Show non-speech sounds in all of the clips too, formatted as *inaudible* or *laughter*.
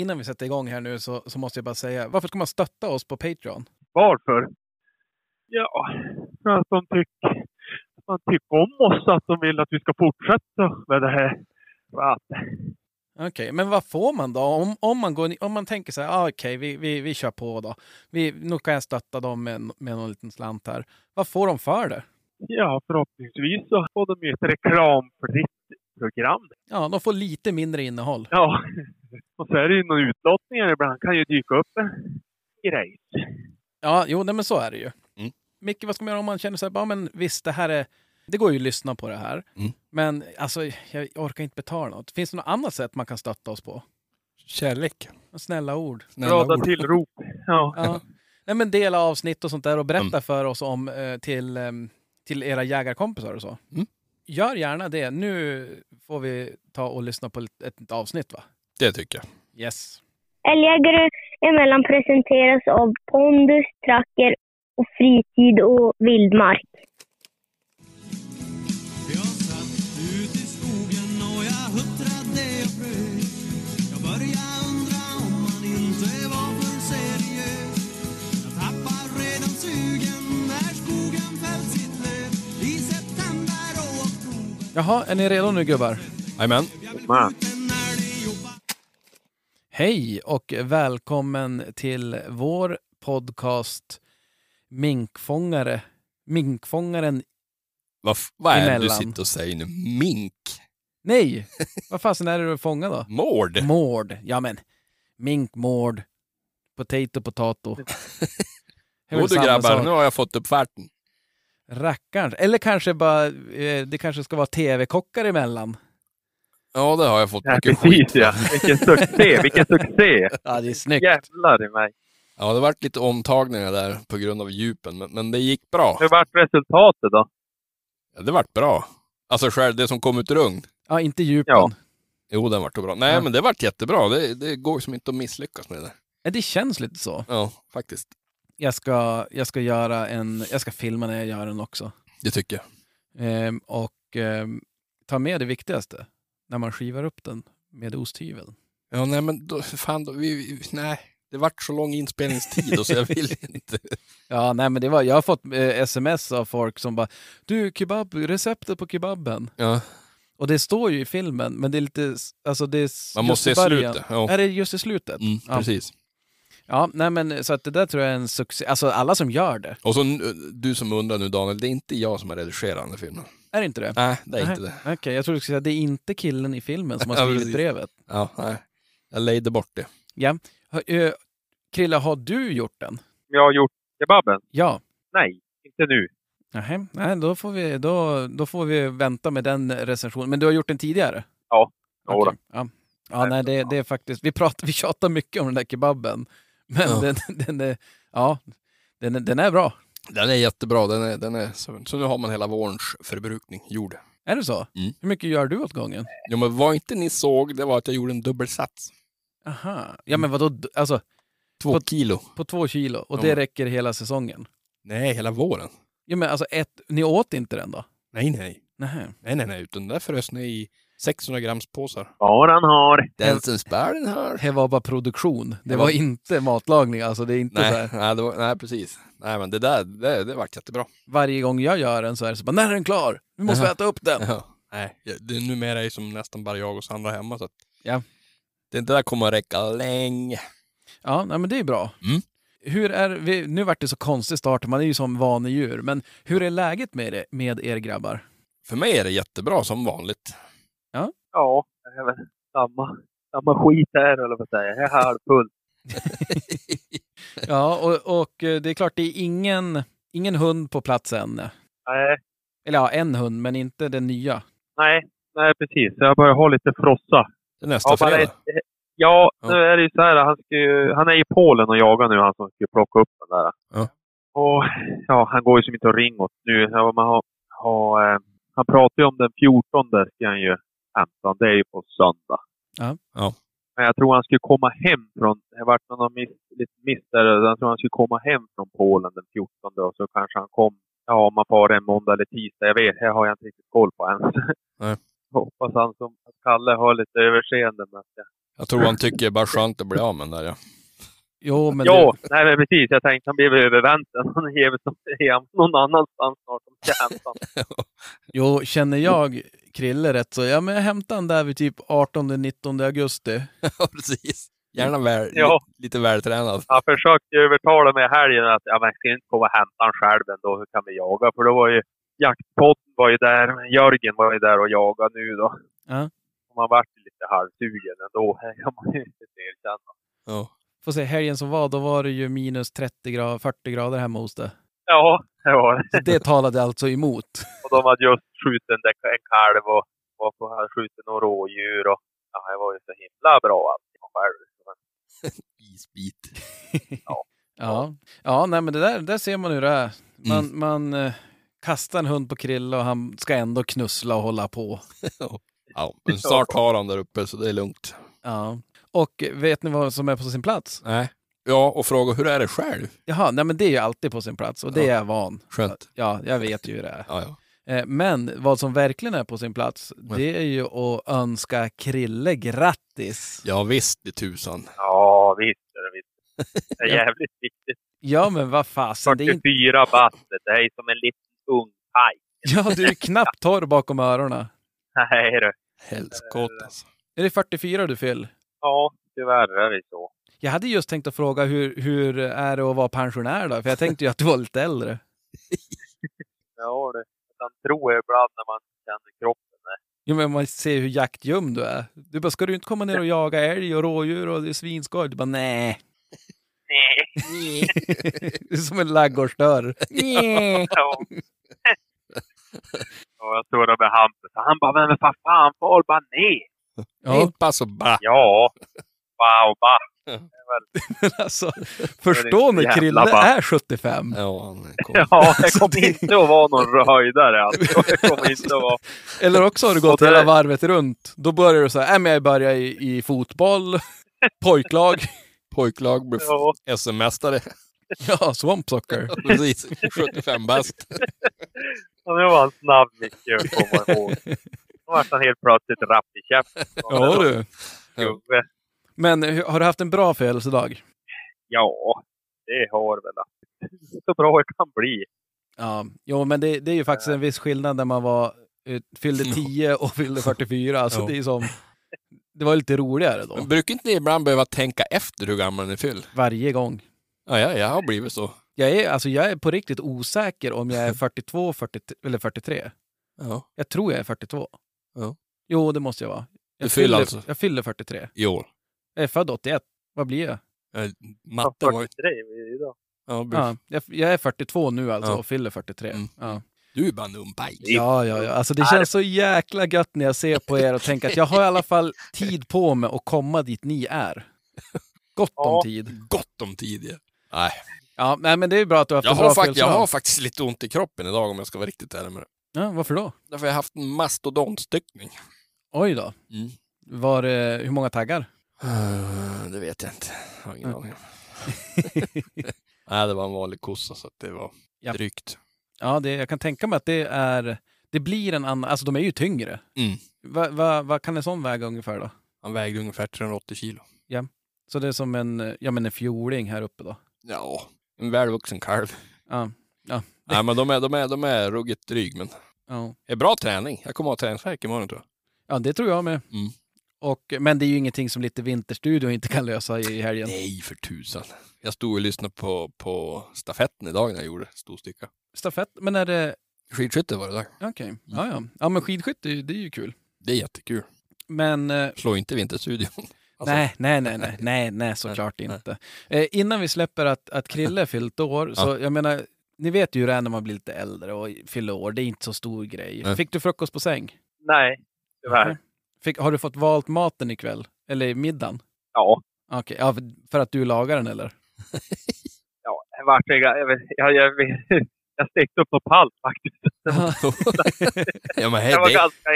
innan vi sätter igång här nu så, så måste jag bara säga, varför ska man stötta oss på Patreon? Varför? Ja, för att de tycker, man tycker om oss, att de vill att vi ska fortsätta med det här. Okej, men vad får man då? Om, om, man, går, om man tänker så här, ah, okej, vi, vi, vi kör på då. Vi, nu kan jag stötta dem med, med någon liten slant här. Vad får de för det? ja, förhoppningsvis så får de ju ett reklamfritt program. Ja, de får lite mindre innehåll. Ja, *laughs* och så är det ju några utlottningar ibland. kan ju dyka upp en grej. Ja, jo, nej, men så är det ju. Mm. Micke, vad ska man göra om man känner så här, ja men visst, det här är... Det går ju att lyssna på det här. Mm. Men alltså, jag orkar inte betala något. Finns det något annat sätt man kan stötta oss på? Kärlek. Snälla ord. Snälla Glada tillrop. Ja. Ja. Nej, men dela avsnitt och sånt där och berätta Mm. för oss om eh, till, em, till era jägarkompisar och så. Mm. Gör gärna det. Nu får vi ta och lyssna på ett, ett avsnitt va? Det tycker jag. Yes. Älgjägare emellan presenteras av pondus, tracker och fritid och vildmark. Jaha, är ni redo nu gubbar? Jajamän. Hej och välkommen till vår podcast Minkfångare. Minkfångaren... Vad, vad är det du Emellan. sitter och säger nu? Mink? Nej! *laughs* Vad fasen är det du fångar då? Mård? Mård. Ja men. Minkmård. Potato, potato. *laughs* Det är väl Jo du samma grabbar, sak. nu har jag fått upp färten. Rackarns. Eller kanske bara, eh, det kanske ska vara tv-kockar emellan. Ja, det har jag fått Ja, mycket precis skit ja. Vilken succé, vilken succé! *laughs* Ja, det är snyggt. Jävlar i mig. Ja, det varit lite omtagningar där på grund av djupen, men, men det gick bra. Hur vart resultatet då? Ja, det vart bra. Alltså själv, det som kom ut ur ugn. Ja, inte djupen. Ja. Jo, den vart bra. Nej, Ja. men det vart jättebra. Det, det går som inte att misslyckas med det. Ja, Det känns lite så. Ja, faktiskt. Jag ska, jag ska göra en, jag ska filma när jag gör den också. Det tycker jag. Ehm, och ehm, ta med det viktigaste. När man skivar upp den med osthyveln. Ja, nej men då, fan, då, vi, vi, nej. Det vart så lång inspelningstid och så jag vill *laughs* inte. Ja, nej men det var, jag har fått eh, sms av folk som bara Du, kebab, receptet på kebaben. Ja, Och det står ju i filmen, men det är lite, alltså det är man måste se slutet. Ja. Är det just i slutet? Mm, precis. Ja, nej men så att det där tror jag är en succé. Alltså alla som gör det. Och så n- du som undrar nu Daniel, det är inte jag som har redigerat den här filmen. Är det inte det? Nej, det är Nej. inte det. Okej, jag tror du skulle säga det är inte killen i filmen som har *laughs* Ja, skrivit brevet. Ja, nej. Jag lejde bort det. Ja. Eh, Krille, har du gjort den? Jag har gjort kebaben? Ja. Nej, inte nu. Nähä, nej, då får, vi, då, då får vi vänta med den recensionen. Men du har gjort den tidigare? Ja. Okej, Jodå. Ja, ja nej, det, det är faktiskt... Vi, pratar, vi tjatar mycket om den där kebaben. Men Ja. den, den, är, ja, den, den är bra. Den är jättebra. Den är, den är, så, så nu har man hela vårens förbrukning gjord. Är det så? Mm. Hur mycket gör du åt gången? Jo, men vad inte ni såg, det var att jag gjorde en dubbelsats. Aha. Ja, men vadå? Alltså, Två På- kilo. på två kilo? Och Ja. det räcker hela säsongen? Nej, hela våren. Ja, men alltså, ett, ni åt inte den då? Nej, nej. Nej, nej, nej. Utan där frös ni i 600 grams påsar. Vad han har. Den som spär den här. Det var bara produktion. Det Det var var- inte matlagning. Alltså, det är inte så Nej, här, nej, det var, nej, precis. Nej, men det där, det, det vart jättebra. varje gång jag gör den så är det så bara, när är den klar? Nu måste vi Jaha. äta upp den. Ja. Nej, det, numera är ju som nästan bara jag och Sandra hemma. Så att Ja. Det där kommer att räcka länge. Ja, nej, men det är bra. Mm. Hur är, vi, nu vart det så konstig start, man är ju som vanedjur, men hur är läget med, det, med er grabbar? För mig är det jättebra som vanligt. Ja, det är väl samma, samma skit här eller vad säger jag. Jag är halvfull. *laughs* Ja, och, och eh, det är klart, det är ingen, ingen hund på plats än. Nej, Eller ja, en hund, men inte den nya. nej, nej precis. Jag börjar ha lite frossa. Nästa Ja, fredag. ett, ja, Ja. nu är det ju så här. Han, ska ju, han är i Polen och jagar nu, han som ska plocka upp den där. Ja. Och ja, han går ju som inte att ringa åt nu. Ja, man har, har, eh, han pratar ju om den 14 ska han ju hämta. Det är ju på söndag. Ja. Ja. Men jag tror han skulle komma hem från, det har varit någon miss, lite miss där. Jag tror han skulle komma hem från Polen den 14 och så kanske han kom, ja om man far en måndag eller tisdag. Jag vet, det har jag inte riktigt koll på än. Nej. *laughs* hoppas han som att Kalle har lite överseende med att jag... Jag tror han tycker det är bara skönt att bli av med den där ja. Jo, men Ja, nej men precis. Jag tänkte han blev överväntad. Han ger väl någon annanstans snart om *laughs* jag honom. Jo, känner jag Krille rätt så, ja men jag hämtar han där vid typ 18-19 augusti. *laughs* Ja, precis. Gärna väl, Ja. li- lite vältränad. Han försökte övertala mig i helgen att ja, men ska jag inte komma och hämta han själv ändå. Hur kan vi jaga? För då var ju jaktpodden var ju där. Jörgen var ju där och jagade nu då. Ja. Och man vart lite halvsugen ändå. *laughs* Det kan man ju inte erkänna. Ja. Får se, helgen som var, då var det ju minus 30 grader, 40 grader hemma hos dig. Ja, det var det. Det talade alltså emot. Och de hade just skjutit en, kalv och var på, hade skjutit några rådjur. Och, ja, det var ju så himla bra allting själv. *laughs* Isbit. *laughs* Ja, ja nej, men det där, där ser man hur det är. Man, man eh, kastar en hund på Krille och han ska ändå knussla och hålla på. *laughs* Ja, men snart har han där uppe så det är lugnt. Ja. Och vet ni vad som är på sin plats? Nej. Ja, och fråga hur är det själv? Jaha, nej men det är ju alltid på sin plats och det är jag van. Skönt. Ja, jag vet ju hur det är. Ja, ja. Eh, Men vad som verkligen är på sin plats, det är ju att önska Krille grattis. Ja, visst i tusan. ja, visst är det visst. Det är jävligt viktigt. Ja, men vad fasen, det är inte... 44 bastet. Det är som en liten ung paj. Ja, du är knappt torr bakom öronen. Nej du. Helskotta alltså. Är det 44 du fyller? Ja, tyvärr är det så. Jag hade just tänkt att fråga hur, hur är det att vara pensionär då? För jag tänkte ju att du var lite äldre. *laughs* Ja, det. Man tror jag ibland när man känner kroppen. Jo, men man ser hur jaktgöm du är. Du bara, ska du inte komma ner och jaga älg och rådjur och det är svinskoj? Du bara, nej. Nej. *laughs* *laughs* Det är som en ladugårdsdörr. Ja. Och jag står där med Hampus och han bara, men vad fan, far bara ner. Ja, Inte bara så bara. Ja. Wow, ba. Men alltså, *laughs* förstå när Krille bara- är 75. Ja, han kom. Ja, det *laughs* kommer inte att vara någon höjdare alltså. *laughs* Det kommer inte att vara. Eller också har du gått hela varvet runt. Då börjar du så här, äh, men jag börjar i, i fotboll, pojklag, Pojklag blev Ja. SM-mästare. ja, Swamp Soccer. Precis. 75 bast. Och det var en snabb Micke att komma ihåg. Då vart han helt plötsligt rapp i käften. Ja du. Gubbe. Men har du haft en bra födelsedag? Ja, det har väl *laughs* så bra det kan bli. Ja, jo, men det, det är ju faktiskt en viss skillnad när man var, eh, fyllde 10 och fyllde *laughs* 44. Alltså det är som, det var lite roligare då. Men brukar inte ni ibland behöva tänka efter hur gammal ni fyller? Varje gång. Ja, ja, jag har blivit så. Jag är, alltså, jag är på riktigt osäker om jag är *laughs* 42 40, eller 43. Ja. Jag tror jag är 42. Ja. Jo, det måste jag vara. Jag Du fyller fyller, alltså? jag fyller 43. I år. Jag är född 81. Vad blir jag? Eh, Matten var ju... 43 idag. Ja, Ja, jag, jag är 42 nu alltså Ja. och fyller 43. Mm. Ja. Du är bara en ung. Ja, ja, ja. Alltså det känns så jäkla gött när jag ser på er och tänker att jag har i alla fall tid på mig att komma dit ni är. Gott om Ja. tid. Gott om tid. ja. Nej, Ja, nej, men det är bra att du har haft jag en bra har, fakt- jag har faktiskt lite ont i kroppen idag om jag ska vara riktigt ärlig med det. Ja, varför då? Därför har jag haft en mastodontstyckning. Oj då. Mm. Var det, hur många taggar? Uh, det vet jag inte. Jag har ingen aning. *laughs* Nej, det var en vanlig kossa så att det var Ja. drygt. Ja, det, jag kan tänka mig att det är... Det blir en annan... Alltså de är ju tyngre. Mm. Vad va, vad kan en sån väga ungefär då? Han vägde ungefär 380 kilo. Så det är som en, ja, men en fjoling här uppe då? Ja, en välvuxen kalv. Ja. Nej, men de är, de är, de är ruggigt dryg, men Ja, det är bra träning. Jag kommer att ha träningsvärk imorgon tror jag. ja det tror jag med. Mm. Och, men det är ju ingenting som lite Vinterstudio inte kan lösa i helgen. Nej, för tusan. Jag stod och lyssnade på, på stafetten idag när jag gjorde storsticka. Stafett, men är det... Skidskytte var det där. Okej, ja, ja. Ja, men skidskytte, det är ju kul. Det är jättekul. Men eh, Slå inte Vinterstudion. *laughs* Alltså, nej, nej, nej, nej, nej, nej, såklart Nej, nej. inte. Eh, innan vi släpper att, att Krille *laughs* fyllt år, så jag menar, ni vet ju hur det är när man blir lite äldre och fyller år. Det är inte så stor grej. Nej. Fick du frukost på säng? Nej, tyvärr. Fick, har du fått valt maten ikväll? Eller middagen? Ja. Okej, ja, för- för att du lagar den eller? *laughs* Ja, vart jag, jag, jag, jag, jag, jag stekte upp på palt faktiskt. *laughs* ja, men hej, Det var det ganska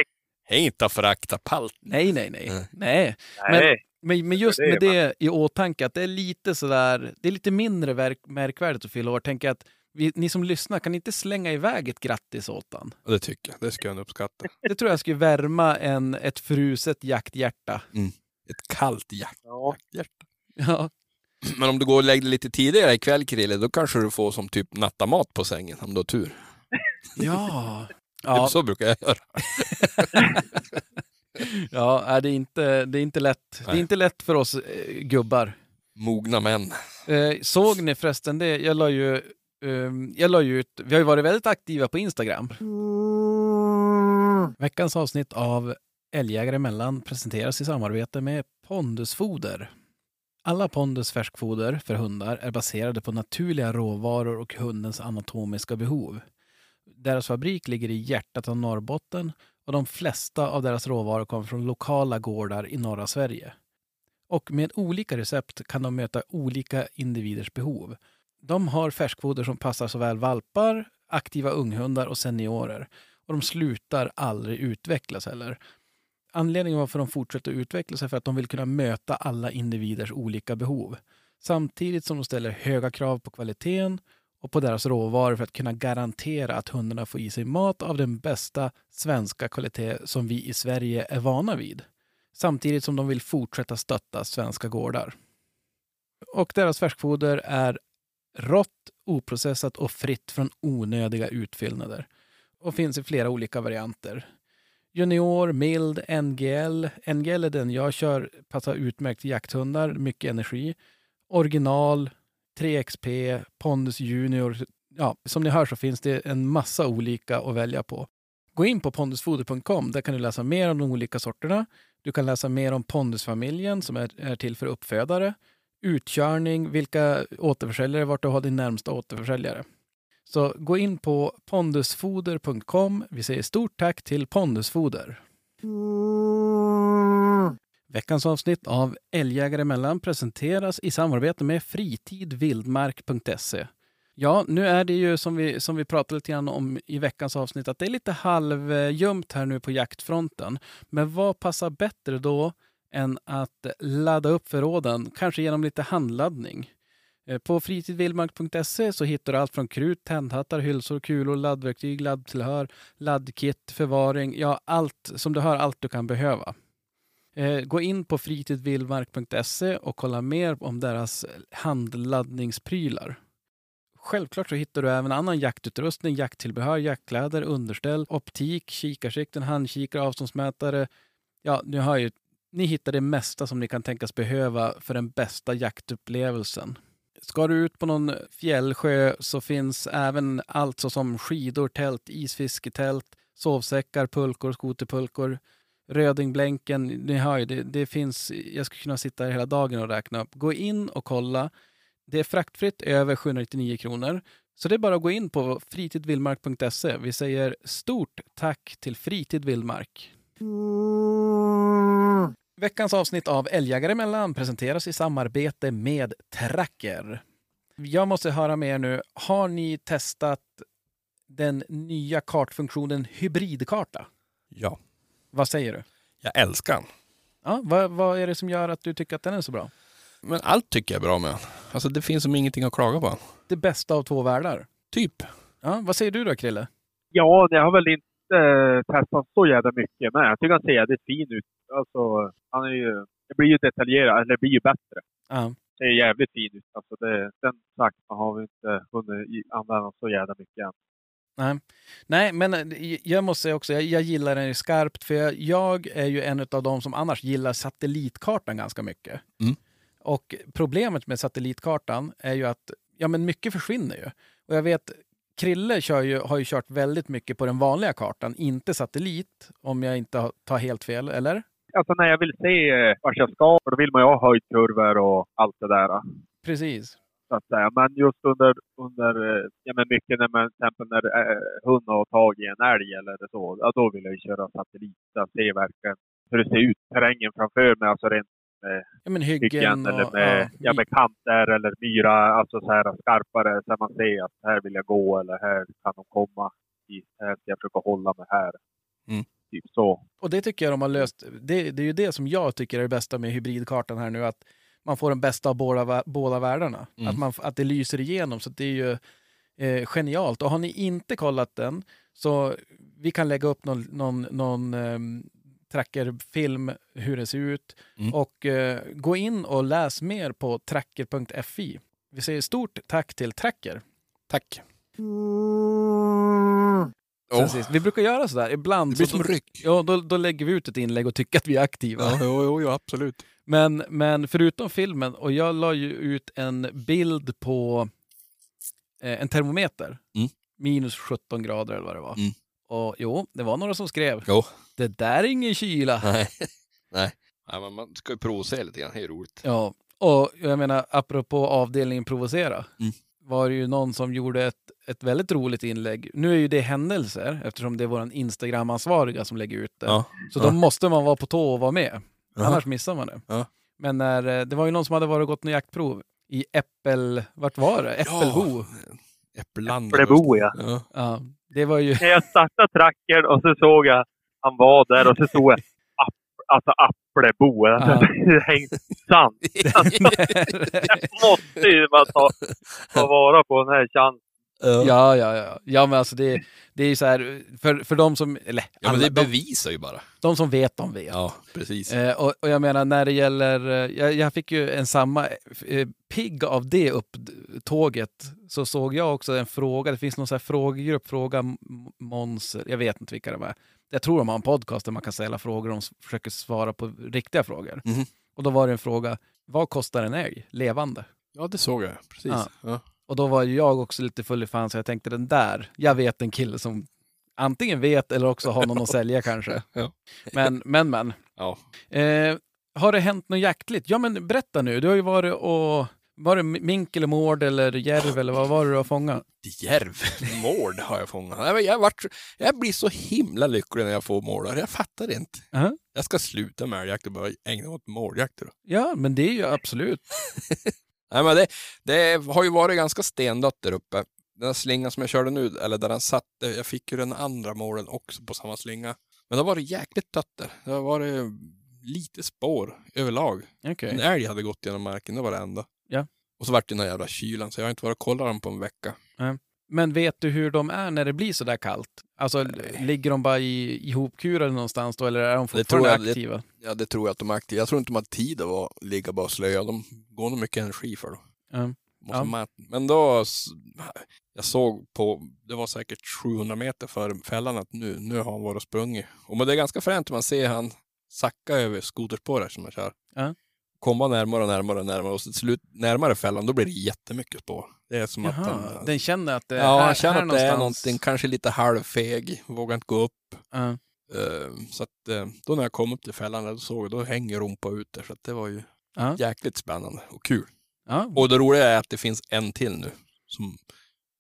är inte att förakta palt. nej, nej, nej. Nej. nej. Nej. Men, men just med det i åtanke att det är lite sådär, det är lite mindre verk, märkvärdigt att fylla år. Tänker jag att vi, ni som lyssnar, kan ni inte slänga iväg ett grattis åt han? Det tycker jag. Det ska jag uppskatta. *laughs* Det tror jag skulle värma en, ett fruset jakthjärta. Ett kallt hjärta. Ja. hjärta. Ja, *clears throat* Men om du går och lägger dig lite tidigare ikväll, Krille, då kanske du får som typ nattamat på sängen om du har tur. *laughs* ja. *laughs* Ja. Så brukar jag göra. ja nej, det, är inte, det är inte lätt. Det är Nej. inte lätt för oss eh, gubbar. Mogna män. Eh, såg ni förresten det? Jag la ju, jag la ju ut, vi har ju varit väldigt aktiva på Instagram. Veckans avsnitt av Älgjägare emellan presenteras i samarbete med Pondusfoder. Alla Pondus färskfoder för hundar är baserade på naturliga råvaror och hundens anatomiska behov. Deras fabrik ligger i hjärtat av Norrbotten och de flesta av deras råvaror kommer från lokala gårdar i norra Sverige. Och med olika recept kan de möta olika individers behov. De har färskfoder som passar såväl valpar, aktiva unghundar och seniorer. Och de slutar aldrig utvecklas heller. Anledningen varför de fortsätter utvecklas är för att de vill kunna möta alla individers olika behov. Samtidigt som de ställer höga krav på kvaliteten och på deras råvaror för att kunna garantera att hundarna får i sig mat av den bästa svenska kvalitet som vi i Sverige är vana vid. Samtidigt som de vill fortsätta stötta svenska gårdar. Och deras färskfoder är rått, oprocessat och fritt från onödiga utfyllnader. Och finns i flera olika varianter. Junior, mild, NGL. NGL är den jag kör, passar utmärkt till jakthundar, mycket energi. Original, 3XP, Pondus Junior. Ja, som ni hör så finns det en massa olika att välja på. Gå in på pondusfoder.com. Där kan du läsa mer om de olika sorterna. Du kan läsa mer om Pondusfamiljen som är, är till för uppfödare. Utkörning, vilka återförsäljare, vart du har din närmsta återförsäljare. Så gå in på pondusfoder.com. Vi säger stort tack till Pondusfoder. Veckans avsnitt av Älgjägare emellan presenteras i samarbete med fritidvildmark.se. Ja, nu är det ju som vi, som vi pratade lite grann om i veckans avsnitt att det är lite halvljumt här nu på jaktfronten. Men vad passar bättre då än att ladda upp förråden, kanske genom lite handladdning? Eh, på fritidvildmark.se så hittar du allt från krut, tändhattar, hylsor, kulor, laddverktyg, laddtillhör, laddkit, förvaring, ja allt som du hör, allt du kan behöva. Eh, gå in på fritidvildmark.se och kolla mer om deras handladdningsprylar. Självklart så hittar du även annan jaktutrustning, jakttillbehör, jaktkläder, underställ, optik, kikarsikten, handkikare, avståndsmätare. Ja, nu hör ju, ni hittar det mesta som ni kan tänkas behöva för den bästa jaktupplevelsen. Ska du ut på någon fjällsjö så finns även allt såsom skidor, tält, isfisketält, sovsäckar, pulkor, skoterpulkor, Rödingblänken, ni hör ju, det, det finns, jag skulle kunna sitta här hela dagen och räkna upp. Gå in och kolla. Det är fraktfritt över 799 kronor. Så det är bara att gå in på fritidvildmark.se. Vi säger stort tack till Fritid Vildmark. Veckans avsnitt av Älgjägare emellan presenteras i samarbete med Tracker. Jag måste höra med er nu. Har ni testat den nya kartfunktionen hybridkarta? Ja. Vad säger du? Jag älskar den. Ja, vad, vad är det som gör att du tycker att den är så bra? Men allt tycker jag är bra med den. Alltså det finns som ingenting att klaga på. Det bästa av två världar. Typ. Ja, vad säger du då, Krille? Ja, jag har väl inte eh, testat så jävla mycket, men jag tycker han ser jävligt fin ut. Alltså, han är ju... Det blir ju detaljerat, eller det blir ju bättre. Ja. Ser jävligt fin ut. Alltså det, den sagt har vi inte hunnit använda så jävla mycket än. Nej. Nej, men eh, jag måste säga också, jag, jag gillar den skarpt, för jag, jag är ju en av de som annars gillar satellitkartan ganska mycket. Mm. Och problemet med satellitkartan är ju att ja, men mycket försvinner ju. Och jag vet, Krille ju, har ju kört väldigt mycket på den vanliga kartan, inte satellit, om jag inte tar helt fel, eller? Alltså när jag vill se eh, vart jag ska, då vill man ju ha höjdkurvor och allt det där. Precis. Så att säga. Men just under, under eh, ja, men mycket när man till exempel när eh, hund har tagit en älg eller så, ja, då vill jag ju köra satellit. Att se verkligen hur det ser ut, terrängen framför mig, alltså rent Ja, men hyggen, hyggen eller och... med, ja, ja, med kanter eller myra, alltså så här skarpare så man ser att här vill jag gå eller här kan de komma. I, här ska jag försöka hålla mig här. Mm. Typ så. Och det tycker jag de har löst. Det, det är ju det som jag tycker är det bästa med hybridkartan här nu, att man får den bästa av båda, båda världarna. Mm. Att, man, att det lyser igenom. Så det är ju, Eh, genialt. Och har ni inte kollat den så vi kan lägga upp någon, någon, någon ehm, trackerfilm hur det ser ut. Mm. Och eh, gå in och läs mer på tracker.fi. Vi säger stort tack till Tracker. Tack. Sist. Vi brukar göra sådär ibland. det blir så som då, ryck. ja, då, då lägger vi ut ett inlägg och tycker att vi är aktiva. Ja, jo, jo, jo, absolut. Men, men förutom filmen, och jag la ju ut en bild på eh, en termometer. Mm. Minus 17 grader eller vad det var. Mm. Och jo, det var några som skrev. Jo. Det där är ingen kyla. Nej. *laughs* Nej. Nej, men man ska ju provocera lite grann, det är roligt. Ja, och jag menar apropå avdelningen provocera. Mm. Var det ju någon som gjorde ett, ett väldigt roligt inlägg. Nu är ju det händelser eftersom det är vår Instagram-ansvariga som lägger ut det. Ja. Så Ja. då måste man vara på tå och vara med. Jaha. Annars missar man det. Ja. Men när, eh, det var ju någon som hade varit och gått en jaktprov i Äppel... Vart var det? Äppelbo. Äppelland. Äpplebo, ja. ja. Ja. Det var ju... När jag startade trackern och så såg jag han var där och så stod jag app, alltså Applebo. *laughs* *laughs* Alltså, *laughs* det hängde sant. Jag måste ju bara ta, ta vara på den här chansen. Ja. ja, ja, ja. Men alltså det, det är ju så här, för, för de som... Eller, ja, men det de, bevisar ju bara. de som vet, de vet. Ja, precis. Eh, och, och jag menar när det gäller, eh, jag, jag fick ju en samma, eh, pigg av det upptåget så såg jag också en fråga, det finns någon sån här frågegrupp, fråga Måns, jag vet inte vilka de är. Jag tror de har en podcast där man kan ställa frågor och de försöker svara på riktiga frågor. Mhm. Och då var det en fråga, vad kostar en älg levande? Ja, det såg jag. Precis. Ja. Ja. Och då var ju jag också lite full i fan så jag tänkte den där, jag vet en kille som antingen vet eller också har någon att *laughs* sälja kanske. Ja. Men, men, men. Ja. Eh, har det hänt något jaktligt? Ja, men berätta nu. Du har ju varit och... Var det mink eller mård eller järv eller vad var det du har fångat? Järv. *laughs* Mård har jag fångat. Jag, vart, jag blir så himla lycklig när jag får mårdar. Jag fattar inte. Ja. Jag ska sluta med älgjakt och bara ägna mig åt mårdjakter. då. Ja, men det är ju absolut. *laughs* Nej, men det, det har ju varit ganska stendött där uppe. Den här slingan som jag körde nu, eller där den satt, jag fick ju den andra målen också på samma slinga. Men det har varit jäkligt dött där. Det har varit lite spår överlag. Okej. En älg hade gått genom marken, det var det enda. Ja. Och så vart det den här jävla kylan, så jag har inte varit och kollat dem på en vecka. Men vet du hur de är när det blir så där kallt? Alltså, ligger de bara i, ihopkurade någonstans då, eller är de Det fortfarande jag- det- aktiva? Ja, det tror jag att de är aktiva. Jag tror inte de har tid att vara, ligga bara och slöja. De går nog mycket energi för då. Måste Ja. Men då, jag såg på, det var säkert 700 meter för fällan att nu, nu har han varit och sprungit. Och men det är ganska fränt man ser han sacka över skoterspåret som man kör. Ja. Komma närmare och närmare och närmare och till slut närmare fällan, då blir det jättemycket spår. Det är som att Jaha, han, den känner att det är ja, här, han känner att det är någonstans. någonting, kanske lite halvfeg, vågar inte gå upp. Ja. Eh, Så att eh, då när jag kom upp till fällan, då såg jag, då hänger rumpa ut där. Så att det var ju jäkligt spännande och kul. Och det roliga är att det finns en till nu som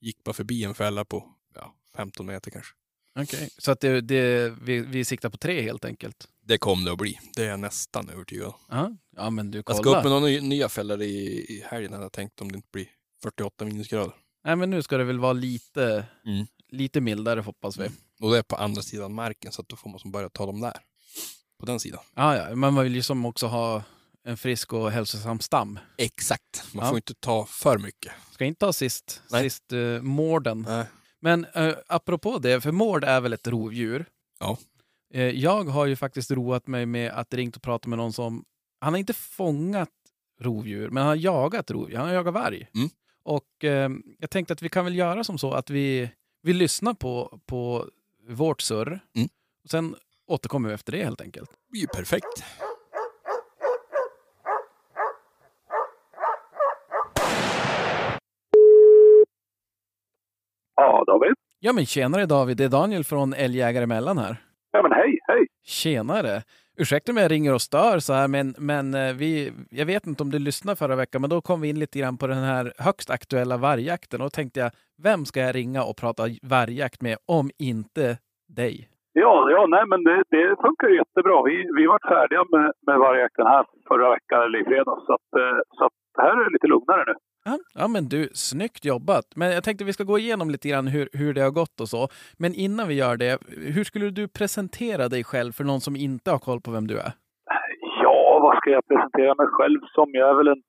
gick bara förbi en fälla på ja, 15 meter kanske. Okej, så att det, det, vi, vi siktar på tre helt enkelt? Det kommer det att bli. Det är jag nästan övertygad om. Ja, men du Jag ska upp med några ny- nya fällor i, i helgen hade jag tänkt om det inte blir 48 minusgrader. Nej, men nu ska det väl vara lite, Mm. lite mildare hoppas vi. Och det är på andra sidan marken så att då får man som börja ta dem där. På den sidan. Ja, ja, men man vill ju som också ha en frisk och hälsosam stam. Exakt. Man Ja. får inte ta för mycket. Ska inte ha sist, Nej. sist uh, mården. Nej. Men uh, apropå det, för mård är väl ett rovdjur? Ja. Eh, jag har ju faktiskt roat mig med att ringt och prata med någon som, han har inte fångat rovdjur, men han har jagat rovdjur, han har jagat varg. Mm. Och eh, jag tänkte att vi kan väl göra som så att vi, vi lyssnar på, på vårt surr. Mm. Och sen återkommer vi efter det helt enkelt. Det blir ju perfekt. Ja, David. Ja men tjenare David, det är Daniel från Älgjägare Mellan här. Ja, men hej, hej. Tjenare! Ursäkta om jag ringer och stör så här, men, men eh, vi, jag vet inte om du lyssnade förra veckan, men då kom vi in lite grann på den här högst aktuella vargjakten och då tänkte jag, vem ska jag ringa och prata vargjakt med om inte dig? Ja, ja nej, men det, det funkar jättebra. Vi, vi var färdiga med, med vargjakten här förra veckan, eller i fredags. Så, att, eh, så att det här är lite lugnare nu. Ja, ja men du, snyggt jobbat. Men jag tänkte vi ska gå igenom lite grann hur, hur det har gått och så. Men innan vi gör det, hur skulle du presentera dig själv för någon som inte har koll på vem du är? Ja, vad ska jag presentera mig själv som? Jag är väl en,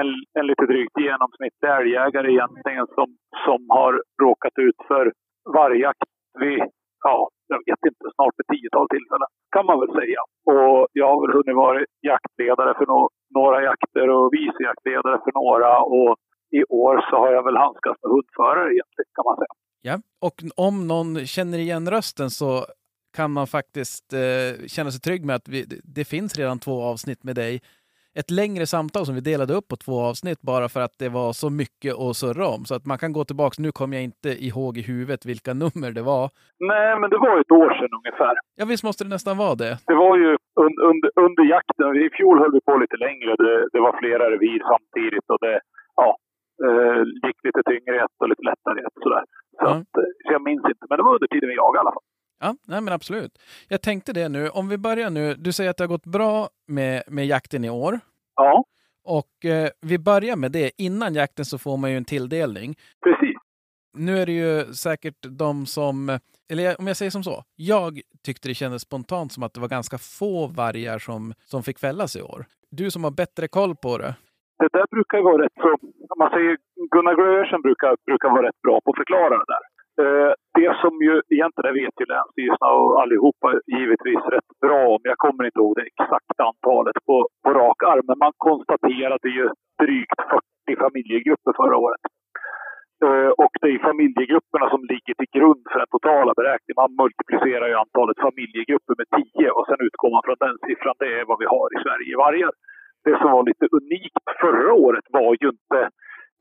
en, en lite drygt genomsnittlig älgjägare egentligen som, som har råkat ut för vargjakt vid, ja, jag vet inte, snart ett tiotal tillfällen kan man väl säga. Och jag har väl hunnit vara jaktledare för no några jakter och vice jaktledare för några och i år så har jag väl handskats med hundförare egentligen kan man säga. Ja, och om någon känner igen rösten så kan man faktiskt eh, känna sig trygg med att vi, det finns redan två avsnitt med dig. Ett längre samtal som vi delade upp på två avsnitt bara för att det var så mycket att surra om. Så att man kan gå tillbaks. Nu kommer jag inte ihåg i huvudet vilka nummer det var. Nej, men det var ett år sedan ungefär. Ja, visst måste det nästan vara det. Det var ju un, under, under jakten. I fjol höll vi på lite längre. Det, det var flera revir samtidigt och det ja, eh, gick lite tyngre ett och lite lättare ett. Sådär. Så, Ja. att, eh, så jag minns inte, men det var under tiden vi jagade i alla fall. Ja, nej men absolut. Jag tänkte det nu. Om vi börjar nu. Du säger att det har gått bra med, med jakten i år. Ja, Och eh, vi börjar med det. Innan jakten så får man ju en tilldelning. precis. Nu är det ju säkert de som, eller om jag säger som så. Jag tyckte det kändes spontant som att det var ganska få vargar som, som fick fällas i år. Du som har bättre koll på det. Det där brukar vara rätt så... Man säger Gunnar Gröersen brukar, brukar vara rätt bra på att förklara det där. Eh, det som ju egentligen, det vet ju länsstyrelserna och allihopa givetvis rätt bra om. Jag kommer inte ihåg det exakta antalet på, på rak arm, men man konstaterade ju drygt 40 familjegrupper förra året. Eh, och det är familjegrupperna som ligger till grund för den totala beräkningen. Man multiplicerar ju antalet familjegrupper med 10 och sen utgår man från den siffran. Det är vad vi har i Sverige varje vargar. Det som var lite unikt förra året var ju inte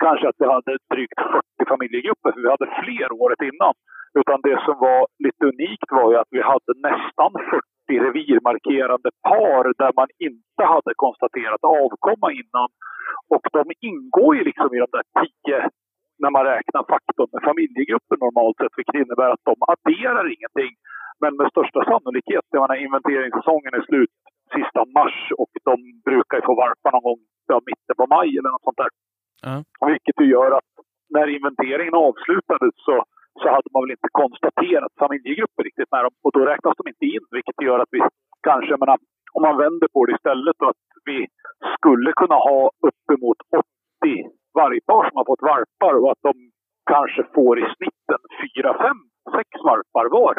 kanske att vi hade drygt 40 familjegrupper, för vi hade fler året innan. Utan det som var lite unikt var ju att vi hade nästan 40 revirmarkerande par där man inte hade konstaterat avkomma innan. Och de ingår ju liksom i de där 10 när man räknar faktorn med familjegrupper normalt sett, vilket innebär att de adderar ingenting. Men med största sannolikhet, jag menar inventeringssäsongen är slut sista mars och de brukar ju få valpar någon gång ja, mitten på maj eller något sånt där. Ja. Vilket ju gör att när inventeringen avslutades så, så hade man väl inte konstaterat familjegrupper riktigt med dem. Och då räknas de inte in, vilket gör att vi kanske, jag menar, om man vänder på det istället, då, att vi skulle kunna ha uppemot 80 vargpar som har fått valpar och att de kanske får i snitten 4, 5, 6 valpar var.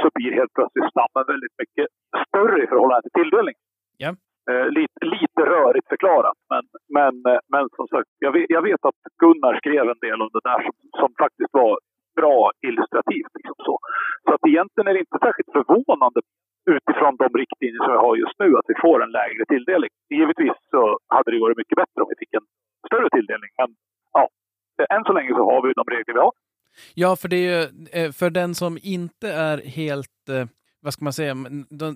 Så blir helt plötsligt stammen väldigt mycket större i förhållande till tilldelning. Ja. Eh, lite, lite rörigt förklarat, men, men, eh, men som sagt, jag vet, jag vet att Gunnar skrev en del om det där som, som faktiskt var bra illustrativt. Liksom så. så att egentligen är det inte särskilt förvånande utifrån de riktlinjer som vi har just nu att vi får en lägre tilldelning. Givetvis så hade det varit mycket bättre om vi fick en större tilldelning, men ja, än så länge så har vi de regler vi har. Ja, för det är ju, eh, för den som inte är helt, eh, vad ska man säga,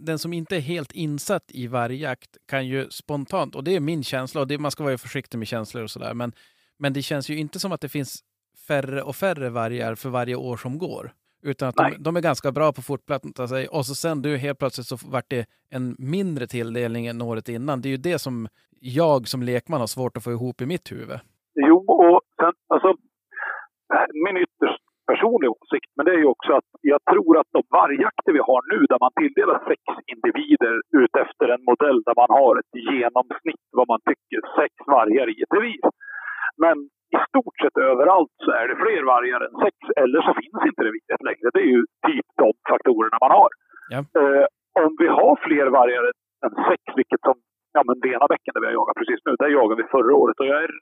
den som inte är helt insatt i vargjakt kan ju spontant, och det är min känsla, och det, man ska vara försiktig med känslor och sådär, men, men det känns ju inte som att det finns färre och färre vargar för varje år som går. Utan att de, de är ganska bra på att fortplanta sig. Och så sen du helt plötsligt så vart det en mindre tilldelning än året innan. Det är ju det som jag som lekman har svårt att få ihop i mitt huvud. Jo, och sen, alltså, min ytterst personliga åsikt, men det är ju också att jag tror att de vargjakter vi har nu, där man tilldelar sex individer ut efter en modell där man har ett genomsnitt, vad man tycker, sex vargar i ett revir. Men i stort sett överallt så är det fler vargar än sex, eller så finns inte reviret längre. Det är ju typ de faktorerna man har. Ja. Eh, om vi har fler vargar än sex, vilket som ja, men Venabäcken där vi har jagat precis nu, där jagade vi förra året och jag är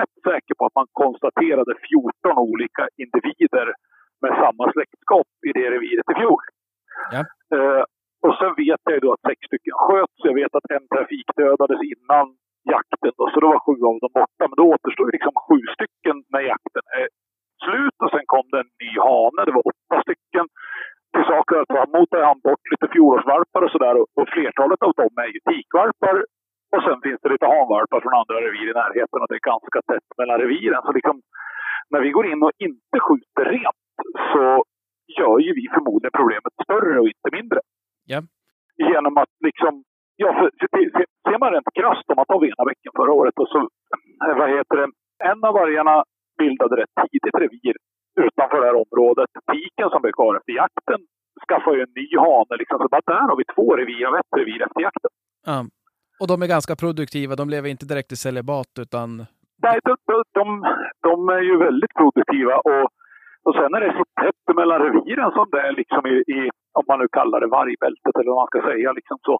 rätt säker på att man konstaterade 14 olika individer med samma släktskap i det reviret i fjol. Ja. Eh, och sen vet jag då att sex stycken sköts. Jag vet att en trafikdödades innan jakten, då, så då var sju av dem borta. Men då återstår ju liksom sju stycken när jakten är slut och sen kom det en ny hane. Det var åtta stycken. Till saker att han motade han bort lite fjolårsvalpar och sådär och, och flertalet av dem är ju tikvalpar. Och sen finns det lite hanvalpar från andra revir i närheten och det är ganska tätt mellan reviren. Så liksom, när vi går in och inte skjuter rent så gör ju vi förmodligen problemet större och inte mindre. Ja. Genom att liksom, ja, för, för, ser man rent krasst om man tar Venabäcken förra året och så, eh, vad heter det, en av vargarna bildade rätt tidigt revir utanför det här området. Piken som blev kvar efter jakten skaffade ju en ny hane liksom. Så bara där har vi två revir av ett revir efter jakten. Ja. Och de är ganska produktiva. De lever inte direkt i celibat utan... Nej, de, de, de, är ju väldigt produktiva och, och sen är det så tätt mellan reviren som det är liksom i, i om man nu kallar det vargbältet eller vad man ska säga. Liksom så.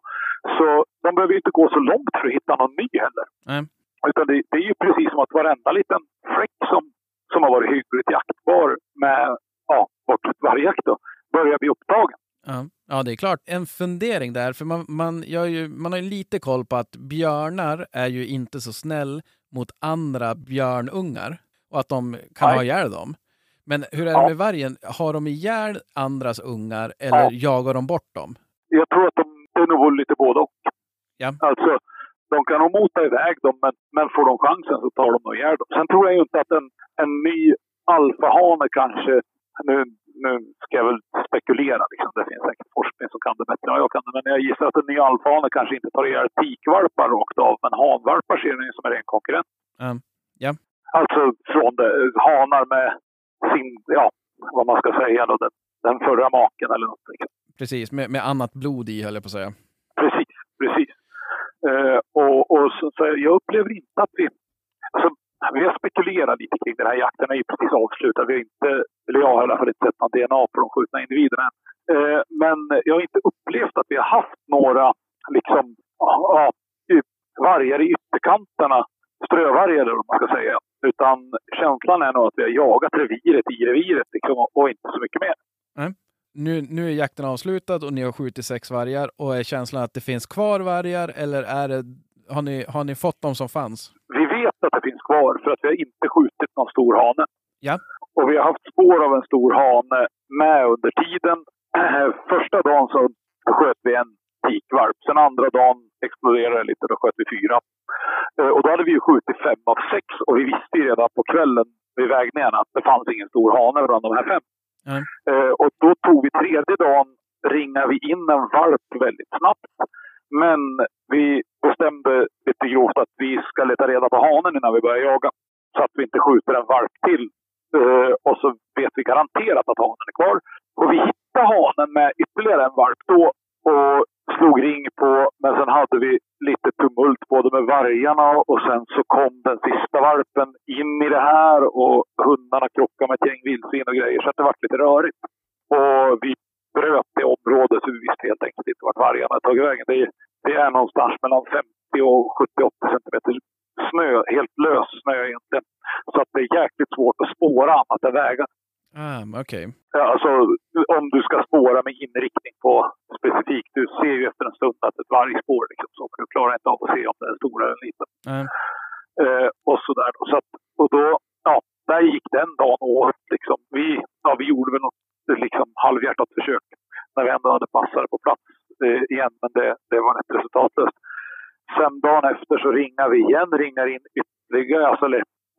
så de behöver ju inte gå så långt för att hitta någon ny heller. Nej. Utan det, det är ju precis som att varenda liten fläck som, som har varit hyggligt jaktbar med ja, bortsett vargjakt då, börjar bli upptagen. Ja. Ja, det är klart. En fundering där, för man, man, ju, man har ju lite koll på att björnar är ju inte så snäll mot andra björnungar och att de kan Nej. ha ihjäl dem. Men hur är det Ja. med vargen? Har de ihjäl andras ungar eller Ja. jagar de bort dem? Jag tror att de, det är nog lite både och. Ja. Alltså, de kan nog mota iväg dem, men, men får de chansen så tar de nog ihjäl dem. Sen tror jag ju inte att en, en ny alfahane kanske, nu, nu ska jag väl spekulera, liksom. det finns säkert forskning som kan det bättre än jag kan det, men jag gissar att en ny alfahane kanske inte tar ihjäl tikvalpar rakt av, men hanvalpar ser den som en ren konkurrent. Ja. Ja. Alltså från det, hanar med sin, ja, vad man ska säga då, den, den förra maken eller något. Liksom. Precis, med, med annat blod i höll jag på att säga. Precis, precis. Eh, och, och så, så jag upplever inte att vi... Alltså, vi har spekulerat lite kring den här jakten. Den är ju precis avslutad. Vi har inte, eller jag har i alla fall inte sett någon DNA på de skjutna individerna än. Eh, men jag har inte upplevt att vi har haft några liksom, ja, vargar i ytterkanterna. Strövargar eller vad man ska säga. Utan känslan är nog att vi har jagat reviret i reviret liksom, och, inte så mycket mer. Nu, nu är jakten avslutad och ni har skjutit sex vargar och är känslan att det finns kvar vargar eller är det, har, ni, har ni fått de som fanns? Vi vet att det finns kvar för att vi har inte skjutit någon stor hane. Ja. Och vi har haft spår av en stor hane med under tiden. *clears throat* Första dagen så sköt vi en tikvalp. Sen andra dagen exploderade det lite, då sköt vi fyra. Eh, Och då hade vi ju skjutit fem av sex och vi visste ju redan på kvällen vid vägningen att det fanns ingen stor hane bland de här fem. Eh, Och då tog vi tredje dagen, ringade vi in en valp väldigt snabbt. Men vi bestämde lite grovt att vi ska leta reda på hanen innan vi börjar jaga. Så att vi inte skjuter en valp till. Uh, och så vet vi garanterat att hanen är kvar. Och vi hittade hanen med ytterligare en valp då och slog ring på. Men sen hade vi lite tumult både med vargarna och sen så kom den sista valpen in i det här och hundarna krockade med ett gäng vildsvin och grejer. Så att det vart lite rörigt. Och vi bröt det området så vi visste helt enkelt inte vart vargarna hade tagit vägen. Det är, det är någonstans mellan 50 och 70-80 centimeter snö, helt lös snö egentligen. Så att det är jäkligt svårt att spåra annat än vägar. Ah, Okej. Ja, Alltså om du ska spåra med inriktning på specifikt. Du ser ju efter en stund att ett vargspår liksom så. Men du klarar inte av att se om det är en stor eller liten. Nej. Eh, och sådär då. Så att, och då, ja, där gick den dagen åt liksom. Vi, ja, vi gjorde väl något liksom halvhjärtat försök när vi ändå hade passare på plats eh, igen. Men det, det var rätt resultatlöst. Sen dagen efter så ringar vi igen, ringar in ytterligare, alltså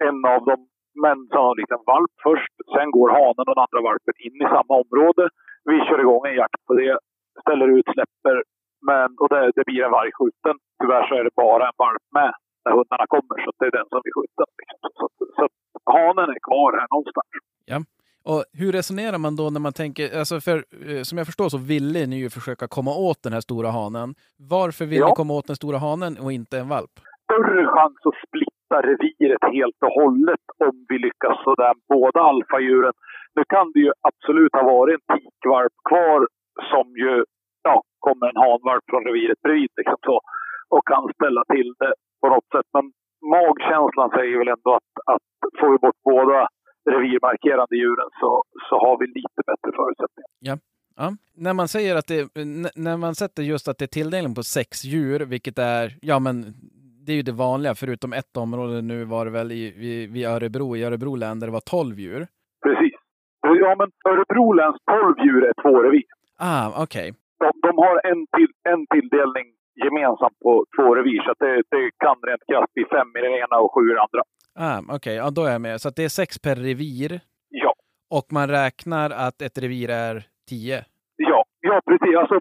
en av dem, men sannolikt liksom en valp först. Sen går hanen och den andra valpen in i samma område. Vi kör igång en jakt på det, ställer ut, släpper, men, och det, det blir en varg skjuten. Tyvärr så är det bara en valp med när hundarna kommer, så det är den som blir skjuten. Liksom. Så, så, så hanen är kvar här någonstans. Och hur resonerar man då när man tänker, alltså för eh, som jag förstår så ville ni ju försöka komma åt den här stora hanen. Varför vill Ja. ni komma åt den stora hanen och inte en valp? större chans att splitta reviret helt och hållet om vi lyckas sådär båda alfadjuren. Nu kan det ju absolut ha varit en tikvalp kvar som ju ja, kommer en hanvalp från reviret bredvid liksom så, och kan ställa till det på något sätt. Men magkänslan säger väl ändå att, att får vi bort båda revirmarkerande djuren så, så har vi lite bättre förutsättningar. Ja. När man säger att det, när man sätter just att det är tilldelning på sex djur, vilket är, ja men det är ju det vanliga, förutom ett område nu var det väl i, i, vid Örebro, i Örebro län där det var 12 djur. Precis. Ja, men Örebro läns 12 djur är två revir. Ah, okej. de, de har en, till, en tilldelning gemensamt på två revir. Så det, det kan rent krasst bli fem i den ena och sju i den andra. Ah, okej, ja då är jag med. Så att det är sex per revir Ja, och man räknar att ett revir är tio. ja, ja precis. Alltså,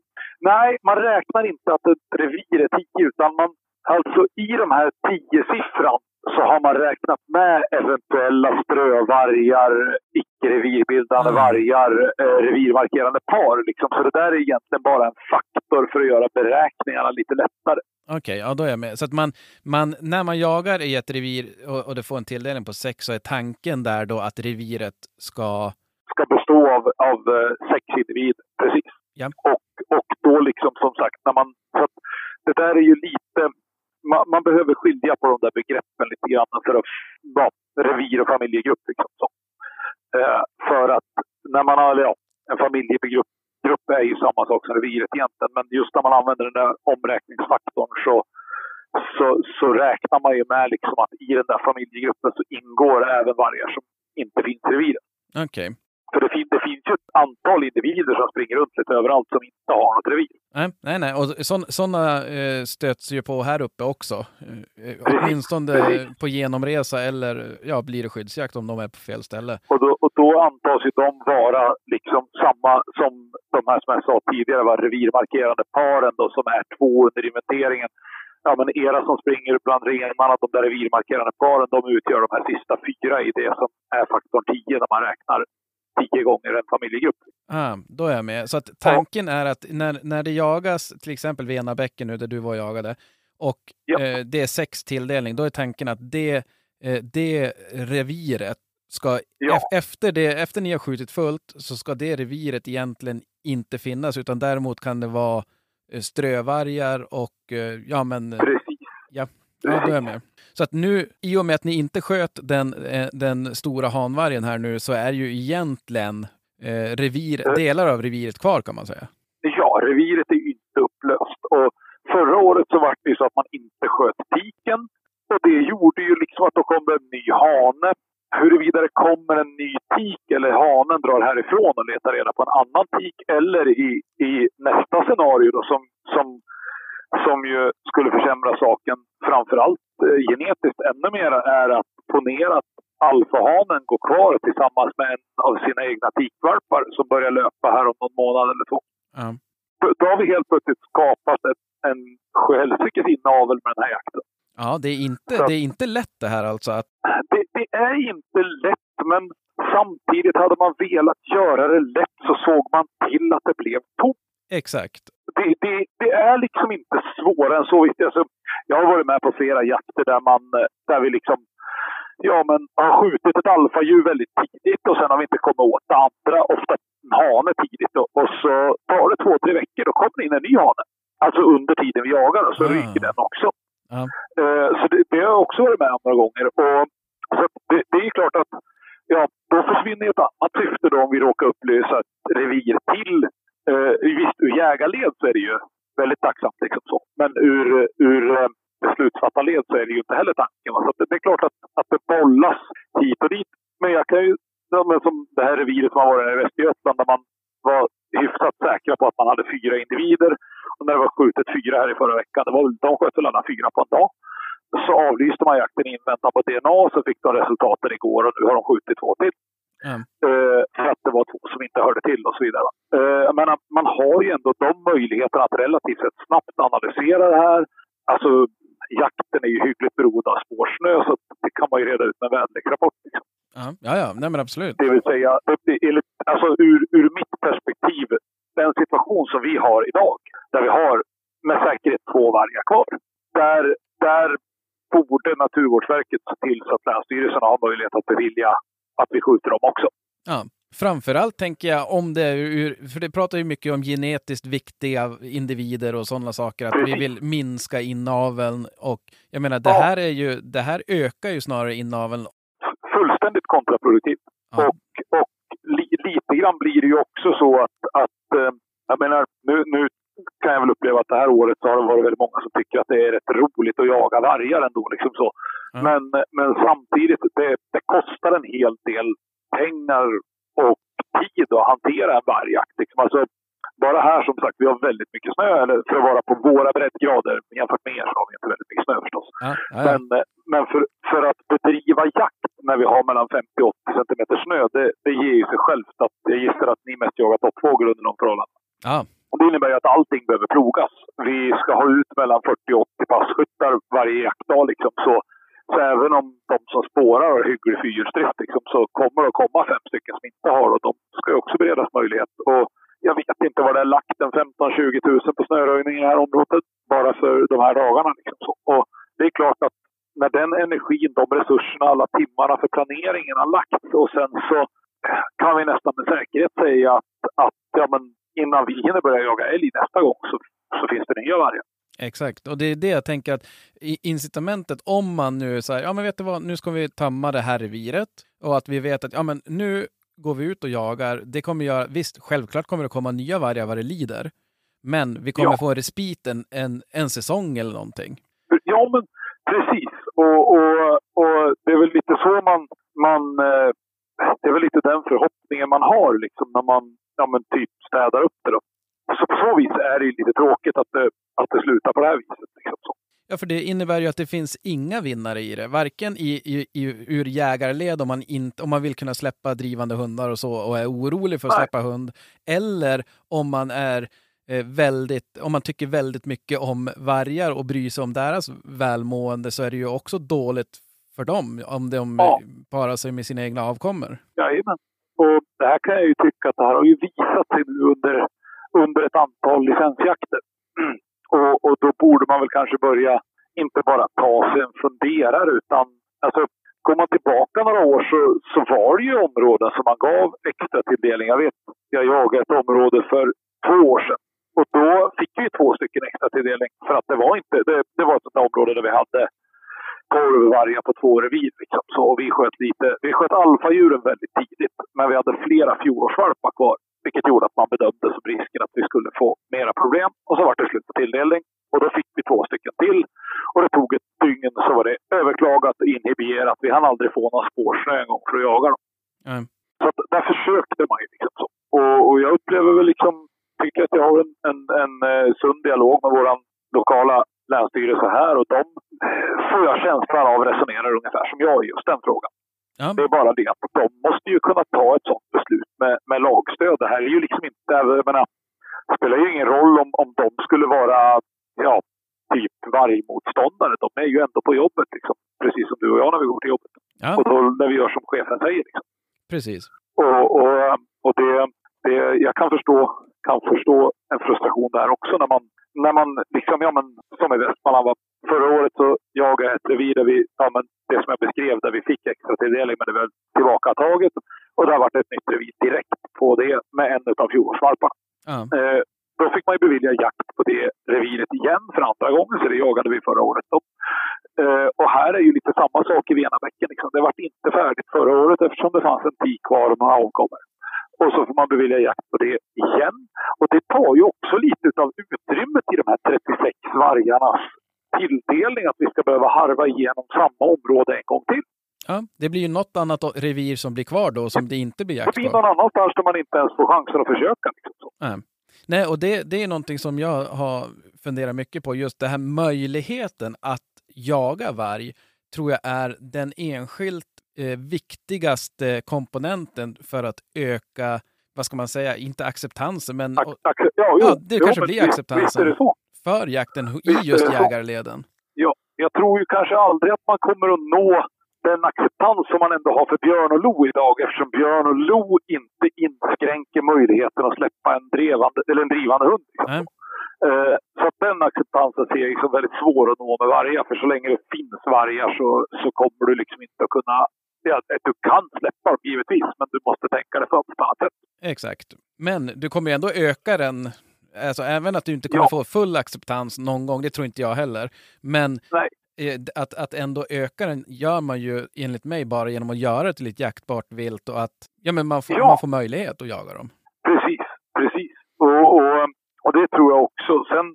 nej, man räknar inte att ett revir är tio utan man, alltså i de här tio siffran så har man räknat med eventuella strövargar, icke-revirbildande Mm. vargar, eh, revirmarkerande par. Liksom. Så det där är egentligen bara en faktor för att göra beräkningarna lite lättare. Okej, ja då är jag med. Så att man, man, när man jagar i ett revir och, och det får en tilldelning på sex så är tanken där då att reviret ska... ska bestå av, av eh, sex individer. Precis. Ja. Och, och då liksom som sagt, när man, så att det där är ju lite, man, man behöver skilja på de där begreppen lite grann för att vara revir och familjegrupp. Liksom, så. Eh, för att när man har, ja, en familjegrupp grupp är ju samma sak som reviret egentligen, men just när man använder den där omräkningsfaktorn så, så, så räknar man ju med liksom att i den där familjegruppen så ingår även vargar som inte finns i reviret. Okej. För det, fin det finns ju ett antal individer som springer runt lite överallt som inte har något revir. Nej, nej, nej. Och sådana eh, stöts ju på här uppe också. Eh, åtminstone på genomresa eller ja, blir det skyddsjakt om de är på fel ställe. Och då, och då antas ju de vara liksom samma som de här som jag sa tidigare var revirmarkerande paren då, som är två under inventeringen. Ja, men era som springer bland renarna, de där revirmarkerande paren, de utgör de här sista fyra i det som är faktorn 10 när man räknar tio gånger en familjegrupp. Ah, då är jag med. Så att tanken är att när, när det jagas, till exempel Venabäcken nu där du var och jagade, och Ja. eh, det är sex tilldelning, då är tanken att det, eh, det reviret ska, Ja. ef- efter, det, efter ni har skjutit fullt, så ska det reviret egentligen inte finnas, utan däremot kan det vara eh, strövargar och eh, ja men Precis. Ja, då är jag med. Så att nu, i och med att ni inte sköt den, eh, den stora hanvargen här nu, så är ju egentligen eh, revir, delar av reviret kvar kan man säga. Ja, reviret är ju inte upplöst. Och förra året så var det ju så att man inte sköt tiken. Och det gjorde ju liksom att då kom det en ny hane. Huruvida det kommer en ny tik eller hanen drar härifrån och letar reda på en annan tik eller i, i nästa scenario då som, som, som ju skulle försämra saken framförallt eh, genetiskt ännu mer är att ponera att alfahanen går kvar tillsammans med en av sina egna tikvalpar som börjar löpa här om någon månad eller två Ja. då har vi helt plötsligt skapat ett, en sjuhelsikes inavel med den här jakten. Ja, det är, inte, Så- det är inte lätt det här alltså. Att, Det, det är inte lätt, men samtidigt hade man velat göra det lätt så såg man till att det blev tomt. Exakt. Det, det, det är liksom inte svårare än så. Alltså, jag har varit med på flera jakter där, man, där vi liksom ja, men har skjutit ett alfadjur väldigt tidigt och sen har vi inte kommit åt det andra, ofta en hane tidigt. Och, och så tar det två, tre veckor, då kommer det in en ny hane. Alltså under tiden vi jagar och så Ah. ryker den också. Ja. Eh, Så det, det har jag också varit med om några gånger. Och, så det, det är klart att ja, då försvinner ett annat syfte då om vi råkar upplösa ett revir till. Eh, visst, ur jägarled så är det ju väldigt tacksamt. Liksom så. Men ur, ur eh, beslutsfattarled så är det ju inte heller tanken. Så det, det är klart att, att det bollas hit och dit. Men jag kan ju, som det här reviret som har varit i Västergötland där man var hyfsat säkra på att man hade fyra individer. Och när det var skjutet fyra här i förra veckan, det var, de sköt väl alla fyra på en dag. Så avlyste man jakten i inväntan på DNA så fick de resultaten igår och nu har de skjutit två till. Ja. Eh, för att det var två som inte hörde till och så vidare. Eh, menar, man har ju ändå de möjligheterna att relativt sett snabbt analysera det här. Alltså, jakten är ju hyggligt beroende av spårsnö så det kan man ju reda ut med väderleksrapport. Liksom. Ja, ja, ja. Nej, men absolut. Det vill säga, alltså ur, ur mitt perspektiv, den situation som vi har idag, där vi har med säkerhet två vargar kvar. Där, där borde Naturvårdsverket se till så att länsstyrelserna har möjlighet att bevilja att vi skjuter dem också. Ja. Framförallt tänker jag om det ur, för det pratar ju mycket om genetiskt viktiga individer och sådana saker, att vi vill minska inaveln och jag menar det Ja. här är ju, det här ökar ju snarare inaveln. Fullständigt kontraproduktivt. Ja. Och, och li, lite grann blir det ju också så att, att eh, jag menar, nu, nu kan jag väl uppleva att det här året så har det varit väldigt många som tycker att det är rätt roligt att jaga vargar ändå. Liksom så. Ja. Men, men samtidigt, det, det kostar en hel del pengar och tid att hantera en vargjakt. Liksom. Alltså, bara här som sagt, vi har väldigt mycket snö, eller för att vara på våra breddgrader jämfört med er så har vi inte väldigt mycket snö förstås. Ja, ja, ja. Men, men för, för att bedriva jakt när vi har mellan 50 och 80 centimeter snö, det, det ger ju sig självt att jag gissar att ni mest jagar toppfågel under de förhållandena. ja. Och det innebär ju att allting behöver plogas. Vi ska ha ut mellan 40 och 80 passkyttar varje jaktdag. Liksom. Så, så även om de som spårar har hygglig fyrhjulsdrift liksom, så kommer det att komma fem stycken som inte har och de ska ju också beredas möjlighet. Och jag vet inte vad det är lagt en 15-20 000 på snöröjning i det här området bara för de här dagarna liksom, Och det är klart att när den energin, de resurserna, alla timmarna för planeringen har lagts och sen så eh, kan vi nästan med säkerhet säga att, att ja, men innan vi hinner börja jaga älg nästa gång så, så finns det nya vargar. Exakt, och det är det jag tänker att incitamentet om man nu säger, ja men vet du vad, nu ska vi tömma det här reviret och att vi vet att ja men nu går vi ut och jagar, det kommer göra, visst självklart kommer det komma nya vargar vad det lider, men vi kommer Ja. få respiten en, en säsong eller någonting. Ja, men precis. Och, och, och det är väl lite så man, man eh, det är väl lite den förhoppningen man har liksom när man ja, men typ städar upp det. Då. Så på så vis är det ju lite tråkigt att det, att det slutar på det här viset. Liksom. Ja, för det innebär ju att det finns inga vinnare i det, varken i, i, i, ur jägarled om man, inte, om man vill kunna släppa drivande hundar och så och är orolig för att Nej. släppa hund, eller om man är eh, väldigt, om man tycker väldigt mycket om vargar och bryr sig om deras välmående så är det ju också dåligt för dem om de Ja. parar sig med sina egna avkommor. Jajamän. Och det här kan jag ju tycka att det här har ju visat sig nu under, under ett antal licensjakter. *clears throat* Och, och då borde man väl kanske börja inte bara ta sig en funderare utan alltså går man tillbaka några år så, så var det ju områden som man gav extra tilldelning. Jag vet, jag jagade ett område för två år sedan och då fick vi två stycken extra tilldelning för att det var inte, det, det var ett sånt där område där vi hade korvvargar på två revir. Liksom. Så vi sköt lite, vi sköt alfadjuren väldigt tidigt, men vi hade flera fjolårsvalpar kvar. Vilket gjorde att man bedömde som risken att vi skulle få mera problem. Och så var det slut på tilldelning. Och då fick vi två stycken till. Och det tog ett dygn så var det överklagat och inhiberat. Vi hann aldrig få någon spårsnö en gång för att jaga dem. Mm. Så att där försökte man ju liksom så. Och, och jag upplever väl liksom, tycker att jag har en, en, en eh, sund dialog med våran lokala länsstyrelse här och de eh, får jag känslan av resonerar ungefär som jag i just den frågan. Ja, Det är bara det att de måste ju kunna ta ett sådant beslut med, med lagstöd. Det här är ju liksom inte, jag menar, det spelar ju ingen roll om, om de skulle vara, ja, typ vargmotståndare. De är ju ändå på jobbet liksom. Precis som du och jag när vi går till jobbet. ja Och då, när vi gör som chefen säger liksom. precis. Och, och, och det, det, jag kan förstå, kan förstå en frustration där också när man, när man liksom, ja men som i Västmanland var förra året så jagade jag ett revir där vi, ja men det som jag beskrev där vi fick extra tilldelning men det var tillbakataget. Och det har varit ett nytt revir direkt på det med en av fjolårsvalparna. Ja, Eh, då fick man ju bevilja jakt på det reviret igen för andra gången, så det jagade vi förra året. Då. Eh, och här är ju lite samma sak i Venabäcken. Liksom. Det var inte färdigt förra året eftersom det fanns en tik kvar och några avkommor. Och så får man bevilja jakt på det igen. Och det tar ju också lite av utrymmet i de här 36 vargarnas tilldelning att vi ska behöva harva igenom samma område en gång till. Ja, det blir ju något annat revir som blir kvar då som det inte blir Det jakt blir på. någon annanstans där man inte ens får chansen att försöka. Liksom. Nej. Nej, och det, det är någonting som jag har funderat mycket på. Just den här möjligheten att jaga varg tror jag är den enskilt eh, viktigaste komponenten för att öka, vad ska man säga, inte acceptansen, men Ac- ja, Ja, det jo, kanske blir acceptansen. Det för jakten i just det jägarleden. Ja, jag tror ju kanske aldrig att man kommer att nå den acceptans som man ändå har för björn och lo idag eftersom björn och lo inte inskränker möjligheten att släppa en, drevande, eller en drivande hund. Liksom. Eh, så att den acceptansen ser jag som väldigt svår att nå med vargar. För så länge det finns vargar så, så kommer du liksom inte att kunna... Ja, du kan släppa dem givetvis, men du måste tänka dig för på annat sätt. Exakt. Men du kommer ju ändå öka den. Alltså även att du inte kommer Ja. få full acceptans någon gång, det tror inte jag heller. Men Nej. Eh, att, att ändå öka den gör man ju enligt mig bara genom att göra det till ett jaktbart vilt och att ja, men man, får, Ja. man får möjlighet att jaga dem. Precis, precis. Och, och, och det tror jag också. Sen,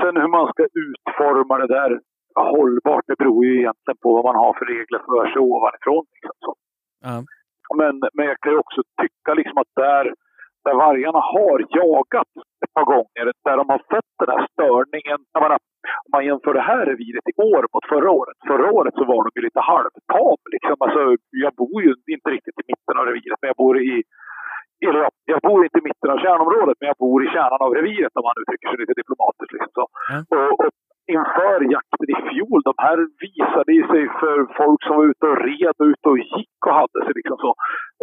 sen hur man ska utforma det där hållbart, det beror ju egentligen på vad man har för regler för sig ovanifrån. Liksom, så. Ja. Men, men jag kan ju också tycka liksom att där, där vargarna har jagat par gånger, där de har fått den här störningen. Jag menar, om man jämför det här reviret i år mot förra året. Förra året så var de ju lite halvtam. Liksom. Alltså, jag bor ju inte riktigt i mitten av reviret, men jag bor i eller ja, jag bor inte i mitten av kärnområdet, men jag bor i kärnan av reviret om man uttrycker sig lite diplomatiskt. Liksom så. Mm. Och, och inför jakten i fjol, de här visade sig för folk som var ute och red och ute och gick och hade sig. Liksom så.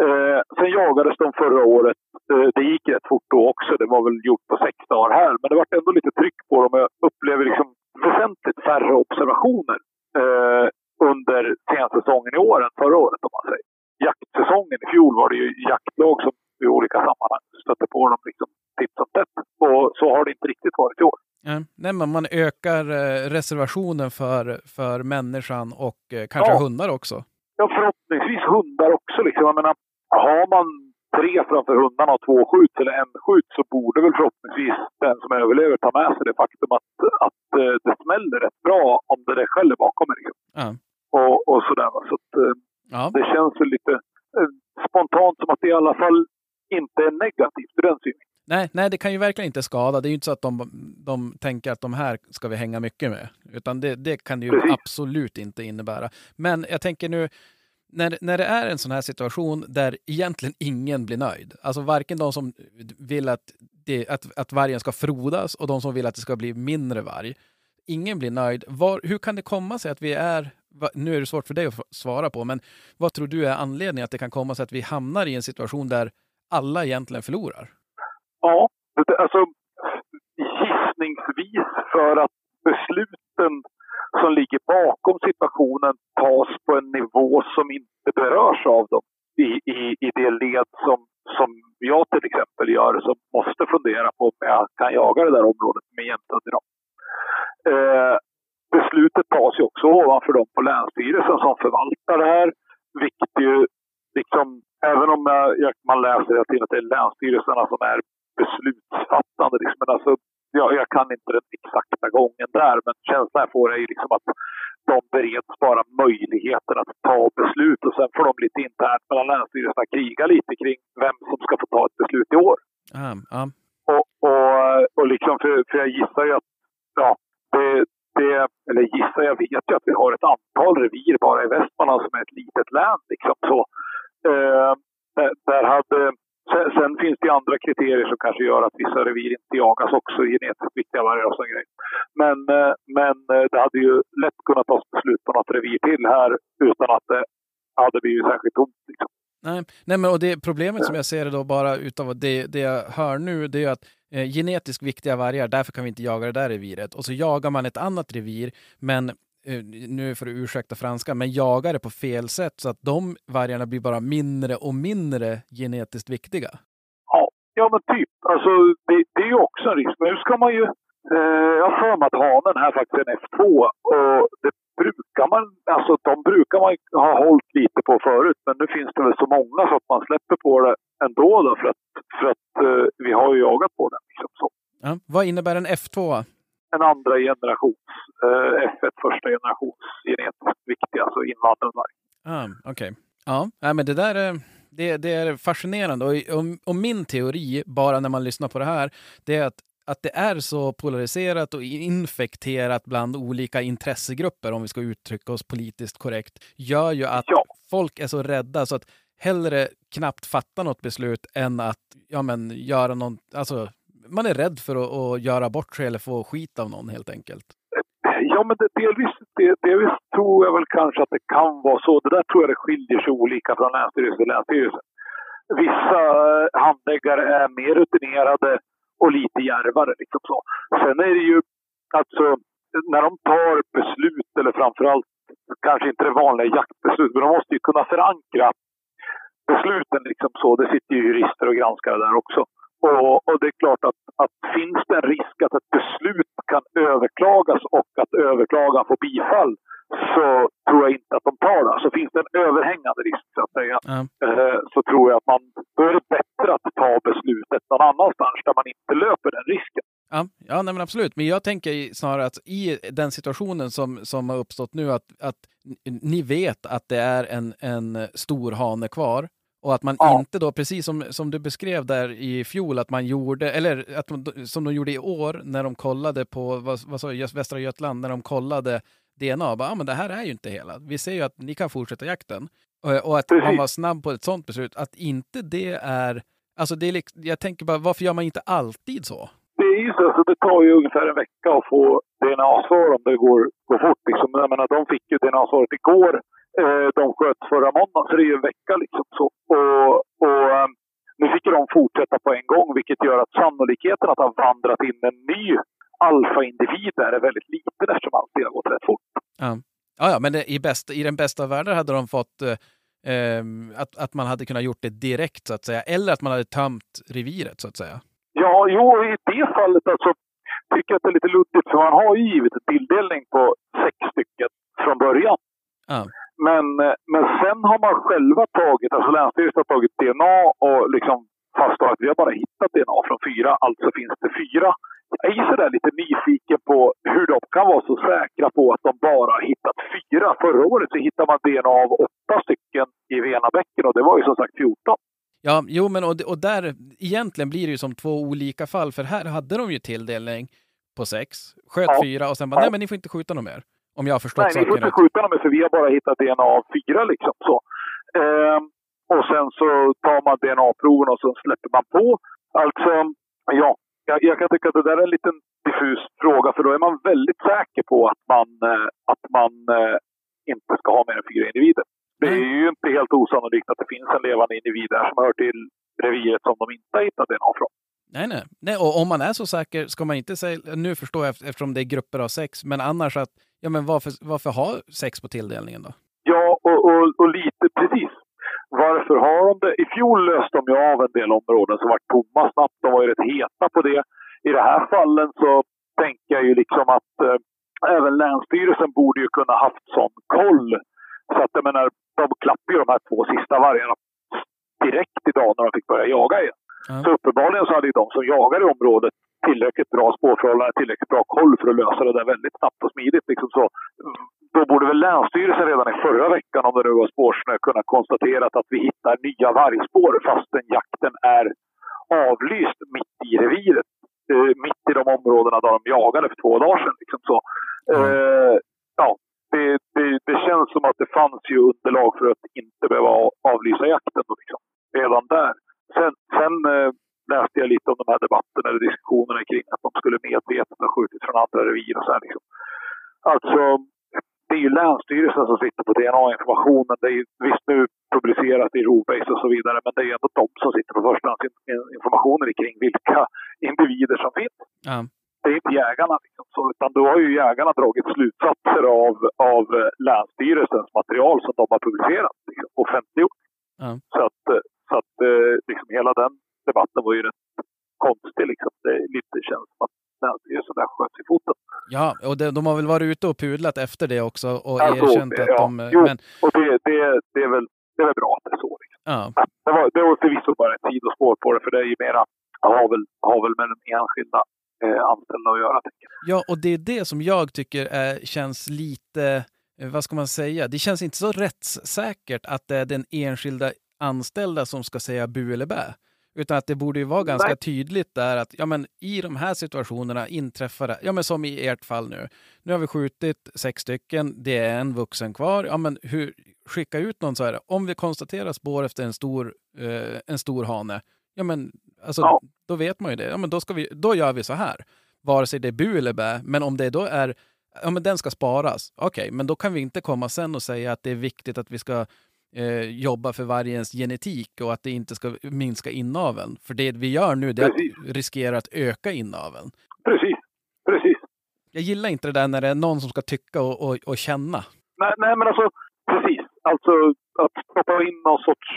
Eh, sen jagades de förra året. Eh, det gick rätt fort då också. Det var väl gjort på sex dagar här. Men det var ändå lite tryck på dem. Jag upplever liksom väsentligt färre observationer eh, under senaste säsongen i år än förra året om man säger. Jaktsäsongen i fjol var det ju jaktlag som i olika sammanhang stötte på dem liksom titt som tätt. Och så har det inte riktigt varit i år. Nej, men man ökar eh, reservationen för, för människan och eh, kanske ja. hundar också. Ja, förhoppningsvis hundar också. Liksom. Jag menar, har man tre framför hundarna och två skjuts eller en skjuts så borde väl förhoppningsvis den som överlever ta med sig det faktum att, att eh, det smäller rätt bra om det där skäller bakom en. Ja. Och, och sådär. Så att, eh, Ja. det känns väl lite eh, spontant som att det i alla fall inte är negativt ur den synvinkeln. Nej, nej, det kan ju verkligen inte skada. Det är ju inte så att de, de tänker att de här ska vi hänga mycket med. Utan det, det kan det ju Precis. absolut inte innebära. Men jag tänker nu, när, när det är en sån här situation där egentligen ingen blir nöjd. Alltså varken de som vill att, det, att, att vargen ska frodas och de som vill att det ska bli mindre varg. Ingen blir nöjd. Var, hur kan det komma sig att vi är, nu är det svårt för dig att svara på, men vad tror du är anledningen att det kan komma sig att vi hamnar i en situation där alla egentligen förlorar? Ja, alltså gissningsvis för att besluten som ligger bakom situationen tas på en nivå som inte berörs av dem i, i, i det led som, som jag till exempel gör som måste fundera på om jag kan jaga det där området med jämthund. Eh, beslutet tas ju också ovanför dem på Länsstyrelsen som förvaltar det här, vilket ju liksom, även om jag, jag, man läser hela tiden att det är länsstyrelserna som är beslutsfattande. Liksom. Men alltså, jag, jag kan inte den exakta gången där, men känslan jag får är ju liksom att de bereds bara möjligheten att ta beslut och sen får de lite internt mellan länsstyrelserna kriga lite kring vem som ska få ta ett beslut i år. Ja, ja. Och, och, och liksom för, för jag gissar ju att, ja, det, det, eller gissar, jag vet ju att vi har ett antal revir bara i Västmanland som är ett litet län. Liksom. Så, eh, där hade, sen, finns det andra kriterier som kanske gör att vissa revir inte jagas också, genetiskt viktiga vargar och sån grej. Men, eh, men eh, det hade ju lätt kunnat tas beslut på något revir till här utan att det hade blivit särskilt tomt. Liksom. Nej, nej men och det problemet som jag ser det då bara utav det, det jag hör nu, det är att eh, genetiskt viktiga vargar, därför kan vi inte jaga det där reviret. Och så jagar man ett annat revir, men nu får du ursäkta franska, men jagar det på fel sätt så att de vargarna blir bara mindre och mindre genetiskt viktiga. Ja, ja men typ. Alltså, det, det är ju också en risk. Nu ska man ju... Eh, jag har för mig att hanen här faktiskt är en F2. Och det brukar man... Alltså de brukar man ha hållit lite på förut. Men nu finns det väl så många så att man släpper på det ändå då. För att, för att eh, vi har ju jagat på den. Liksom så. Ja. Vad innebär en F2? En andra generations eh, F1 första generations genetiskt viktig, alltså invandrad varg. Ah, Okej. Ja, nej, men det där är, det, det är fascinerande. Och, och, och min teori, bara när man lyssnar på det här, det är att att det är så polariserat och infekterat bland olika intressegrupper, om vi ska uttrycka oss politiskt korrekt, gör ju att Ja. folk är så rädda så att hellre knappt fatta något beslut än att ja, men, göra något. Alltså, man är rädd för att, att göra bort sig eller få skit av någon helt enkelt. Ja, men det, delvis, det, delvis tror jag väl kanske att det kan vara så. Det där tror jag det skiljer sig olika från länsstyrelse till länsstyrelse. Vissa eh, handläggare är mer rutinerade och lite djärvare. Liksom så. Sen är det ju alltså när de tar beslut, eller framförallt kanske inte det vanliga jaktbeslut, men de måste ju kunna förankra besluten liksom så. Det sitter ju jurister och granskare där också. Och, och det är klart att, att finns det en risk att ett beslut kan överklagas och att överklagan får bifall så tror jag inte att de tar det. Så finns det en överhängande risk så att säga eh, så tror jag att man, då är det bättre att ta beslutet någon annanstans där man inte löper den risken. Ja, ja nej, men absolut. Men jag tänker snarare att i den situationen som, som har uppstått nu, att, att ni vet att det är en, en stor hane kvar och att man Ja. inte då, precis som, som du beskrev där i fjol, att man gjorde, eller att man, som de gjorde i år när de kollade på, vad, vad sa jag, Västra Götaland, när de kollade DNA, bara, ah, men det här är ju inte hela. Vi ser ju att ni kan fortsätta jakten. Och, och att man Precis. var snabb på ett sånt beslut, att inte det är, alltså det är jag tänker bara, varför gör man inte alltid så? Det är ju så, så det tar ju ungefär en vecka att få DNA-svar om det går, går fort. Liksom. Jag menar, de fick ju DNA-svaret igår. Eh, de sköt förra måndagen, så det är ju en vecka liksom. Så. Och, och eh, nu fick de fortsätta på en gång, vilket gör att sannolikheten att ha vandrat in en ny alfa-individ där är väldigt liten eftersom allting har gått rätt fort. Ja, ja, ja men det, i, bästa, i den bästa av världar hade de fått eh, ehm, att, att man hade kunnat gjort det direkt så att säga. Eller att man hade tömt reviret så att säga. Ja, jo, i det fallet alltså. tycker att det är lite luddigt för man har ju givet en tilldelning på sex stycken från början. Ja. Men, eh, men sen har man själva tagit, alltså Länsstyrelsen har tagit DNA och liksom fastslagit att vi har bara hittat DNA från fyra, alltså finns det fyra. Jag är sådär lite nyfiken på hur de kan vara så säkra på att de bara har hittat fyra. Förra året så hittade man DNA av åtta stycken i Venabäcken och det var ju som sagt 14. Ja, jo, men och, och där egentligen blir det ju som två olika fall, för här hade de ju tilldelning på sex, sköt Ja. fyra och sen bara, Ja. nej men ni får inte skjuta något mer. Om jag har förstått Nej, ni får inte skjuta dem för vi har bara hittat DNA av fyra liksom. Så. Ehm, och sen så tar man DNA-proven och så släpper man på. Alltså, ja, jag, jag kan tycka att det där är en liten diffus fråga för då är man väldigt säker på att man, eh, att man eh, inte ska ha mer än fyra individer. Det är ju inte helt osannolikt att det finns en levande individ där som hör till reviret som de inte har hittat DNA från. Nej, nej. nej. Och om man är så säker ska man inte säga, nu förstår jag eft- eftersom det är grupper av sex, men annars att, ja men varför, varför ha sex på tilldelningen då? Ja, och, och, och lite precis. Varför har de det? I fjol löste de ju av en del områden som var tomma snabbt. De var ju rätt heta på det. I det här fallen så tänker jag ju liksom att eh, även Länsstyrelsen borde ju kunna haft sån koll. Så att jag menar, de klappar ju de här två sista vargarna direkt idag när de fick börja jaga igen. Ja. Så uppenbarligen så hade ju de som jagar i området tillräckligt bra spårförhållanden, tillräckligt bra koll för att lösa det där väldigt snabbt och smidigt. Liksom så. Då borde väl Länsstyrelsen redan i förra veckan, om det nu var spårsnö, kunna konstatera att vi hittar nya vargspår fastän jakten är avlyst mitt i reviret. Eh, mitt i de områdena där de jagade för två dagar sedan. Liksom så. Eh, ja, det, det, det känns som att det fanns ju underlag för att inte behöva avlysa jakten. Då, liksom. Redan där. Sen, sen eh, läste jag lite om de här debatterna eller diskussionerna kring att de skulle medvetet ha skjutit från andra revir och så här liksom. Alltså, det är ju Länsstyrelsen som sitter på DNA-informationen. Det är ju visst nu publicerat i Rovbase och så vidare, men det är ju ändå de som sitter på förstahandsinformationen kring vilka individer som finns. Ja. Det är inte jägarna. Liksom, så, utan då har ju jägarna dragit slutsatser av, av eh, Länsstyrelsens material som de har publicerat, liksom, offentliggjort. Ja. Så att, eh, så att eh, liksom, hela den debatten var ju rätt konstig. Liksom. Det lite känns som att Länsstyrelsen där sköt sig i foten. Ja, och de, de har väl varit ute och pudlat efter det också och Ja, så, erkänt att ja. de... Jo. Men, Och det, det, det, är, väl, det är väl bra att det är så. Liksom. ja. Det, var, det var förvisso bara ett sidospår på det, för det är ju mera, har väl, har väl med den enskilda eh, anställda att göra. Ja, och det är det som jag tycker är, känns lite... eh, Vad ska man säga? Det känns inte så rättssäkert att det är den enskilda anställda som ska säga bu eller bä. Utan att det borde ju vara ganska Nej. tydligt där att ja, men i de här situationerna inträffar det, ja men som i ert fall nu. Nu har vi skjutit sex stycken, det är en vuxen kvar. Ja men hur, skicka ut någon så här, om vi konstaterar spår efter en stor, eh, en stor hane, ja men alltså Ja. då vet man ju det. Ja men då, ska vi, då gör vi så här. Vare sig det är bu eller bä, men om det då är ja men den ska sparas. Okej, men då kan vi inte komma sen och säga att det är viktigt att vi ska eh, jobba för vargens genetik och att det inte ska minska inaveln. För det vi gör nu det är Precis. att riskera att öka inaveln. Precis, precis. Jag gillar inte det där när det är någon som ska tycka och, och, och känna. Nej, nej, men alltså precis. Alltså att stoppa in någon sorts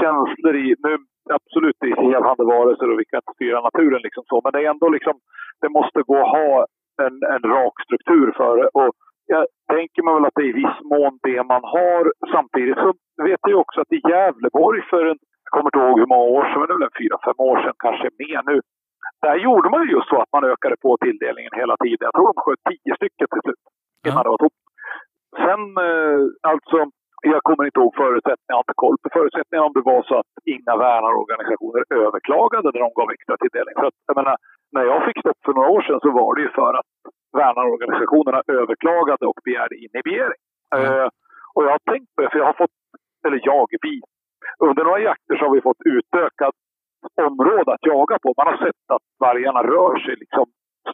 känslor i, nu absolut det är helhande varelser och vi kan inte styra naturen liksom så, men det är ändå liksom, det måste gå att ha en, en rak struktur för det. Och jag tänker mig väl att det är i viss mån det man har. Samtidigt så vet jag också att i Gävleborg för en, jag kommer inte ihåg hur många år sedan, men det en fyra, fem år sedan, kanske mer nu. Där gjorde man ju just så att man ökade på tilldelningen hela tiden. Jag tror de sköt tio stycken till slut innan Ja. det var tomt. Sen, eh, alltså, jag kommer inte ihåg förutsättningarna, jag har inte koll på förutsättningarna om det var så att inga värnarorganisationer överklagade när de gav extra tilldelning. För att, jag menar, när jag fick stopp för några år sedan så var det ju för att värnarorganisationerna överklagade och begärde inhibering. Eh, och jag har tänkt på det, för jag har fått, eller jag, vi, under några jakter så har vi fått utökat område att jaga på. Man har sett att vargarna rör sig liksom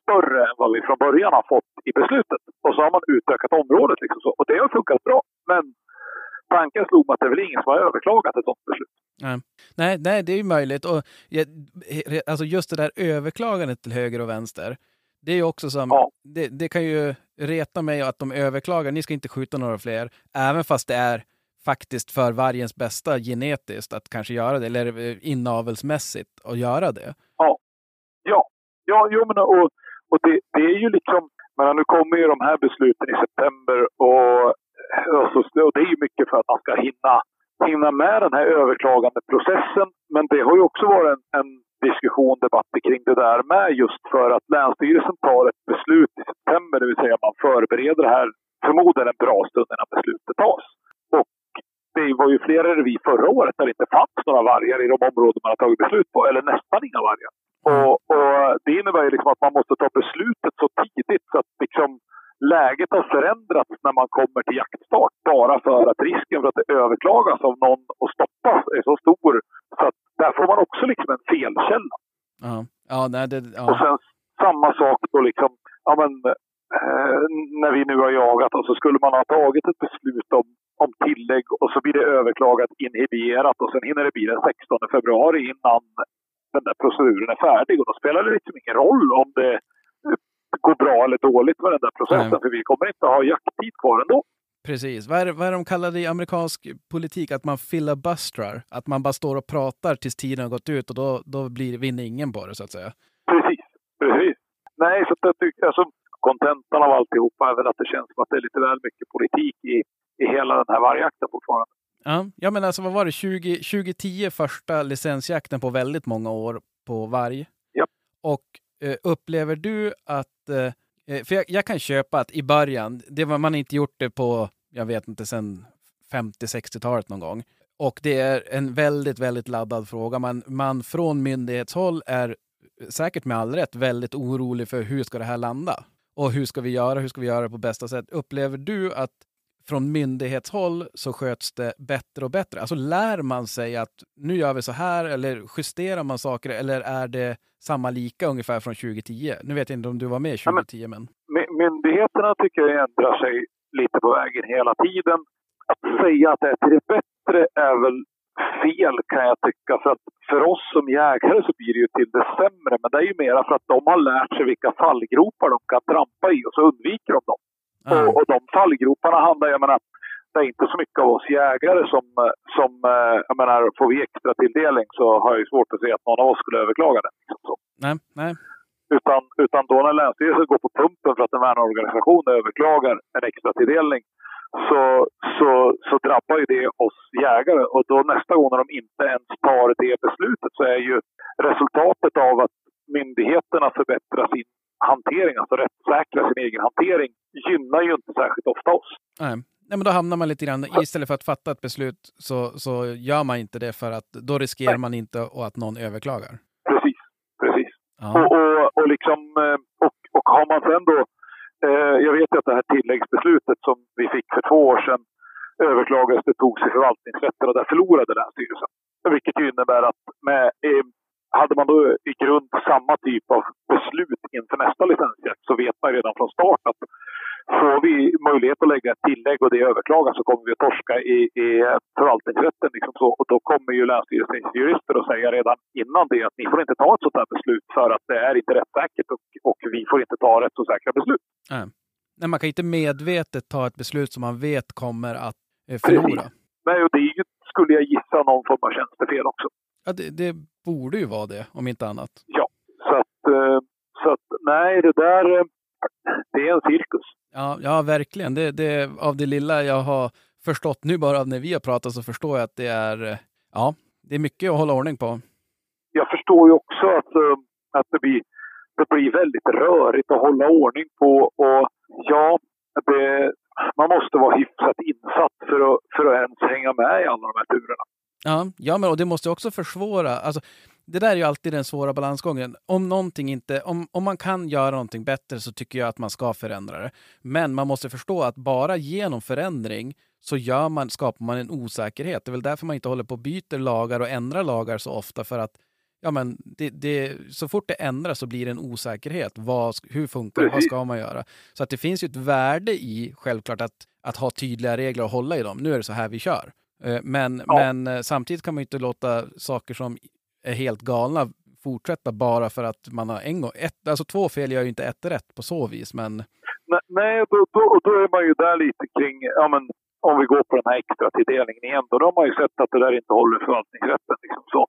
större än vad vi från början har fått i beslutet. Och så har man utökat området. Liksom så. Och det har funkat bra. Men tanken slog mig att det är väl ingen som har överklagat ett sådant beslut. Nej, nej, det är ju möjligt. Och, ja, alltså just det där överklagandet till höger och vänster, det är ju också som, Ja. det, det kan ju reta mig att de överklagar, ni ska inte skjuta några fler, även fast det är faktiskt för vargens bästa genetiskt att kanske göra det, eller eh, inavelsmässigt att göra det. Ja, ja jo, men och, och det, det är ju liksom, men nu kommer ju de här besluten i september och, och, så, och det är mycket för att man ska hinna, hinna med den här överklagandeprocessen. Men det har ju också varit en, en diskussion, debatt kring det där med just för att Länsstyrelsen tar ett beslut i september, det vill säga man förbereder det här förmodligen en bra stund innan beslutet tas. Och det var ju flera revir förra året där det inte fanns några vargar i de områden man har tagit beslut på, eller nästan inga vargar. Och, och det innebär ju liksom att man måste ta beslutet så tidigt så att liksom läget har förändrats när man kommer till jaktstart. Bara för att risken för att det överklagas av någon och stoppas är så stor. Så att där får man också liksom en felkälla. Ja, ja, nej, det, Och ja. sen samma sak då liksom, ja men eh, när vi nu har jagat och så skulle man ha tagit ett beslut om, om tillägg och så blir det överklagat inhiberat och sen hinner det bli den 16 februari innan den där proceduren är färdig och då spelar det liksom ingen roll om det går bra eller dåligt med den där processen Nej. för vi kommer inte ha jakttid kvar ändå. Precis. Vad är, vad är de kallar det i amerikansk politik? Att man filibustrar. Att man bara står och pratar tills tiden har gått ut och då, då blir, vinner ingen på det så att säga. Precis, precis. Nej, så att jag tycker, alltså kontentan av alltihopa är väl att det känns som att det är lite väl mycket politik i, i hela den här vargjakten fortfarande. Ja, ja men alltså vad var det? 20, 2010 första licensjakten på väldigt många år på varg. Japp. Och Eh, upplever du att, eh, eh, för jag, jag kan köpa att i början, det var, man har inte gjort det på, jag vet inte, sen 50-60-talet någon gång. Och det är en väldigt, väldigt laddad fråga. Man, man från myndighetshåll är eh, säkert med all rätt väldigt orolig för hur ska det här landa? Och hur ska vi göra? Hur ska vi göra det på bästa sätt? Upplever du att från myndighetshåll så sköts det bättre och bättre? Alltså lär man sig att nu gör vi så här eller justerar man saker eller är det samma lika ungefär från 2010? Nu vet jag inte om du var med Ja, men- 2010 men... My- Myndigheterna tycker jag ändrar sig lite på vägen hela tiden. Att säga att det är till det bättre är väl fel kan jag tycka. För att för oss som jägare så blir det ju till det sämre. Men det är ju mera för att de har lärt sig vilka fallgropar de kan trampa i och så undviker de dem. Ja, Och, och de fallgroparna handlar, jag menar, det är inte så mycket av oss jägare som, som eh, jag menar, får vi extra tilldelning så har jag svårt att se att någon av oss skulle överklaga det. Liksom så. nej, nej. Utan, utan då när Länsstyrelsen går på pumpen för att en värnorganisation överklagar en extra tilldelning så, så, så drabbar ju det oss jägare. Och då nästa gång när de inte ens tar det beslutet så är ju resultatet av att myndigheterna förbättrar sin hantering, alltså rättssäkra sin egen hantering, gynnar ju inte särskilt ofta oss. Nej. Nej, men då hamnar man lite grann, istället för att fatta ett beslut så, så gör man inte det för att då riskerar man inte att någon överklagar. Precis, precis. Ja. Och, och, och, liksom, eh, och, och har man sen då... Eh, jag vet ju att det här tilläggsbeslutet som vi fick för två år sedan överklagades, det togs i förvaltningsrätten och där förlorade Länsstyrelsen. Vilket ju innebär att med, eh, hade man då i grund samma typ av beslut inför nästa licensjakt så vet man redan från start att får vi möjlighet att lägga ett tillägg och det överklagas så kommer vi att torska i, i förvaltningsrätten. Liksom så. Och då kommer ju Länsstyrelsens jurister att säga redan innan det att ni får inte ta ett sådant här beslut för att det är inte rättssäkert och, och vi får inte ta rätt så säkra beslut. Nej, man kan inte medvetet ta ett beslut som man vet kommer att eh, förlora. Nej, och det är ju, skulle jag gissa, någon form av tjänstefel också. Ja, det, det borde ju vara det, om inte annat. Ja, så att, eh, så att nej, det där, eh, det är en cirkus. Ja, ja verkligen. Det, det, av det lilla jag har förstått nu bara när vi har pratat så förstår jag att det är, ja, det är mycket att hålla ordning på. jag förstår ju också att, eh, att det, blir, det blir väldigt rörigt att hålla ordning på. Och ja, det, man måste vara hyfsat insatt för att, för att ens hänga med i alla de här turerna. Ja, ja men och det måste också försvåra. Alltså, det där är ju alltid den svåra balansgången. Om, någonting inte, om, om man kan göra någonting bättre så tycker jag att man ska förändra det. Men man måste förstå att bara genom förändring så gör man, skapar man en osäkerhet. Det är väl därför man inte håller på och byter lagar och ändrar lagar så ofta. För att ja, men det, det, så fort det ändras så blir det en osäkerhet. Vad, hur funkar det? Vad ska man göra? Så att det finns ju ett värde i, självklart, att, att ha tydliga regler och hålla i dem. Nu är det så här vi kör. Eh, Men, Ja. men eh, samtidigt kan man ju inte låta saker som är helt galna fortsätta bara för att man har en gång... Ett, alltså två fel gör ju inte ett rätt på så vis, men Nej, Nej, då, då, och då är man ju där lite kring, ja men om vi går på den här extra tilldelningen igen, då har man ju sett att det där inte håller förvaltningsrätten. Liksom så.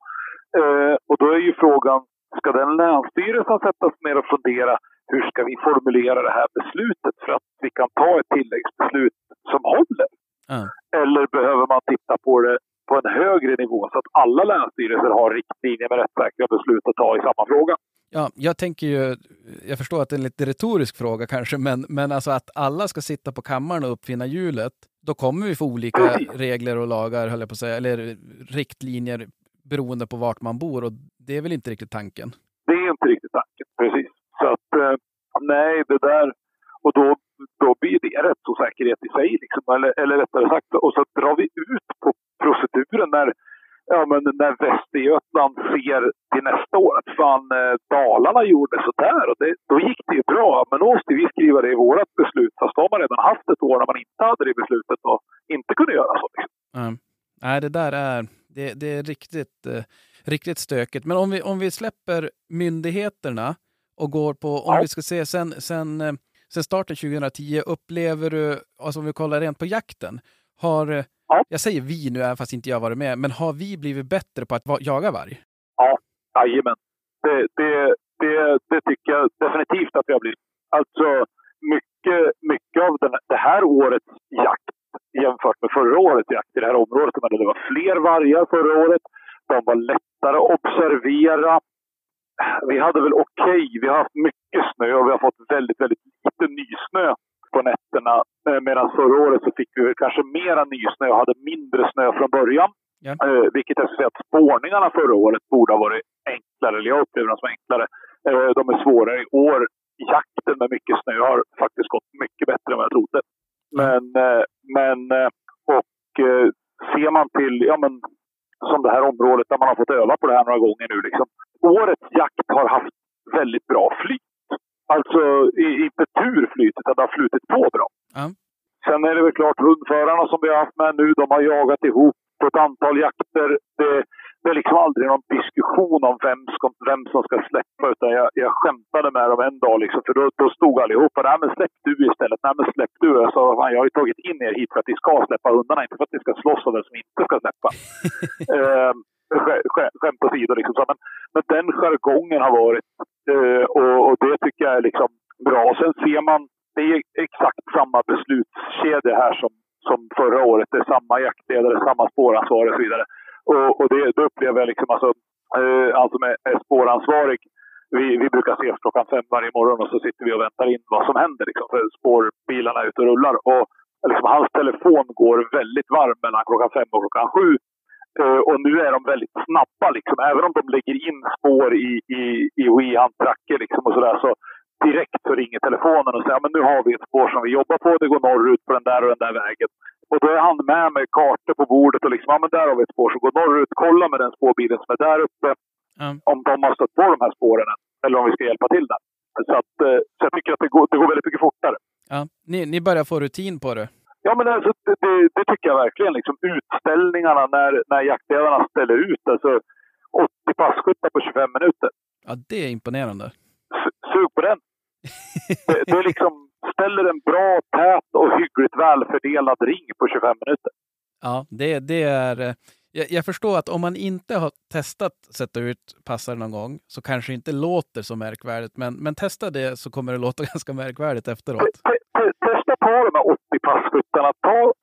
Eh, och då är ju frågan, ska den länsstyrelsen sättas ner och fundera hur ska vi formulera det här beslutet för att vi kan ta ett tilläggsbeslut som håller? Ja. Eller behöver man titta på det på en högre nivå så att alla länsstyrelser har riktlinjer med rättssäkra beslut att ta i samma fråga? Ja, jag tänker ju, jag förstår att det är en lite retorisk fråga kanske, men, men alltså att alla ska sitta på kammaren och uppfinna hjulet, då kommer vi få olika Precis. regler och lagar, höll jag på att säga, eller riktlinjer beroende på vart man bor och det är väl inte riktigt tanken. Det är inte riktigt tanken, precis. Så att eh, nej, det där... Och då, då blir det rättsosäkerhet i sig. Liksom. Eller, eller rättare sagt, och så drar vi ut på proceduren när, ja, men när Västergötland ser till nästa år att fan, eh, Dalarna gjorde sådär och det, då gick det ju bra. Men då måste vi skriva det i vårt beslut. Fast då har man redan haft ett år när man inte hade det beslutet och inte kunde göra så. Liksom. Ja. Nej, det där är, det, det är riktigt, eh, riktigt stökigt. Men om vi, om vi släpper myndigheterna och går på, om Ja. vi ska se sen, sen, eh, sen starten 2010, upplever du, alltså om vi kollar rent på jakten, har, eh, Ja. jag säger vi nu även fast inte jag varit med, men har vi blivit bättre på att jaga varg? Jajamän. Det, det, det, det tycker jag definitivt att vi har blivit. Alltså, mycket, mycket av den, det här årets jakt jämfört med förra årets jakt i det här området. Men det var fler vargar förra året. De var lättare att observera. Vi hade väl okej, vi har haft mycket snö och vi har fått väldigt, väldigt lite nysnö på nätterna. Eh, Medan förra året så fick vi kanske mera nysnö och hade mindre snö från början. Ja. Eh, vilket jag skulle säga att spårningarna förra året borde ha varit enklare, eller jag upplever dem som enklare. Eh, de är svårare i år. Jakten med mycket snö har faktiskt gått mycket bättre än vad jag trodde. Men, men och ser man till, ja men som det här området där man har fått öva på det här några gånger nu liksom. Årets jakt har haft väldigt bra flyt. Alltså i- inte tur flyt, utan det har flutit på bra. Ja. Sen är det väl klart hundförarna som vi har haft med nu, de har jagat ihop på ett antal jakter. Det, det är liksom aldrig någon diskussion om vem, ska, vem som ska släppa. Utan jag, jag skämtade med dem en dag, liksom, för då, då stod allihopa Nej men släpp du istället. Nej men släpp du. Jag sa fan, jag har ju tagit in er hit för att ni ska släppa hundarna, inte för att ni ska slåss om vem som inte ska släppa. *laughs* eh, sk- sk- skämt åsido, liksom. så, men, men den jargongen har varit eh, och, och det tycker jag är liksom bra. Och sen ser man, det är exakt samma beslutskedja här som, som förra året. Det är samma jaktledare, samma spåransvarig och så vidare. Och, och det, det upplever jag liksom, alltså, eh, alltså med är spåransvarig. Vi, vi brukar ses klockan fem varje morgon och så sitter vi och väntar in vad som händer. Liksom, för spårbilarna är ute och rullar. Och liksom, hans telefon går väldigt varm mellan klockan fem och klockan sju. Eh, och nu är de väldigt snabba. Liksom. Även om de lägger in spår i, i, i WeHunt-tracker liksom, och sådär, så direkt så ringer telefonen och säger ja, men nu har vi ett spår som vi jobbar på. Det går norrut på den där och den där vägen. Och då är han med med kartor på bordet och liksom, ja men där har vi ett spår som går norrut. Kolla med den spårbilen som är där uppe Ja. om de har stött på de här spåren eller om vi ska hjälpa till där. Så, att, eh, så jag tycker att det går, det går väldigt mycket fortare. Ja. Ni, ni börjar få rutin på det. Ja, men alltså, det, det, det tycker jag verkligen. Liksom, utställningarna när, när jaktledarna ställer ut alltså 80 passkyttar på 25 minuter. Ja, det är imponerande. S- Sug på den! *laughs* Det, det liksom, ställer en bra, tät och hyggligt välfördelad ring på 25 minuter. Ja, det, det är... eh, Jag, jag förstår att om man inte har testat sätta ut passare någon gång så kanske det inte låter så märkvärdigt, men, men testa det så kommer det låta *laughs* ganska märkvärdigt efteråt. Te, te, te, testa ta de här 80 passkyttarna. Ta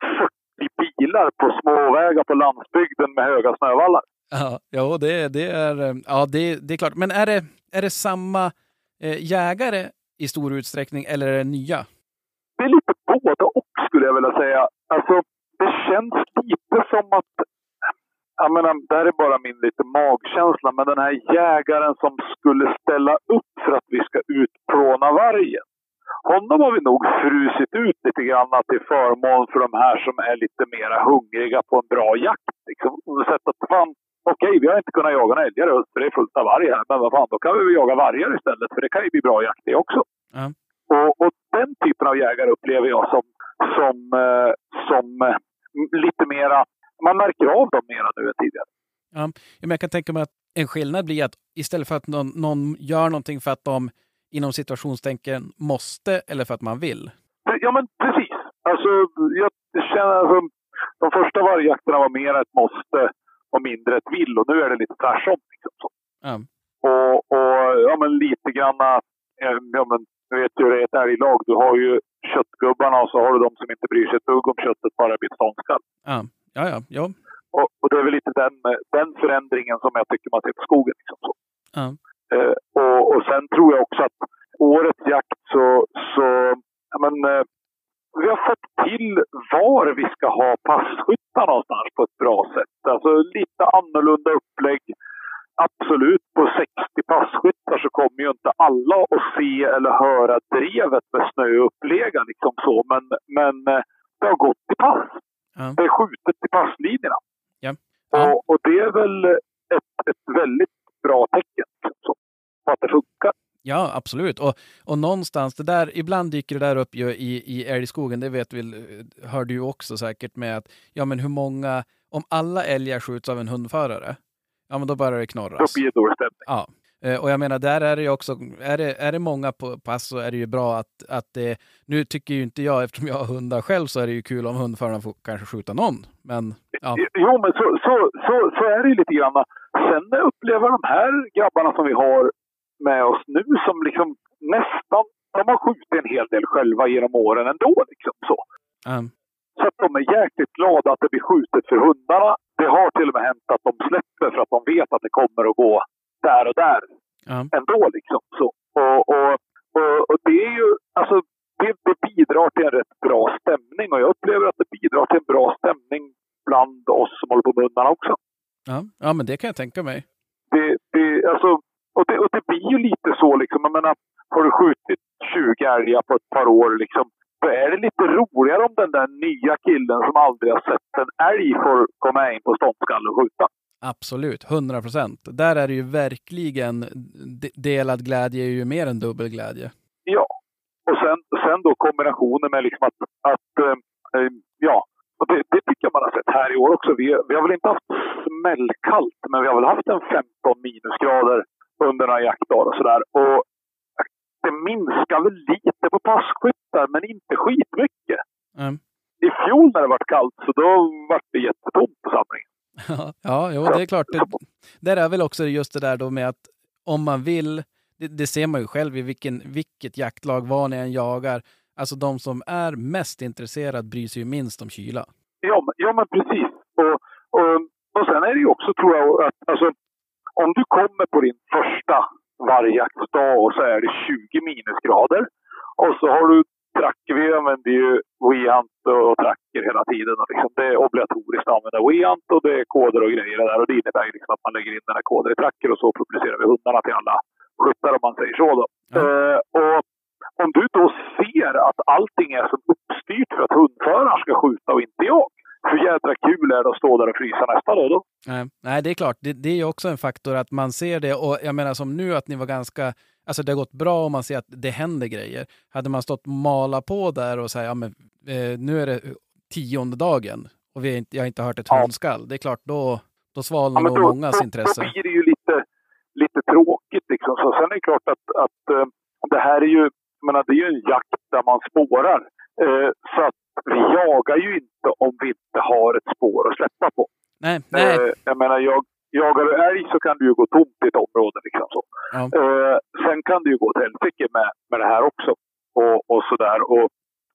40 bilar på småvägar på landsbygden med höga snövallar. Ja, ja det, det, är, eh, ja det, det är klart. Men är det, är det samma eh, jägare i stor utsträckning eller är det nya? det är lite både och skulle jag vilja säga. Alltså, det känns lite som att, jag menar, det här är bara min lite magkänsla, men den här jägaren som skulle ställa upp för att vi ska utplåna vargen. Honom har vi nog frusit ut lite grann till förmån för de här som är lite mera hungriga på en bra jakt. Liksom. Sett att fan, okej, vi har inte kunnat jaga några älgar för det är fullt av varg här, men vad fan, då kan vi väl jaga vargar istället, för det kan ju bli bra jakt det också. Ja. Och, och den typen av jägare upplever jag som, som, eh, som eh, lite mera... Man märker av dem mera nu än tidigare. Ja, men jag kan tänka mig att en skillnad blir att istället för att någon, någon gör någonting för att de inom situationstänken måste eller för att man vill. Ja, men precis. Alltså, jag känner som de första vargjakterna var mer ett måste och mindre ett vill. Och nu är det lite tvärtom. Liksom. Ja. Och, och ja, men lite grann... eh, Ja, men du vet ju hur det är ett älglag. Du har ju köttgubbarna och så har du de som inte bryr sig ett dugg om köttet, bara blir ståndskall. Ja, ja, ja. ja. Och, och det är väl lite den, den förändringen som jag tycker man ser på skogen. Liksom så. Eh, och, och sen tror jag också att årets jakt så, så men, eh, vi har fått till var vi ska ha passkyttar någonstans på ett bra sätt. Alltså lite annorlunda upplägg. Absolut, på 60 passkyttar så kommer ju inte alla att se eller höra drevet med snöuppläggar liksom så. Men, men eh, det har gått i pass. Ja. Det är skjutet till passlinjerna. Ja. Ja. Och, och det är väl ett, ett väldigt bra tecken att det funkar. Ja, absolut. Och, och någonstans, det där, ibland dyker det där upp ju i, i älgskogen, det vet väl, hör du också säkert med att, ja men hur många, om alla älgar skjuts av en hundförare, ja men då börjar det Då knorras. blir det dålig stämning. Ja. Eh, Och jag menar, där är det ju också, är det, är det många på pass så är det ju bra att, att det, nu tycker ju inte jag, eftersom jag har hundar själv, så är det ju kul om hundföraren får kanske skjuta någon. Men ja, Jo, men så, så, så, så är det ju lite grann. Sen upplever de här grabbarna som vi har med oss nu som liksom nästan, de har skjutit en hel del själva genom åren ändå. Liksom, så. ja, så att de är jäkligt glada att det blir skjutet för hundarna. Det har till och med hänt att de släpper för att de vet att det kommer att gå där och där ja, ändå. Liksom. Så. Och, och, och, och det är ju, alltså, det, det bidrar till en rätt bra stämning och jag upplever att det bidrar till en bra stämning bland oss som håller på med hundarna också. ja, ja, men det kan jag tänka mig. Det, det, alltså, och, det, och det blir ju lite så liksom, jag menar, har du skjutit 20 älgar på ett par år liksom, då är det lite roligare om den där nya killen som aldrig har sett en älg får komma in på ståndskall och skjuta. Absolut, 100 procent. Där är det ju verkligen, de- delad glädje är ju mer än dubbel glädje. Ja. Och sen, sen då kombinationen med liksom att, att eh, ja, och det, det tycker jag man har sett här i år också. Vi, vi har väl inte haft smällkallt, men vi har väl haft en 15 minusgrader under några jaktdagar och sådär. Och det minskar väl lite på passkyttar, men inte skitmycket. Mm. I fjol när det var kallt, så då var det jättetomt på samlingen. *laughs* ja, jo, det är klart. Det, där är väl också just det där då med att om man vill, det, det ser man ju själv i vilken, vilket jaktlag, var ni än jagar, alltså de som är mest intresserade bryr sig ju minst om kyla. Ja, ja, men precis. Och, och, och sen är det ju också, tror jag, att alltså, om du kommer på din första vargjaktsdag och så är det 20 minusgrader och så har du tracker, vi använder ju WeHunt och tracker hela tiden. Och liksom det är obligatoriskt att använda WeHunt och det är koder och grejer där. Och det innebär liksom att man lägger in den här koden i tracker och så publicerar vi hundarna till alla skyttar om man säger så. Då. Ja. Eh, och om du då ser att allting är som uppstyrt för att hundföraren ska skjuta och inte jag. Hur jädra kul är det att stå där och frysa nästa dag då? Nej, nej, det är klart. Det, det är också en faktor att man ser det. Och jag menar som nu att ni var ganska... Alltså det har gått bra om man ser att det händer grejer. Hade man stått och mala på där och säga ja, men, eh, nu är det tionde dagen och vi har inte, jag har inte hört ett Ja. hundskall. Det är klart, då, då svalnar Ja, nog mångas då, intresse. Då blir det ju lite, lite tråkigt. Liksom. Så sen är det klart att, att eh, det här är ju, menar, det är ju en jakt där man spårar. Eh, så att vi jagar ju inte om vi inte har ett spår att släppa på. Nej, nej. Eh, jag menar, jag, jagar du älg så kan du ju gå tomt i ett område. Liksom så. Ja. Eh, sen kan det ju gå åt helsike med, med det här också. Och, och sådär. Och,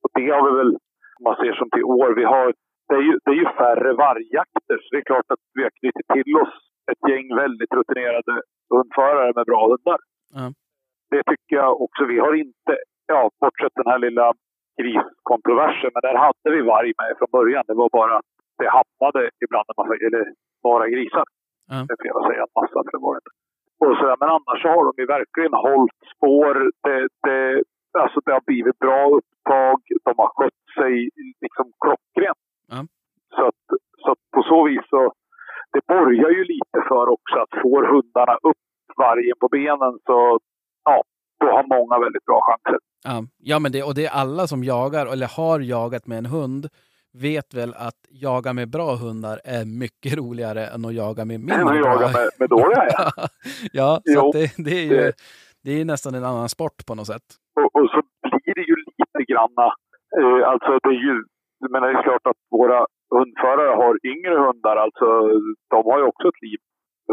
och det har vi väl, om man ser som till år, vi har, det, är ju, det är ju färre vargjakter. Så det är klart att vi har knutit till oss ett gäng väldigt rutinerade hundförare med bra hundar. Ja. Det tycker jag också. Vi har inte, ja, bortsett den här lilla griskontroversen, men där hade vi varg med från början. Det var bara att det hamnade ibland en massa, eller några grisar. Ja. Det är fel att säga en massa, för det var det inte. Och så där. Men annars så har de ju verkligen hållit spår. Det, det, alltså det har blivit bra upptag. De har skött sig liksom klockrent. Ja. Så, att, så att på så vis så det borgar ju lite för också att får hundarna upp vargen på benen så ja, då har många väldigt bra chanser. Ja, ja men det, och det är alla som jagar eller har jagat med en hund vet väl att jaga med bra hundar är mycket *laughs* roligare än att jaga med Men mindre att bra. jaga med, med dåliga ja. *laughs* ja, så Jo, att det, det är ju det- det är nästan en annan sport på något sätt. och, och så blir det ju lite granna, eh, alltså det är ju, menar det är klart att våra hundförare har yngre hundar, alltså de har ju också ett liv,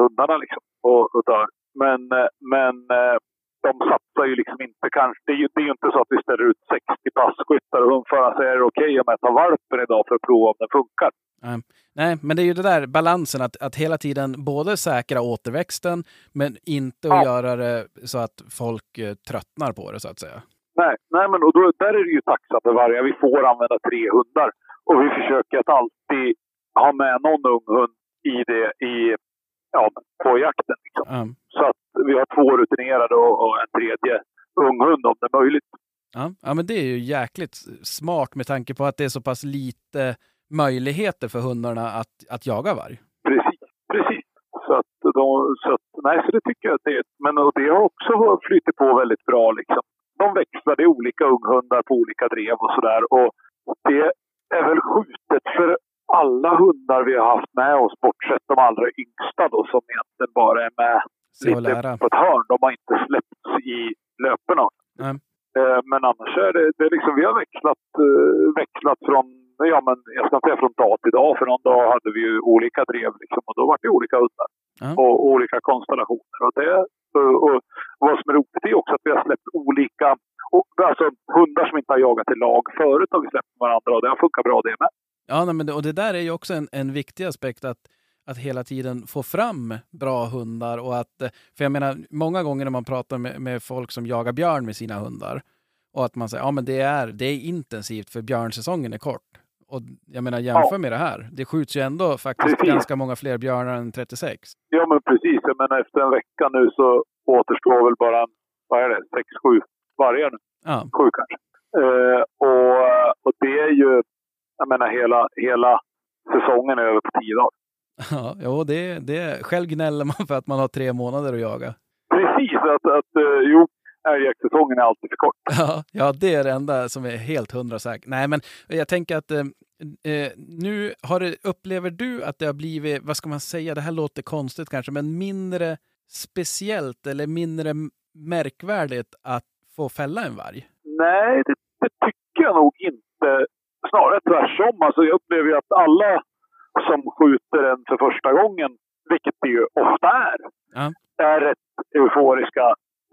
hundarna liksom, och, och dör. Men, eh, men eh, de satsar ju liksom inte kanske... Det är ju, det är ju inte så att vi ställer ut 60 passkyttar och hundföraren säger är det okej om jag tar valpen idag för att prova om den funkar. Nej, men det är ju det där balansen att, att hela tiden både säkra återväxten men inte att Ja. göra det så att folk eh, tröttnar på det så att säga. Nej, nej men och då, där är det ju tacksamt för varje. Vi får använda tre hundar. Och vi försöker att alltid ha med någon ung hund i det i ja, på jakten. Liksom. Ja. Så att vi har två rutinerade och, och en tredje ung hund om det är möjligt. Ja, ja, men det är ju jäkligt smart med tanke på att det är så pass lite möjligheter för hundarna att, att jaga varg. Precis, precis. Så att, de, så att, nej, så det tycker jag att det är. Men och det har också flyttat på väldigt bra liksom. De växlar, det är olika unghundar på olika drev och sådär. Och det är väl för alla hundar vi har haft med oss, bortsett de allra yngsta då, som egentligen bara är med lite lära. på ett hörn. De har inte släppts i löperna. Nej. Eh, Men annars är det, det är liksom, vi har växlat, eh, växlat från, ja men jag ska säga från dag till dag, för någon dag hade vi ju olika drev liksom, och då var det olika hundar. Ja. Och, och olika konstellationer. Och, det, och, och vad som är roligt är också att vi har släppt olika, och, alltså hundar som inte har jagat i lag förut har vi släppt varandra och det har funkat bra det med. Ja, nej, men det, och det där är ju också en, en viktig aspekt att, att hela tiden få fram bra hundar. Och att, eh, för jag menar, många gånger när man pratar med, med folk som jagar björn med sina hundar och att man säger ja det är, det är intensivt för björnsäsongen är kort. Och jag menar jämför med det här. Det skjuts ju ändå faktiskt Precis. ganska många fler björnar än 36. Ja men precis, jag menar efter en vecka nu så återstår väl bara, vad är det, sex, sju vargar nu. Ja, sju kanske. Eh, och, och det är ju, jag menar hela, hela säsongen är över på tio dagar. *laughs* ja jo, det, det, själv gnäller man för att man har tre månader att jaga. Precis, att, att eh, jo, älgjaktssäsongen är alltid för kort. *laughs* Ja, ja, det är det enda som är helt hundra säkert. Nej, men jag tänker att eh, eh, nu har det, upplever du att det har blivit, vad ska man säga, det här låter konstigt kanske, men mindre speciellt eller mindre märkvärdigt att få fälla en varg? Nej, det, det tycker jag nog inte. Snarare tvärtom. Alltså, jag upplever ju att alla som skjuter en för första gången, vilket det ju ofta är, Ja. är rätt euforiska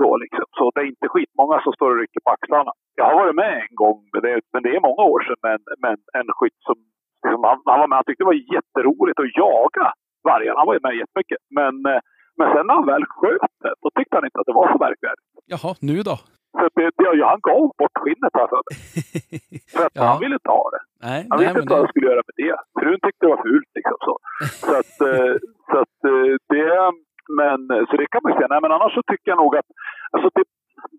då liksom. Så det är inte skitmånga som står och rycker på axlarna. Jag har varit med en gång, men det, men är många år sedan, med en, med en, en skytt som liksom, han, han var med. Han tyckte det var jätteroligt att jaga vargarna. Han var ju med jättemycket. Men, eh, men sen när han väl sköt det, då tyckte han inte att det var så märkvärdigt. Jaha, nu då? Så det, det, han gav bort skinnet här för mig. *laughs* För att Ja. han ville inte ha det. Nej, Han nej visste inte vad han skulle göra med det. Frun tyckte det var fult liksom så. Så att, eh, så att eh, det, men, så det kan man ju säga. Nej, men annars så tycker jag nog att, alltså det,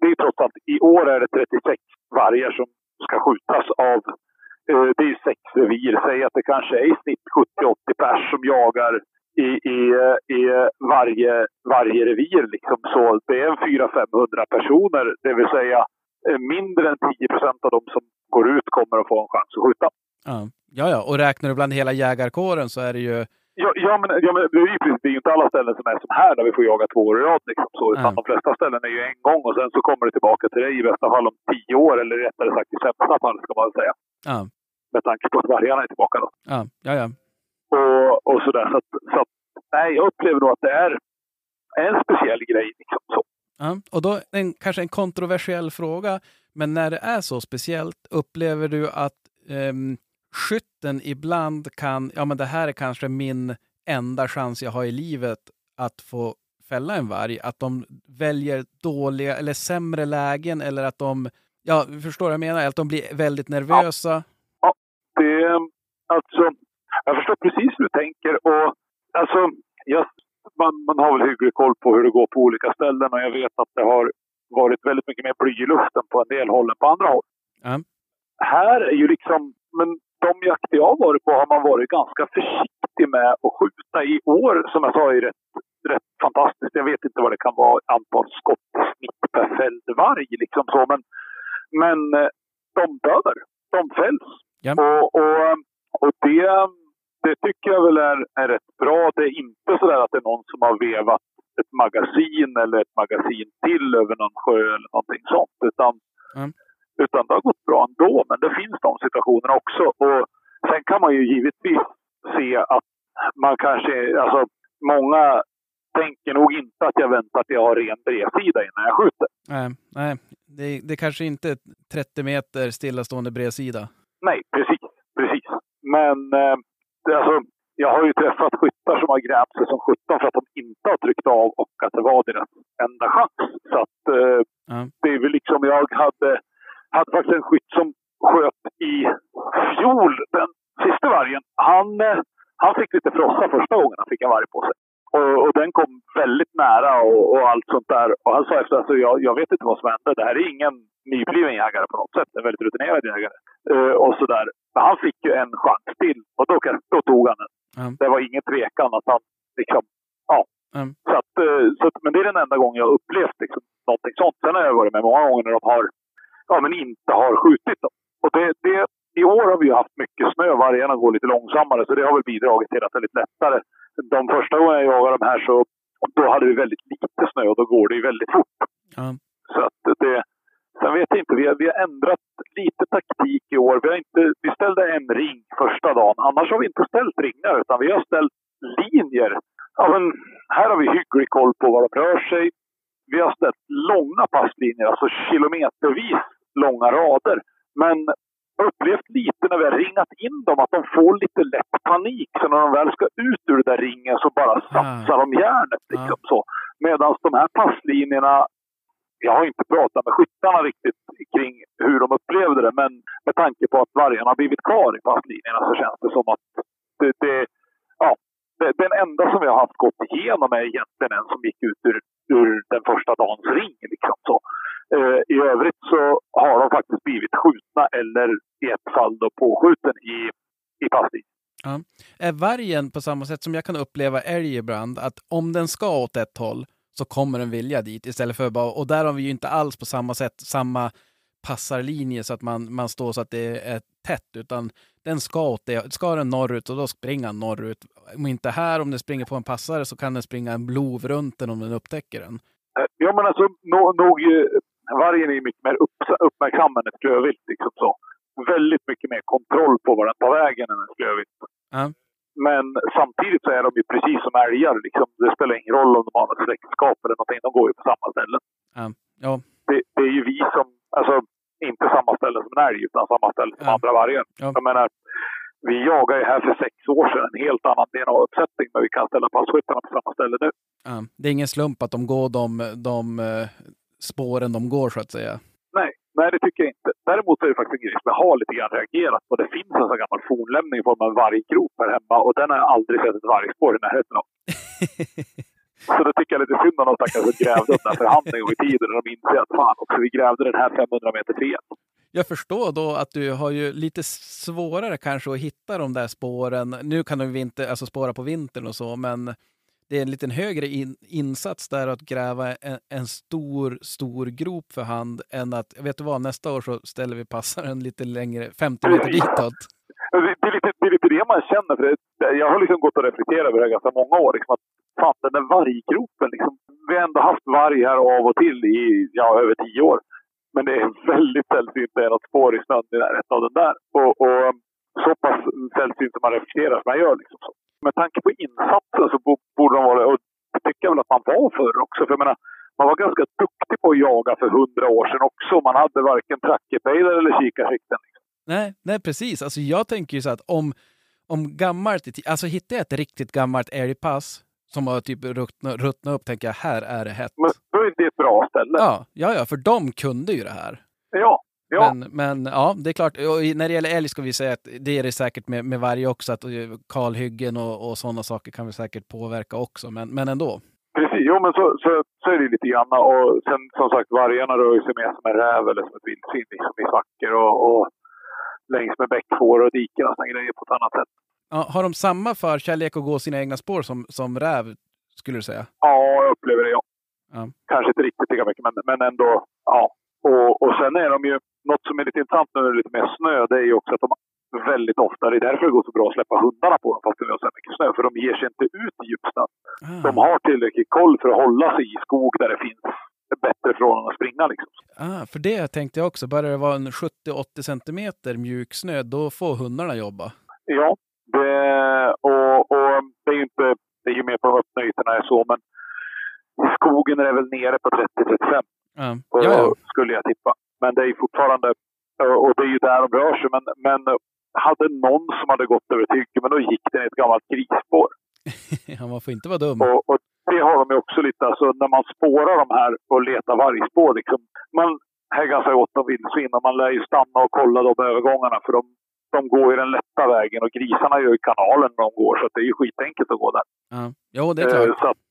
det är trots allt, i år är det 36 vargar som ska skjutas av, eh, det är sex revir. Säg att det kanske är i snitt 70-80 pers som jagar i, i, i varje, varje revir liksom. Så det är en 400-500 personer, det vill säga eh, mindre än 10 procent av de som går ut kommer att få en chans att skjuta. ja. ja, ja, och räknar du bland hela jägarkåren så är det ju, Ja, ja, men, ja, men det är ju precis, det är ju inte alla ställen som är som här där vi får jaga två år i rad. Liksom, så, utan Nej. de flesta ställen är ju en gång och sen så kommer det tillbaka till dig i bästa fall om tio år, eller rättare sagt i sämsta fall ska man säga. ja, Med tanke på att vargarna är tillbaka då. ja, ja, ja. Och, och sådär. Så, att, så att, nej, jag upplever nog att det är en speciell grej. Liksom, så. Ja, och då en, kanske en kontroversiell fråga, men när det är så speciellt, upplever du att um, skytten ibland kan, ja men det här är kanske min enda chans jag har i livet att få fälla en varg, att de väljer dåliga eller sämre lägen eller att de, ja, förstår vad jag menar, att de blir väldigt nervösa. Det, alltså, jag förstår precis hur du tänker. Och, alltså, jag, man, man har väl hygglig koll på hur det går på olika ställen och jag vet att det har varit väldigt mycket mer bly i luften på en del håll än på andra håll. Ja. Här är ju liksom, men de jakter jag har varit på har man varit ganska försiktig med att skjuta i år. Som jag sa är rätt, rätt fantastiskt. Jag vet inte vad det kan vara antal skott snitt per fälld varg liksom så. Men, men eh, de dör. De fälls. Ja. Och, och, och det, det tycker jag väl är, är rätt bra. Det är inte så att det är någon som har vevat ett magasin eller ett magasin till över någon sjö eller någonting sånt. Utan, Mm. utan det har gått bra ändå. Men det finns de situationerna också. Och sen kan man ju givetvis se att man kanske, alltså många tänker nog inte att jag väntar till jag har ren bredsida innan jag skjuter. Nej, nej. Det, det kanske inte är 30 meter stillastående bredsida. Nej, precis. precis. Men eh, alltså, jag har ju träffat skyttar som har grävt sig som 17 för att de inte har tryckt av och att det var deras enda chans. Så att eh, Ja. det är väl liksom, jag hade, hade faktiskt en skytt som sköt i fjol, den sista vargen. Han, eh, han fick lite frossa första gången han fick en varg på sig. Och, och den kom väldigt nära och, och allt sånt där. Och han sa efter alltså, jag, jag vet inte vad som hände. Det här är ingen nybliven jägare på något sätt. En väldigt rutinerad jägare. Eh, och sådär. Men han fick ju en chans till och då, då tog han den. Ja. Det var ingen tvekan att han liksom, ja. Mm. Så att, eh, så att, men det är den enda gången jag upplevt liksom, någonting sånt. Sen har jag varit med många gånger när de har, ja men inte har skjutit dem. Och det, det, i år har vi haft mycket snö. Vargarna går lite långsammare så det har väl bidragit till att det är lite lättare. De första gångerna jag jagade de här så då hade vi väldigt lite snö och då går det ju väldigt fort. Ja. Så att det, sen vet jag inte, vi har, vi har ändrat lite taktik i år. Vi, har inte, vi ställde en ring första dagen. Annars har vi inte ställt ringar utan vi har ställt linjer. Ja, men här har vi hygglig koll på var de rör sig. Vi har ställt långa passlinjer, alltså kilometervis långa rader. Men upplevt lite när vi har ringat in dem att de får lite lätt panik. Så när de väl ska ut ur den där ringen så bara satsar de järnet. Liksom, så. Medan de här passlinjerna, jag har inte pratat med skyttarna riktigt kring hur de upplevde det, men med tanke på att vargarna har blivit kvar i passlinjerna så känns det som att det, det, ja, det, den enda som vi har haft gått igenom är egentligen en som gick ut ur, ur den första dagens ring. Liksom, så. Eh, I övrigt så har de faktiskt blivit skjutna eller i ett fall då påskjuten i, i passlinjen. Är vargen på samma sätt som jag kan uppleva älg ibland, att om den ska åt ett håll så kommer den vilja dit istället för bara, och där har vi ju inte alls på samma sätt samma passarlinje så att man, man står så att det är tätt, utan den ska åt det. Ska den norrut och då springer den norrut. Om inte här, om den springer på en passare så kan den springa en blov runt den om den upptäcker den. Eh, Ja, men alltså nå- nog... eh, Vargen är mycket mer upp, uppmärksam än ett klövvilt. Liksom så. Väldigt mycket mer kontroll på var den tar vägen än ett klövvilt. Ja. Men samtidigt så är de ju precis som älgar. Liksom. Det spelar ingen roll om de har något släktskap eller någonting. De går ju på samma ställen. Ja, Det, det är ju vi som... Alltså, inte samma ställe som en älg, utan samma ställe som Ja. andra vargar. Ja. Jag menar, vi jagar ju här för sex år sedan en helt annan DNA-uppsättning, men vi kan ställa passkyttarna på samma ställe nu. ja. Det är ingen slump att de går de, de eh, spåren de går så att säga. Nej, nej det tycker jag inte. Däremot är det faktiskt jag har lite grann reagerat på. Det finns en sån gammal fornlämning i form av en varggrop här hemma och den har jag aldrig sett ett vargspår i närheten av. *laughs* Så det tycker jag lite synd om de stackare som grävde den där för hand en gång i tiden och de inser att fan också, vi grävde den här 500 meter fel. Jag förstår då att du har ju lite svårare kanske att hitta de där spåren. Nu kan de ju inte alltså spåra på vintern och så, men det är en liten högre in, insats där att gräva en, en stor, stor grop för hand än att, vet du vad, nästa år så ställer vi passaren lite längre, 50 meter ditåt. Det, det, är lite, det är lite det man känner. För det, jag har liksom gått och reflekterat över det ganska många år. Liksom, att fan, den där varggropen. Liksom, vi har ändå haft varg här av och till i ja, över tio år. Men det är väldigt sällsynt att det är något spår i snön i närheten av den där. Och, och så pass sällsynt som man reflekterar som man gör. Liksom så. Med tanke på insatsen så bo- borde de vara, och det tycker jag väl att man var förr också. För jag menar, man var ganska duktig på att jaga för hundra år sedan också. Man hade varken trackerpejlare eller kikarsikten. Nej, nej, precis. Alltså jag tänker ju så att om, om gammalt, alltså hittar jag ett riktigt gammalt älgpass som har typ ruttnat, ruttnat upp, tänker jag här är det hett. Men då är det ett bra ställe. Ja, ja, ja, för de kunde ju det här. Ja, ja. Men, men ja, det är klart. Och när det gäller älg ska vi säga att det är det säkert med, med varje också, att eh, kalhyggen och, och sådana saker kan vi säkert påverka också, men, men ändå. Precis, jo men så, så, så är det lite grann. Och sen som sagt, vargarna rör sig mer som en räv eller som ett vildsvin liksom, i svackor och, och längs med bäckfår och diken och sådana grejer på ett annat sätt. Ja, har de samma förkärlek att gå sina egna spår som, som räv, skulle du säga? Ja, jag upplever det ja. Ja. Kanske inte riktigt lika mycket, men, men ändå. Ja. Och, och sen är de ju, något som är lite intressant nu när det är lite mer snö, det är ju också att de väldigt ofta, det är därför det går så bra att släppa hundarna på dem fast det är så mycket snö, för de ger sig inte ut i djupsnön. Ah, De har tillräckligt koll för att hålla sig i skog där det finns bättre förhållanden att springa liksom. ah, för det tänkte jag också. Börjar det vara en 70-80 centimeter mjuk snö, då får hundarna jobba. Ja, det, och, och det är ju inte, det är ju mer på de öppna ytorna så, men är väl nere på 30-35 Och- Ja, skulle jag tippa. Men det är fortfarande, och det är ju där de rör sig. Men, men hade någon som hade gått över hygge, men då gick den i ett gammalt grisspår. *laughs* ja, man får inte vara dum. Och, och det har de ju också lite, alltså när man spårar de här och letar vargspår liksom. Man är ganska gott om vildsvin och man lär ju stanna och kolla de övergångarna för de, de går ju den lätta vägen och grisarna gör ju kanalen när de går så det är ju skitenkelt att gå där. Ja. Jo, det är Eh, klart. Så att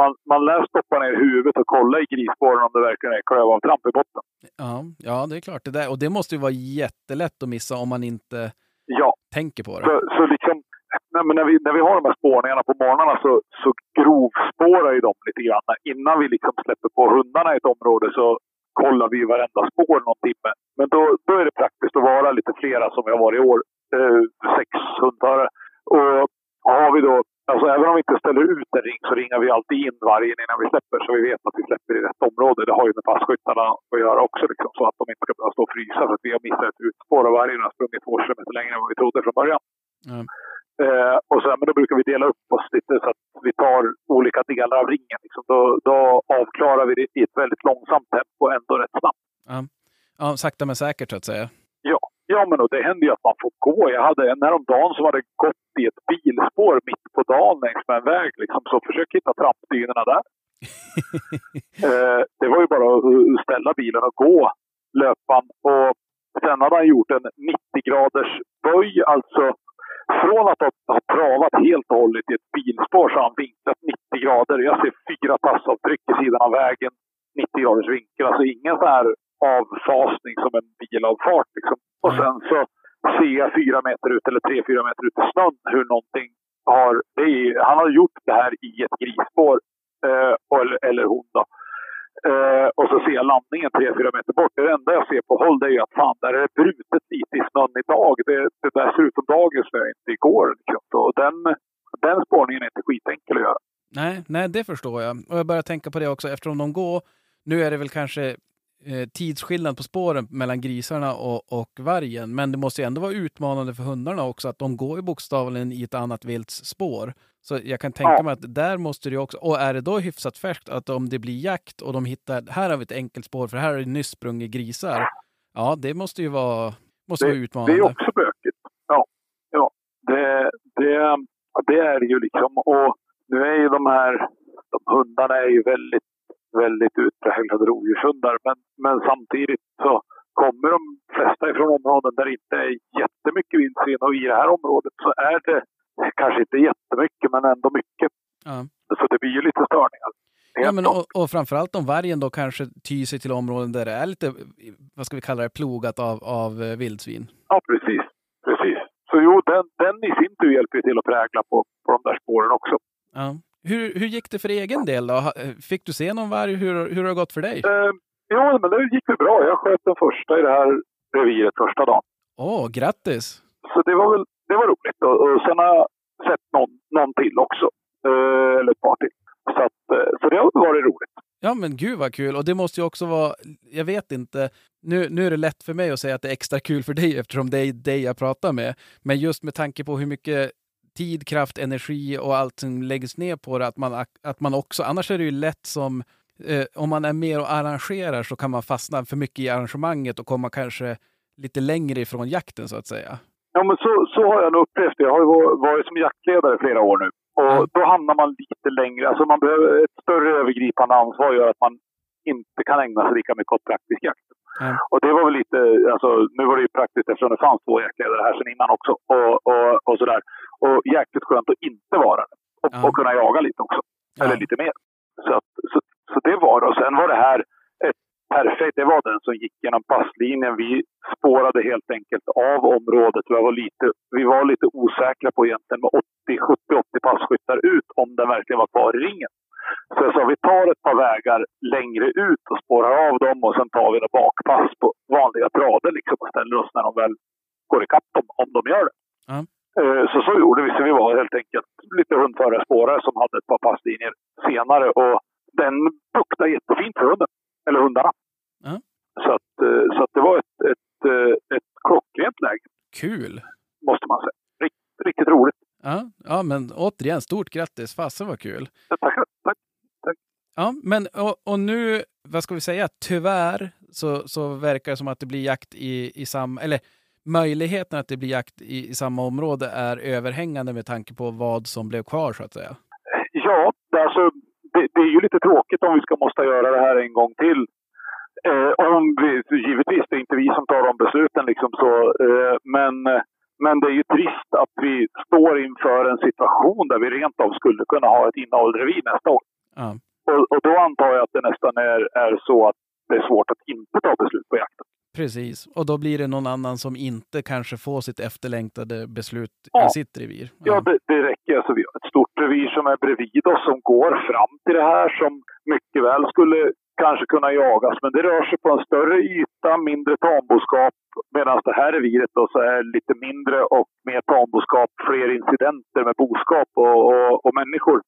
man, man lär stoppa ner huvudet och kolla i grisspåren om det verkligen är klövavtramp i botten. Ja, ja, det är klart. Det där. Och det måste ju vara jättelätt att missa om man inte Ja, tänker på det. Så, så liksom, nej, men när, vi, när vi har de här spårningarna på morgnarna så, så grovspårar ju de lite grann. Innan vi liksom släpper på hundarna i ett område så kollar vi varenda spår någon timme. Men då, då är det praktiskt att vara lite flera som vi har varit i år. Eh, sex hundförare. Och har vi då, alltså även om vi inte ställer ut en ring så ringar vi alltid in vargen innan vi släpper så vi vet att vi släpper i rätt område. Det har ju med passkyttarna att göra också liksom, så att de inte ska behöva stå och frysa för att vi har missat ett utspår och vargen har sprungit två kilometer längre än vad vi trodde från början. Ja. Eh, och så, men då brukar vi dela upp oss lite så att vi tar olika delar av ringen. Liksom. Då, då avklarar vi det i ett väldigt långsamt tempo ändå rätt snabbt. Ja, sakta men säkert så att säga. Ja, men och det händer ju att man får gå. Jag hade en häromdagen som hade gått i ett bilspår mitt på dagen längs med en väg. Liksom. Så försök hitta trampdynorna där. *laughs* Eh, det var ju bara att ställa bilen och gå löpan. Och sen hade han gjort en 90 graders böj, alltså från att ha, travat helt och hållet i ett bilspår så har han vinklat 90 grader. Jag ser fyra passavtryck i sidan av vägen, 90 graders vinkel. Alltså ingen så här avfasning som en bilavfart. Liksom. Och sen så ser jag fyra meter ut, eller tre, fyra meter ut i snön hur någonting har... Är, han har gjort det här i ett grisspår, eh, eller, eller hon då. Eh, och så ser jag landningen tre, fyra meter bort. Det enda jag ser på håll det är ju att fan, där är det brutet lite i snön idag. Det, det där ser ut som dagens snö, inte igår. Liksom. Så den, den spårningen är inte skitenkel att göra. Nej, nej, det förstår jag. Och jag börjar tänka på det också eftersom de går, nu är det väl kanske eh, tidsskillnad på spåren mellan grisarna och, och vargen, men det måste ju ändå vara utmanande för hundarna också att de går ju bokstavligen i ett annat vilts spår. Så jag kan tänka Ja. mig att där måste det ju också, och är det då hyfsat färskt att om det blir jakt och de hittar, här har vi ett enkelt spår för här har det nyss sprungit grisar. Ja, det måste ju vara, måste vara Det utmanande. är också bökigt. Ja, ja. Det, det, det är det ju liksom. Och nu är ju de här de hundarna är ju väldigt, väldigt utpräglade rovdjurshundar. Men, men samtidigt så kommer de flesta ifrån områden där det inte är jättemycket vildsvin. Och i det här området så är det kanske inte jättemycket, men ändå mycket. Ja. Så det blir ju lite störningar. Ja, men, och, och framförallt om vargen då kanske tyr sig till områden där det är lite, vad ska vi kalla det, plogat av, av eh, vildsvin. Ja, precis. precis. Så jo, den, den i sin tur hjälper ju till att prägla på, på de där spåren också. Ja. Hur, hur gick det för egen del då? Ha- Fick du se någon varg? Hur, hur har det gått för dig? Eh, jo, men det gick väl bra. Jag sköt den första i det här reviret första dagen. Åh, grattis! Så det var väl det var roligt. Och, och sen har jag sett någon, någon till också. Eh, eller ett par till. Så, att, eh, så det har varit roligt. Ja, men gud vad kul! Och det måste ju också vara, jag vet inte, nu, nu är det lätt för mig att säga att det är extra kul för dig eftersom det är dig jag pratar med. Men just med tanke på hur mycket tid, kraft, energi och allt som läggs ner på det, att man, att man också, annars är det ju lätt som, eh, om man är med och arrangerar så kan man fastna för mycket i arrangemanget och komma kanske lite längre ifrån jakten så att säga. Ja, men så, så har jag nog upplevt det. Jag har ju va- varit som jaktledare i flera år nu. Och Mm. då hamnar man lite längre. Alltså man behöver ett större övergripande ansvar gör att man inte kan ägna sig lika mycket åt praktisk jakt. Mm. Och det var väl lite, alltså nu var det ju praktiskt eftersom det fanns två jaktledare här sedan innan också. Och, och, och sådär. Och jäkligt skönt att inte vara det. Och, Ja. och kunna jaga lite också. Ja. Eller lite mer. Så, att, så, så det var det. Och sen var det här ett perfekt. Det var den som gick genom passlinjen. Vi spårade helt enkelt av området. Vi var lite, vi var lite osäkra på egentligen med 80, 70, 80 passkyttar ut om den verkligen var kvar i ringen. Så jag sa vi tar ett par vägar längre ut och spårar av dem och sen tar vi ett bakpass på vanliga trader liksom och ställer oss när de väl går ikapp dem, om de gör det. Så så gjorde vi. Så vi var helt enkelt lite hundförare spårare som hade ett par passlinjer senare och den buktade jättefint för hunden. Eller hundarna. Ja. Så, att, eh, så att det var ett, ett, eh, ett klockrent läge, Kul! måste man säga. Riktigt, riktigt roligt. Ja, ja, men återigen, stort grattis! Fasen vad kul! Ja, Tackar. Tack. Ja, men och, och nu, vad ska vi säga, tyvärr så, så verkar det som att det blir jakt i, i samma, eller möjligheten att det blir jakt i, i samma område är överhängande med tanke på vad som blev kvar så att säga. Ja, alltså, det, det är ju lite tråkigt om vi ska måste göra det här en gång till. Eh, om vi, givetvis, det är inte vi som tar de besluten liksom så, eh, men, men det är ju trist att vi står inför en situation där vi rent av skulle kunna ha ett innehållrevir nästa år. Ja. Och, och då antar jag att det nästan är, är så att det är svårt att inte ta beslut på jakten. Precis, och då blir det någon annan som inte kanske får sitt efterlängtade beslut Ja. i sitt revir. Ja, det, det räcker. Alltså, vi har ett stort revir som är bredvid oss som går fram till det här som mycket väl skulle kanske kunna jagas. Men det rör sig på en större yta, mindre tamboskap. Medan det här reviret då så är lite mindre och mer tamboskap, fler incidenter med boskap och, och, och människor.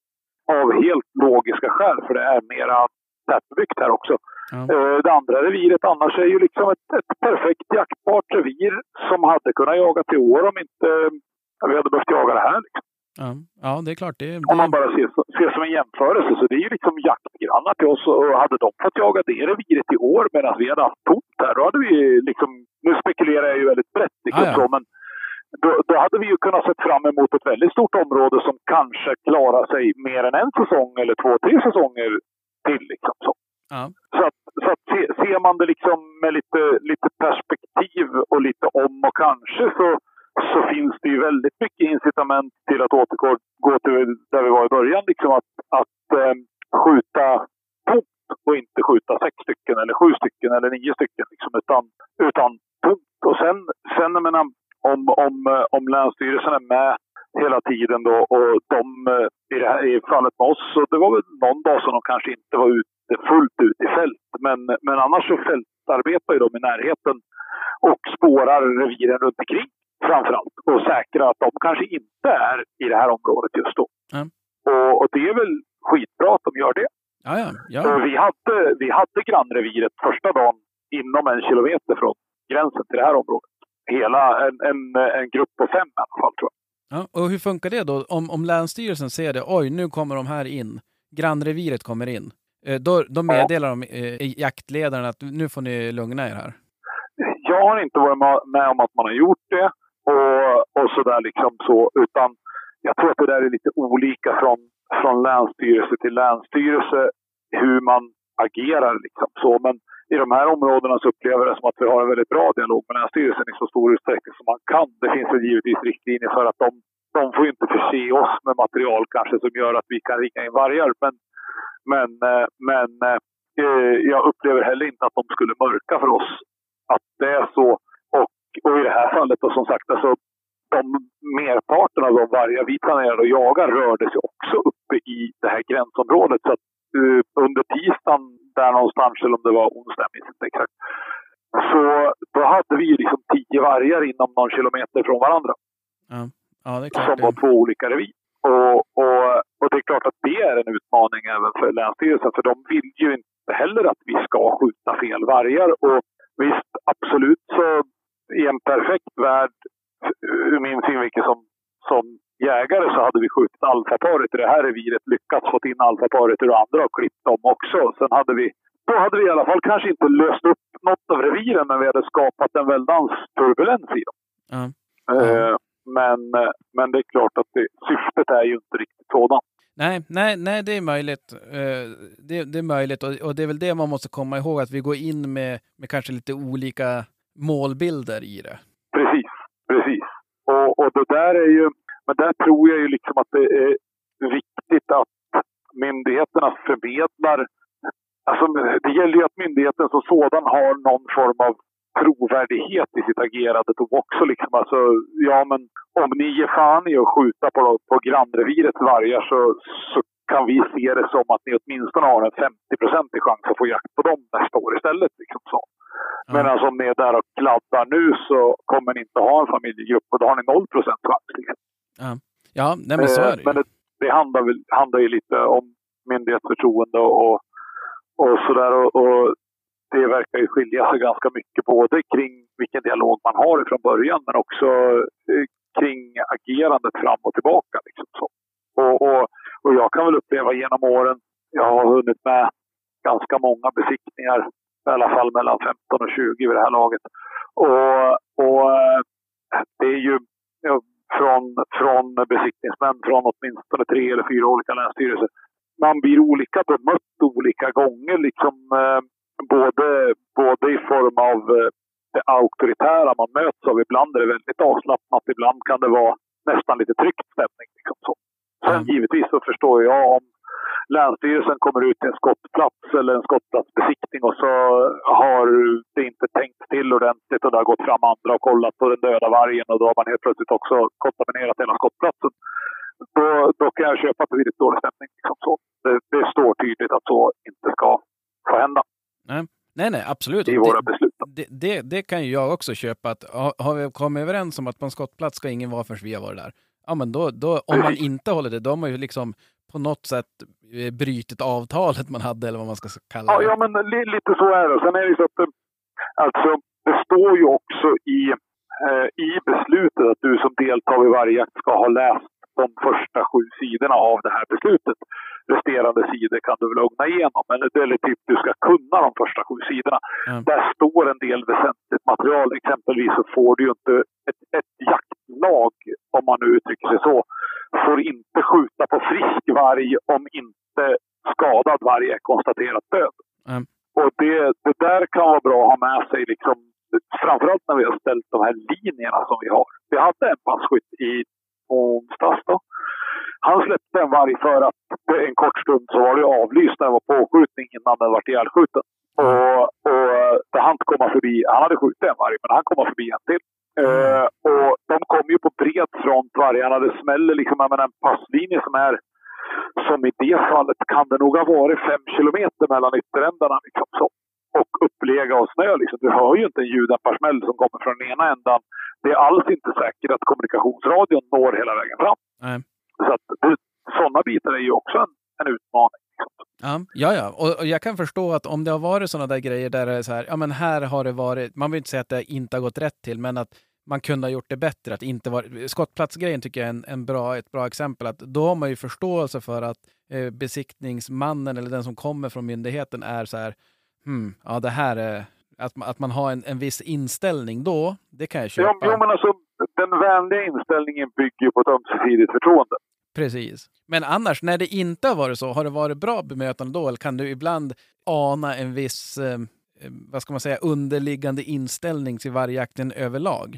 Av helt logiska skäl, för det är mera tätbebyggt här också. Ja. Eh, Det andra reviret annars är ju liksom ett, ett perfekt jaktbart revir som hade kunnat jaga till år om inte ja, vi hade behövt jaga det här. Liksom. Ja, ja det är klart. Det, Om man det, bara ser, ser som en jämförelse. Så det är ju liksom jaktgrannar till oss. Och hade de fått jaga det reviret i år medan vi hade haft tomt här, då hade vi liksom... Nu spekulerar jag ju väldigt brett, liksom Ja, ja. så, men då, då hade vi ju kunnat sett fram emot ett väldigt stort område som kanske klarar sig mer än en säsong eller två, tre säsonger till. Liksom, så ja. Så att, så att se, ser man det liksom med lite, lite perspektiv och lite om och kanske så, så finns det ju väldigt mycket incitament till att återgå gå till där vi var i början. Liksom att att eh, skjuta tomt och inte skjuta sex stycken eller sju stycken eller nio stycken. Liksom, utan, utan tomt. Och sen, sen jag menar, om, om, eh, om Länsstyrelsen är med hela tiden då och de eh, i det här i fallet med oss, så det var väl någon dag som de kanske inte var ute fullt ut i fält. Men, men annars så fältarbetar ju de i närheten och spårar reviren runt omkring framför allt och säkrar att de kanske inte är i det här området just då. Ja. Och, och det är väl skitbra att de gör det. ja, ja, ja. Vi, hade, vi hade grannreviret första dagen inom en kilometer från gränsen till det här området. Hela en, en, en grupp på fem i alla fall tror jag. ja. Och hur funkar det då? Om, om Länsstyrelsen ser det, oj, nu kommer de här in, grannreviret kommer in, då, då meddelar de eh, jaktledaren att nu får ni lugna er här. Jag har inte varit med om att man har gjort det och, och sådär liksom så. Utan jag tror att det där är lite olika från, från länsstyrelse till länsstyrelse hur man agerar liksom så. Men i de här områdena så upplever jag det som att vi har en väldigt bra dialog med Länsstyrelsen i så stor utsträckning som man kan. Det finns väl givetvis riktlinjer för att de, de får ju inte förse oss med material kanske som gör att vi kan ringa in vargar. Men, men, eh, men eh, jag upplever heller inte att de skulle mörka för oss att det är så. Och, och i det här fallet då som sagt, alltså, de merparten av de vargar vi planerade att jaga rörde sig också uppe i det här gränsområdet. Så att, eh, under tisdagen där någonstans, eller om det var onsdag, jag minns inte exakt. Så då hade vi liksom tio vargar inom någon kilometer från varandra Ja, ja det är som klart. var Det. två olika revir. Och, och, och det är klart att det är en utmaning även för Länsstyrelsen, för de vill ju inte heller att vi ska skjuta fel vargar. Och visst, absolut så i en perfekt värld, ur min synvinkel som, som jägare, så hade vi skjutit alfaparet i det här reviret, lyckats få in alfaparet ur andra och klippt dem också. Sen hade vi då hade vi i alla fall kanske inte löst upp något av reviren, men vi hade skapat en väldans turbulens i dem. Ja. Eh, Men, eh, men det är klart att det, syftet är ju inte riktigt sådant. Nej, nej, nej, det är möjligt. Eh, Det, det är möjligt och, och det är väl det man måste komma ihåg, att vi går in med, med kanske lite olika målbilder i det. Precis, precis. Och, och det där är ju, men där tror jag ju liksom att det är viktigt att myndigheterna förmedlar, alltså det gäller ju att myndigheten som sådan har någon form av trovärdighet i sitt agerande. De också liksom, alltså, ja men om ni ger fan i att skjuta på, på grannrevirets vargar så, så kan vi se det som att ni åtminstone har en 50-procentig chans att få jakt på dem nästa år istället. Liksom så. Ja. Medan om ni är där och kladdar nu så kommer ni inte ha en familjegrupp och då har ni 0 procent chans. Liksom. Ja, nej men så Eh, är det ju. Men det, det handlar, väl, handlar ju lite om myndighetsförtroende och, och sådär. Och, och det verkar ju skilja sig *laughs* ganska mycket både kring vilken dialog man har från början men också eh, kring agerandet fram och tillbaka. Liksom så. Och, och, och jag kan väl uppleva genom åren, jag har hunnit med ganska många besiktningar, i alla fall mellan 15 och 20 vid det här laget. Och, och eh, det är ju från, från besiktningsmän från åtminstone tre eller fyra olika länsstyrelser. Man blir olika bemött olika gånger, liksom eh, både, både i form av eh, det auktoritära man möts av. Ibland är det väldigt avslappnat, ibland kan det vara nästan lite tryckt stämning. Liksom så. Sen Mm. givetvis så förstår jag om Länsstyrelsen kommer ut till en skottplats eller en skottplatsbesiktning och så har det inte tänkt till ordentligt och det har gått fram andra och kollat på den döda vargen och då har man helt plötsligt också kontaminerat hela skottplatsen. Då, då kan jag köpa lite dålig stämning. Liksom så. Det, det står tydligt att så inte ska få hända Nej, nej, absolut. i våra det, beslut. det, det, det kan ju jag också köpa. Att, har, vi kommit överens om att på en skottplats ska ingen vara förrän vi har varit där. Ja, men då, då, om man inte håller det, då har man ju liksom på något sätt eh, brytit avtalet man hade, eller vad man ska kalla Ja, det. ja men li, lite så är det. Sen är det ju så att eh, alltså, det står ju också i, eh, i beslutet att du som deltar vid varje jakt ska ha läst de första sju sidorna av det här beslutet. Resterande sidor kan du väl lugna igenom, eller, eller typ du ska kunna de första sju sidorna. Mm. Där står en del väsentligt material. Exempelvis så får du ju inte ett, ett jaktlag, om man nu uttrycker sig så, får inte skjuta på frisk varg om inte skadad varg är konstaterat död. Mm. Och det, det där kan vara bra att ha med sig, liksom, framförallt när vi har ställt de här linjerna som vi har. Vi hade en passkytt i onsdags då. Han släppte en varg för att en kort stund så var det avlyst när det var påskjutning innan den vart ihjälskjuten. Och, och det han komma förbi, han hade skjutit en varg, men han kom förbi en till. Uh, och de kom ju på bred front vargarna. Det smäller liksom, jag menar, en passlinje som är som i det fallet kan det nog ha varit fem kilometer mellan ytterändarna. Liksom, så. Och upplega och snö. Liksom. Du hör ju inte en ljuddämparsmäll som kommer från den ena ändan. Det är alls inte säkert att kommunikationsradion når hela vägen fram. Nej. Så att sådana bitar är ju också en, en utmaning. Liksom. Ja, ja, ja. Och, och jag kan förstå att om det har varit sådana där grejer där det är så här, ja men här har det varit, man vill inte säga att det inte har gått rätt till, men att man kunde ha gjort det bättre. Att inte var, skottplatsgrejen tycker jag är en, en bra, ett bra exempel. Att då har man ju förståelse för att eh, besiktningsmannen eller den som kommer från myndigheten är så här, hmm, ja det här är, att, att man har en, en viss inställning då, det kan jag köpa. Jo, jo, men alltså, den vänliga inställningen bygger på ett ömsesidigt förtroende. Precis. Men annars, när det inte har varit så, har det varit bra bemötande då? Eller kan du ibland ana en viss, eh, eh, vad ska man säga, underliggande inställning till vargjakten överlag?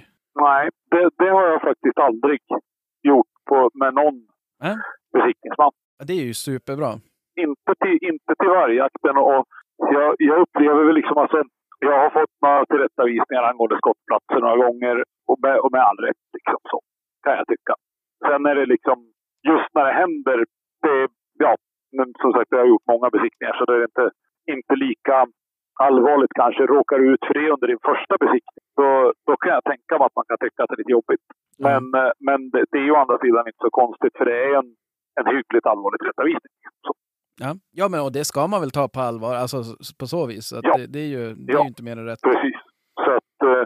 Nej, det, det har jag faktiskt aldrig gjort på, med någon Nej. besiktningsman. Ja, Det är ju superbra. Inte till, inte till vargjakten. Och jag, jag upplever väl liksom alltså, jag har fått några tillrättavisningar angående skottplatser några gånger och med, och med all rätt. Liksom så, kan jag tycka. Sen är det liksom, just när det händer, det, ja, men som sagt jag har gjort många besiktningar så det är inte, inte lika allvarligt kanske. Råkar du ut för det under din första besiktning, då, då kan jag tänka mig att man kan tycka att det är lite jobbigt. Men, eh, men det, det är ju å andra sidan inte så konstigt för det är en, en hyggligt allvarlig tillrättavisning. Ja, ja men och det ska man väl ta på allvar, alltså på så vis. Att Ja. det, det är ju, det är Ja. ju inte mer än rätt. Precis. Så att, eh,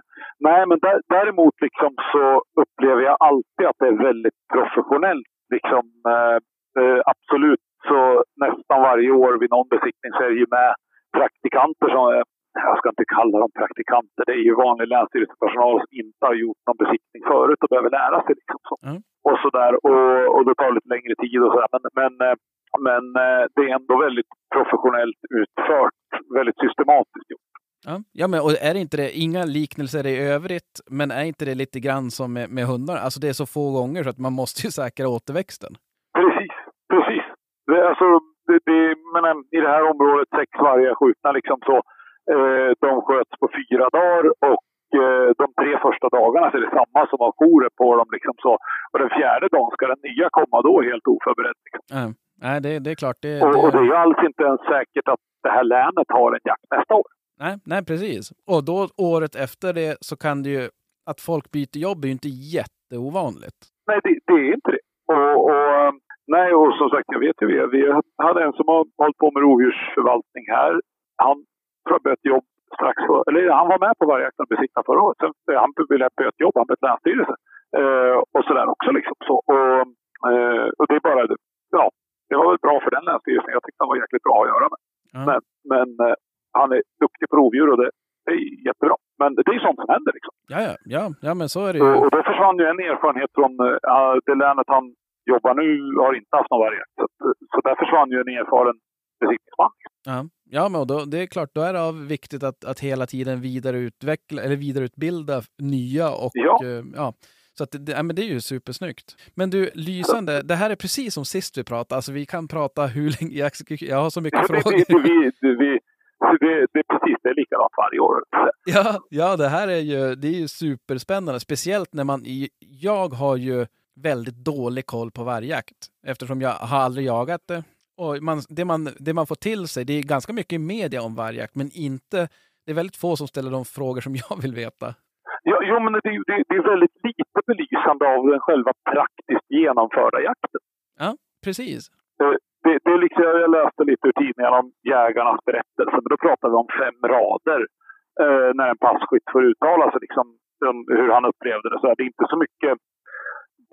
nej, men där, däremot liksom så upplever jag alltid att det är väldigt professionellt. Liksom, eh, eh, absolut, så nästan varje år vid någon besiktning så är det ju med praktikanter som är, jag ska inte kalla dem praktikanter, det är ju vanlig länsstyrelsepersonal som inte har gjort någon besiktning förut och behöver lära sig. Liksom så. Mm. Och så där, och, och det tar lite längre tid och sådär. Men, men, eh, men eh, det är ändå väldigt professionellt utfört, väldigt systematiskt gjort. Ja, ja men och är det inte det, inga liknelser i övrigt, men är inte det lite grann som med, med hundar? Alltså det är så få gånger så att man måste ju säkra återväxten. Precis, precis. Det, alltså, det, det, men I det här området, sex vargar skjutna, liksom så, eh, de sköts på fyra dagar och eh, de tre första dagarna så är det samma som har jourer på dem. Liksom så. Och den fjärde dagen ska den nya komma då helt oförberedd. Liksom. Ja. Nej, det, det är klart. Det, Och, och det är det, ju alls inte ens säkert att det här länet har en jakt nästa år. Nej, nej, precis. Och då året efter det så kan det ju, att folk byter jobb är ju inte jätteovanligt. Nej, det, det är inte det. Och, och, nej, och som sagt, jag vet ju, vi, vi hade en som har hållit på med rovdjursförvaltning här. Han bytte jobb strax för, eller han var med på vargjakten och besiktade förra året. Sen, eh, han ville byta jobb, han bytte länsstyrelse. Eh, och sådär också liksom. Så, och, eh, och det är bara, ja, det var väl bra för den länsstyrelsen. Jag tyckte han var jäkligt bra han är duktig på rovdjur och det, det är jättebra. Men det är sånt som händer. Liksom. Ja, ja, ja, ja, men så är det ju. Och, och försvann ju en erfarenhet från äh, det länet han jobbar nu, har inte haft någon vargjakt. Så, så där försvann ju en erfaren besiktningsman. Ja, ja men då, det är klart, då är det viktigt att, att hela tiden vidareutveckla eller vidareutbilda nya och ja. Eh, ja. Så att, det, ja, men det är ju supersnyggt. Men du, lysande. Det här är precis som sist vi pratade. Alltså, vi kan prata hur länge... Jag, jag har så mycket ja, frågor. Vi, vi, vi, det, det är precis det är likadant varje år. Ja, ja, det här är ju, det är ju superspännande. Speciellt när man... i- Jag har ju väldigt dålig koll på vargjakt eftersom jag har aldrig jagat det. Och man, det, man, det man får till sig, det är ganska mycket i media om vargjakt, men inte... Det är väldigt få som ställer de frågor som *laughs* jag vill veta. Ja, jo, men det, det, det är väldigt lite belysande av den själva praktiskt genomförda jakten. Precis. Det, det är liksom, jag läste lite ur tidningen om jägarnas berättelse, men då pratar vi om fem rader eh, när en passkytt får uttala sig liksom, om hur han upplevde det. Så är det inte så mycket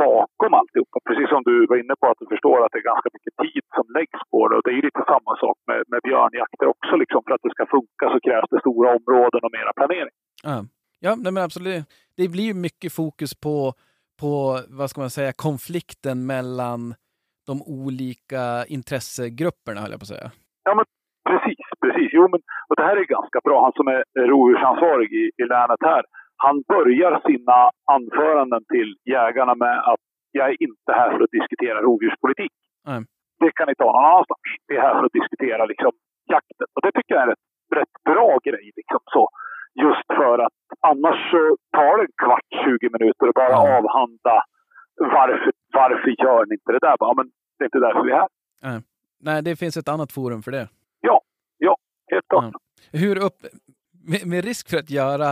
bakom alltihopa. Precis som du var inne på, att du förstår att det är ganska mycket tid som läggs på det. Och det är ju lite samma sak med, med björnjakter också. Liksom. För att det ska funka så krävs det stora områden och mera planering. Ja, ja nej, men absolut. Det blir ju mycket fokus på, på, vad ska man säga, konflikten mellan de olika intressegrupperna, höll jag på att säga. Ja, men precis, precis. Jo, men och det här är ganska bra. Han som är rovdjursansvarig i, i länet här, han börjar sina anföranden till jägarna med att jag är inte här för att diskutera rovdjurspolitik. Nej. Det kan ni ta någon annanstans. Det är här för att diskutera liksom, jakten. Och det tycker jag är en rätt, bra grej. Liksom, så. Just för att annars så tar det en kvart, 20 minuter att bara avhandla varför, varför gör ni inte det där? Bara, men det är inte därför vi är här. Nej, det finns ett annat forum för det. Helt klart. Ja. Hur upp, med, med risk för att göra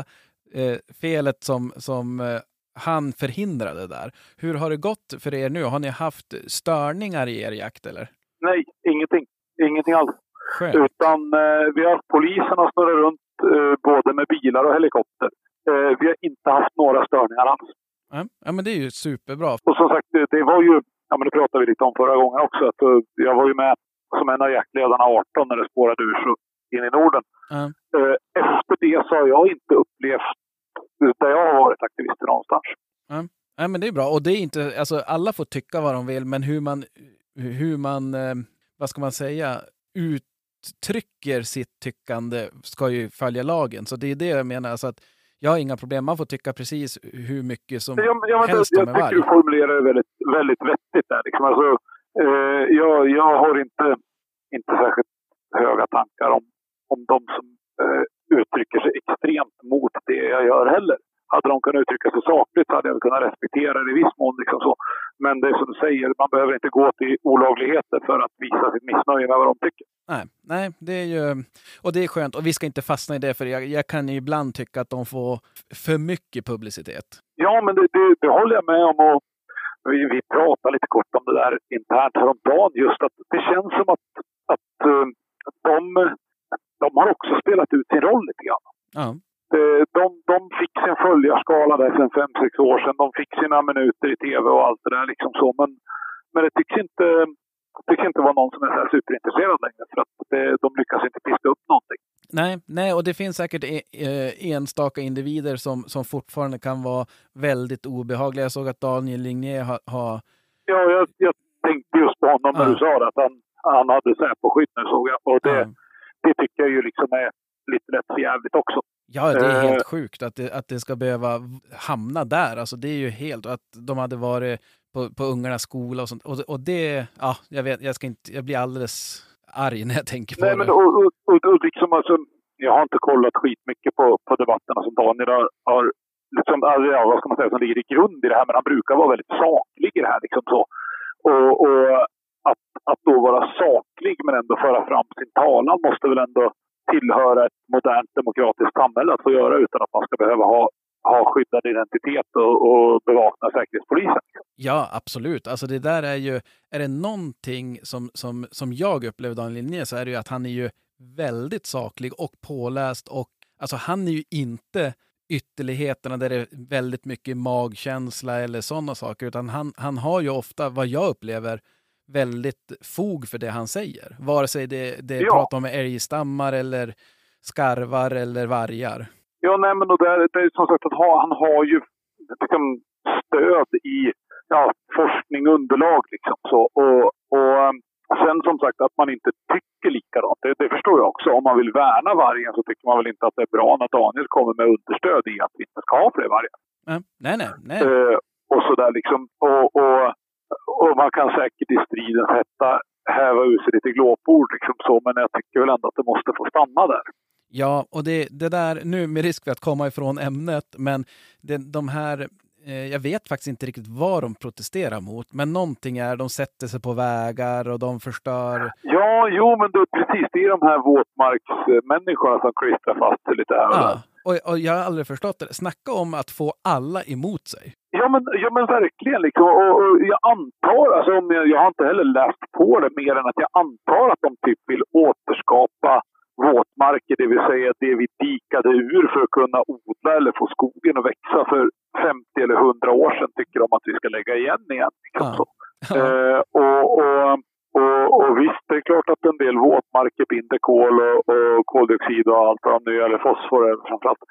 eh, felet som, som eh, han förhindrade där. Hur har det gått för er nu? Har ni haft störningar i er jakt eller? Nej, ingenting. Ingenting alls. Skönt. Utan eh, vi har haft poliserna snurra runt eh, både med bilar och helikopter. Eh, vi har inte haft några störningar alls. Ja, men det är ju superbra. Och som sagt, det, var ju, ja men det pratade vi lite om förra gången också, att eh, jag var ju med som en av jaktledarna 18 när det spårade ur så in i Norden. Eh, efter det så har jag inte upplevt där jag har varit aktivister någonstans. Ja, men det är bra. Och det är inte, alltså alla får tycka vad de vill, men hur man, hur man, eh, vad ska man säga, uttrycker sitt tyckande ska ju följa lagen. Så det är det jag menar. Alltså att jag har inga problem. Man får tycka precis hur mycket som Ja, men- ja, men helst jag, om jag en tycker varg. du formulerar det väldigt, väldigt vettigt där. Liksom. Alltså, eh, jag, jag har inte, inte särskilt höga tankar om, om de som eh, uttrycker sig extremt mot det jag gör heller. Hade de kunnat uttrycka sig sakligt hade jag kunnat respektera det i viss mån. Liksom så. Men det är som du säger, man behöver inte gå till olagligheter för att visa sitt missnöje med vad de tycker. Nej, nej, det är ju... Och det är skönt. Och vi ska inte fastna i det, för jag, jag kan ju ibland tycka att de får för mycket publicitet. Ja, men det, det, det håller jag med om. Och vi, vi pratade lite kort om det där internt häromdagen. Just att det känns som att, att eh, de, de har också spelat ut sin roll lite grann. Ja, De, de fick sin följarskala där för fem sex år sedan. De fick sina minuter i tv och allt det där. Liksom så. Men, men det tycks inte, tycks inte vara någon som är så här superintresserad längre. För att det, de lyckas inte piska upp någonting. nej, nej, och det finns säkert e, eh, enstaka individer som, som fortfarande kan vara väldigt obehagliga. Jag såg att Daniel Ligné har... har Ja, jag, jag tänkte just på honom när Ja. du sa det. Att han, han hade Säpo-skydd nu såg jag. Och det, ja. det tycker jag ju liksom är lite lätt för jävligt också. Ja, det är Eh. helt sjukt att det, att det ska behöva hamna där. Alltså det är ju helt... och Att de hade varit på, på ungarnas skola och sånt. Och, och det... Ja, jag vet, jag ska inte... Jag blir alldeles arg när jag tänker på Nej, det. men och, och, och, och liksom alltså, jag har inte kollat skitmycket på, på debatterna som Daniel har, har liksom, alltså, ja, vad ska man säga, som ligger i grund i det här. Men han brukar vara väldigt saklig i det här. Liksom så. Och, och att, att då vara saklig men ändå föra fram sin talan måste väl ändå tillhöra ett modernt demokratiskt samhälle att få göra utan att man ska behöva ha, ha skyddad identitet och, och bevakna Säkerhetspolisen. Ja, absolut. Alltså det där är ju... Är det någonting som, som, som jag upplever Daniel Linné så är det ju att han är ju väldigt saklig och påläst och alltså han är ju inte ytterligheterna där det är väldigt mycket magkänsla eller sådana saker utan han, han har ju ofta, vad jag upplever, väldigt fog för det han säger. Vare sig det, det Ja. pratar om älgstammar eller skarvar eller vargar. Ja, nej, men och där, det är som sagt att ha, han har ju liksom, stöd i ja, forskning, underlag liksom så. Och, och sen som sagt att man inte tycker likadant. Det, det förstår jag också. Om man vill värna vargen så tycker man väl inte att det är bra när Daniel kommer med understöd i att vi inte ska ha fler vargar. Nej, nej, nej. nej. Eh, och sådär liksom. Och, och man kan säkert i stridens hetta häva ur sig lite glåpord liksom så, men jag tycker väl ändå att det måste få stanna där. Ja, och det, det där, nu med risk för att komma ifrån ämnet, men det, de här, eh, jag vet faktiskt inte riktigt vad de protesterar mot, men någonting är, de sätter sig på vägar och de förstör. Ja, jo, men det precis. Det är de här våtmarksmänniskorna som klistrar fast sig lite här och där. Ja, och, och jag har aldrig förstått det. Snacka om att få alla emot sig. Ja men, ja, men verkligen. Liksom. Och, och jag antar, alltså, om jag, jag har inte heller läst på det mer än att jag antar att de typ vill återskapa våtmarker, det vill säga det vi dikade ur för att kunna odla eller få skogen att växa för 50 eller 100 år sedan tycker de att vi ska lägga igen igen. Liksom Ja. Eh, och, och, och, och visst, det är klart att en del våtmarker binder kol och, och koldioxid och allt vad de nu eller fosfor framförallt.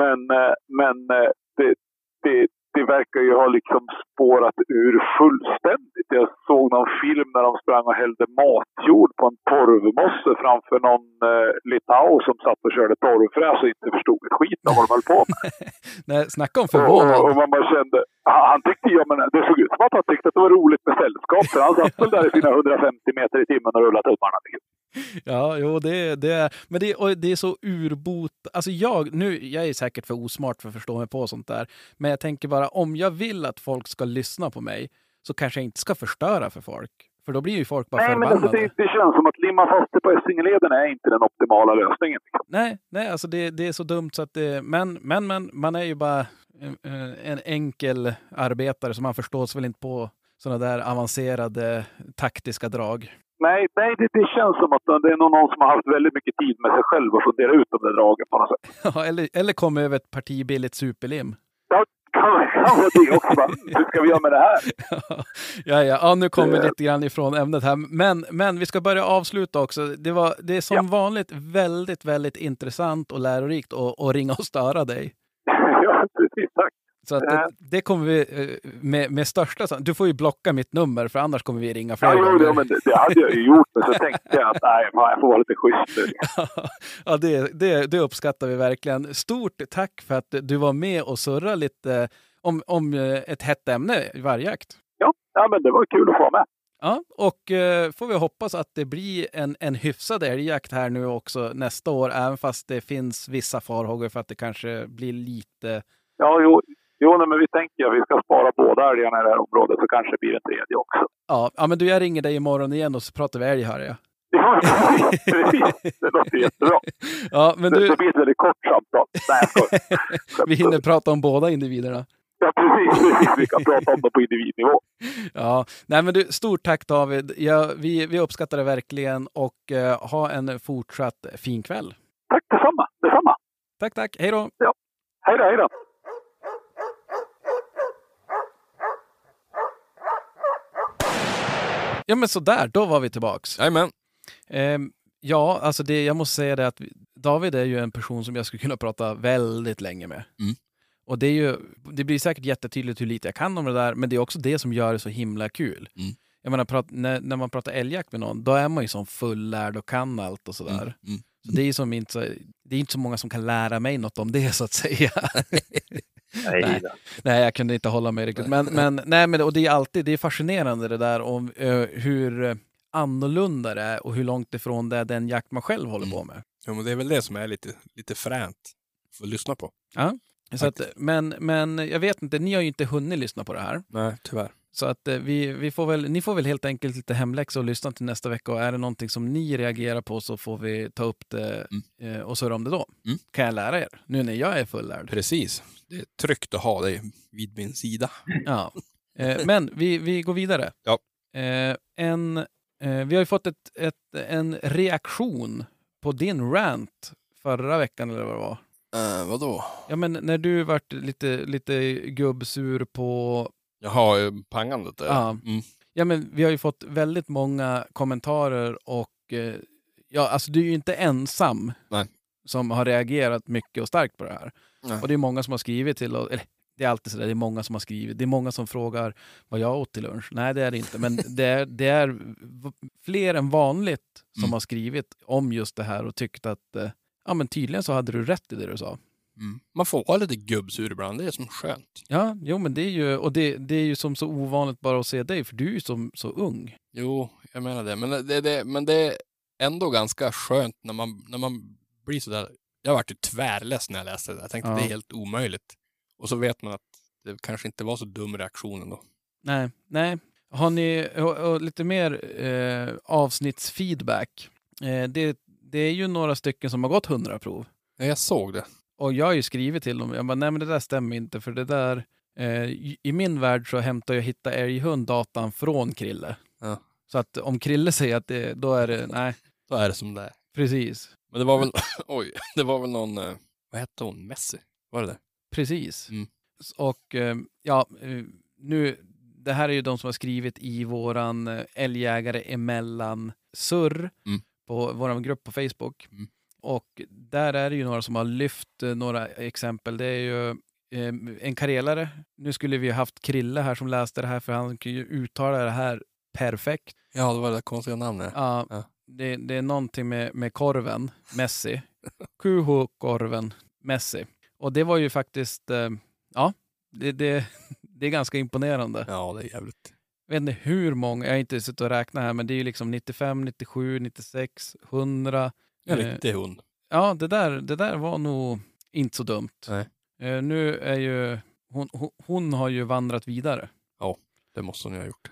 Men, eh, men eh, det, det, det verkar ju ha liksom spårat ur fullständigt. Jag såg någon film när de sprang och hällde matjord på en torvmosse framför någon eh, litau som satt och körde torvfräs och inte förstod ett skit av vad de höll på med. *laughs* nej, snacka om Och, och förvånad. man bara kände, han, han tyckte, ja, men det såg ut som att han tyckte att det var roligt med sällskap. För han satt väl där i sina 150 meter i timmen och rullade tummarna. Liksom. *laughs* Ja, jo, det, det är, men det, och det är så urbot. Alltså jag, nu, jag är säkert för osmart för att förstå mig på sånt där, men jag tänker bara om jag vill att folk ska lyssna på mig så kanske jag inte ska förstöra för folk. För då blir ju folk bara Nej, men förbannade. alltså, det, det känns som att limma fast det på Essingeleden är inte den optimala lösningen. Liksom. Nej, nej, alltså det, det är så dumt så att det... Men, men, men man är ju bara eh, en enkel arbetare så man förstås väl inte på sådana där avancerade taktiska drag. Nej, nej det, det känns som att det är någon som har haft väldigt mycket tid med sig själv att fundera ut de där dragen på något sätt. *laughs* Ja, eller, eller kom över ett parti billigt superlim. Ja, kan, vara det också. Bara, "Mm, *laughs* hur ska vi göra med det här? ja, ja, ja, nu kommer vi lite grann ifrån ämnet här. Men, men vi ska börja avsluta också. Det, var, det är som Ja. vanligt väldigt, väldigt intressant och lärorikt att, att ringa och störa dig. Ja. Så att det, Ja. det kommer vi eh, med, med största Du får ju blocka mitt nummer för annars kommer vi ringa Ja, flera jo, gånger. ja, men det, det hade jag ju gjort, men så tänkte jag att nej, jag får vara lite schysst *laughs* ja, det, det, det uppskattar vi verkligen. Stort tack för att du var med och surra lite om, om eh, ett hett ämne, vargjakt. Ja, ja, men det var kul att få vara med. Ja, och eh, får vi hoppas att det blir en, en hyfsad älgjakt här nu också nästa år, även fast det finns vissa farhågor för att det kanske blir lite... Ja, jo, jo men vi tänker att vi ska spara båda älgarna i det här området, så kanske det blir en tredje också. Ja, ja men du, jag ringer dig imorgon igen och så pratar vi älg, hör jag. Ja, precis. Det låter jättebra. *laughs* Ja, men du, det blir ett väldigt kort samtal. Nej, jag *laughs* vi hinner prata om båda individerna. Ja, precis. *laughs* Vi kan prata om det på individnivå. Ja, nej men du, stort tack David. Ja, vi, vi uppskattar det verkligen och eh, ha en fortsatt fin kväll. Tack detsamma. Detsamma. Tack, tack. Hej då! Hej då, hej då. Ja, men så där, då var vi tillbaks. Jajamän. Ehm, ja, alltså det, jag måste säga det att vi- David är ju en person som jag skulle kunna prata väldigt länge med. Mm. Och det, är ju, det blir säkert jättetydligt hur lite jag kan om det där, men det är också det som gör det så himla kul. Mm. Jag menar, prat, när, när man pratar älgjakt med någon, då är man ju som fullärd och kan allt och sådär. Mm. Mm. Så det är som inte det är inte så många som kan lära mig något om det så att säga. *laughs* Nej. Nej, jag kunde inte hålla mig riktigt. Men, men, nej, men och det är alltid det är fascinerande det där om eh, hur annorlunda det är och hur långt ifrån det är den jakt man själv håller på med. Ja, men det är väl det som är lite, lite fränt att lyssna på. Så att, men, men jag vet inte, ni har ju inte hunnit lyssna på det här. Nej, tyvärr. Så att eh, vi, vi får väl, ni får väl helt enkelt lite hemläxa och lyssna till nästa vecka. Och är det någonting som ni reagerar på så får vi ta upp det eh, och surra om det då. Mm. Kan jag lära er, nu när jag är fullärd. Precis. Det är tryggt att ha dig vid min sida. Ja. Eh, men vi, vi går vidare. Ja. En, vi har ju fått ett, ett, en reaktion på din rant förra veckan eller vad det var. Uh, vadå? Ja, men när du vart lite, lite gubbsur på... Jaha, eh, pangandet där. Ja. Mm. Ja, men vi har ju fått väldigt många kommentarer och... Eh, ja, alltså du är ju inte ensam. Nej. som har reagerat mycket och starkt på det här. Nej. Och det är många som har skrivit till oss, eller det är alltid så där, det är många som har skrivit. Det är många som frågar vad jag åt till lunch. Nej, det är det inte. Men *laughs* det är, det är fler än vanligt som Mm. har skrivit om just det här och tyckt att eh, ja, men tydligen så hade du rätt i det du sa. Mm. Man får vara lite gubbsur ibland, det är som skönt. Ja, jo men det är ju, och det, det är ju som så ovanligt bara att se dig, för du är ju som, så ung. Jo, jag menar det. Men det, det, men det är ändå ganska skönt när man, när man blir sådär. Jag vart ju tvärless när jag läste det. Jag tänkte Ja. det är helt omöjligt. Och så vet man att det kanske inte var så dum reaktion ändå. Nej, nej. Har ni och, och lite mer eh, avsnittsfeedback? Eh, det, det är ju några stycken som har gått 100 prov. Ja, jag såg det. Och jag har ju skrivit till dem, jag bara, nej men det där stämmer inte för det där, eh, i min värld så hämtar jag Hitta älghund datan från Krille. Ja. Så att om Krille säger att det, då är det, nej, Då är det som det är. precis, Men det var väl, *laughs* oj, det var väl någon, eh, vad hette hon, Messi? Var det det? precis. Mm. Och eh, ja, eh, nu, det här är ju de som har skrivit i våran älgjägare emellan surr Mm. på vår grupp på Facebook. Mm. Och där är det ju några som har lyft eh, några exempel. Det är ju eh, en karelare. Nu skulle vi haft Krille här som läste det här för han kan ju uttala det här perfekt. Ja, det var det konstiga namnet. Ja, Ja. Det, det är någonting med, med korven, Messi. *laughs* QH-korven, Messi. Och det var ju faktiskt, eh, ja, det, det, det är ganska imponerande. Ja, det är jävligt. Jag vet inte hur många, jag har inte suttit och räknat här, men det är ju liksom 95, 97, 96, 100. En Eh, riktig hund. Ja, det där, det där var nog inte så dumt. Nej. Eh, nu är ju, hon, hon, har ju vandrat vidare. Det måste hon ju ha gjort.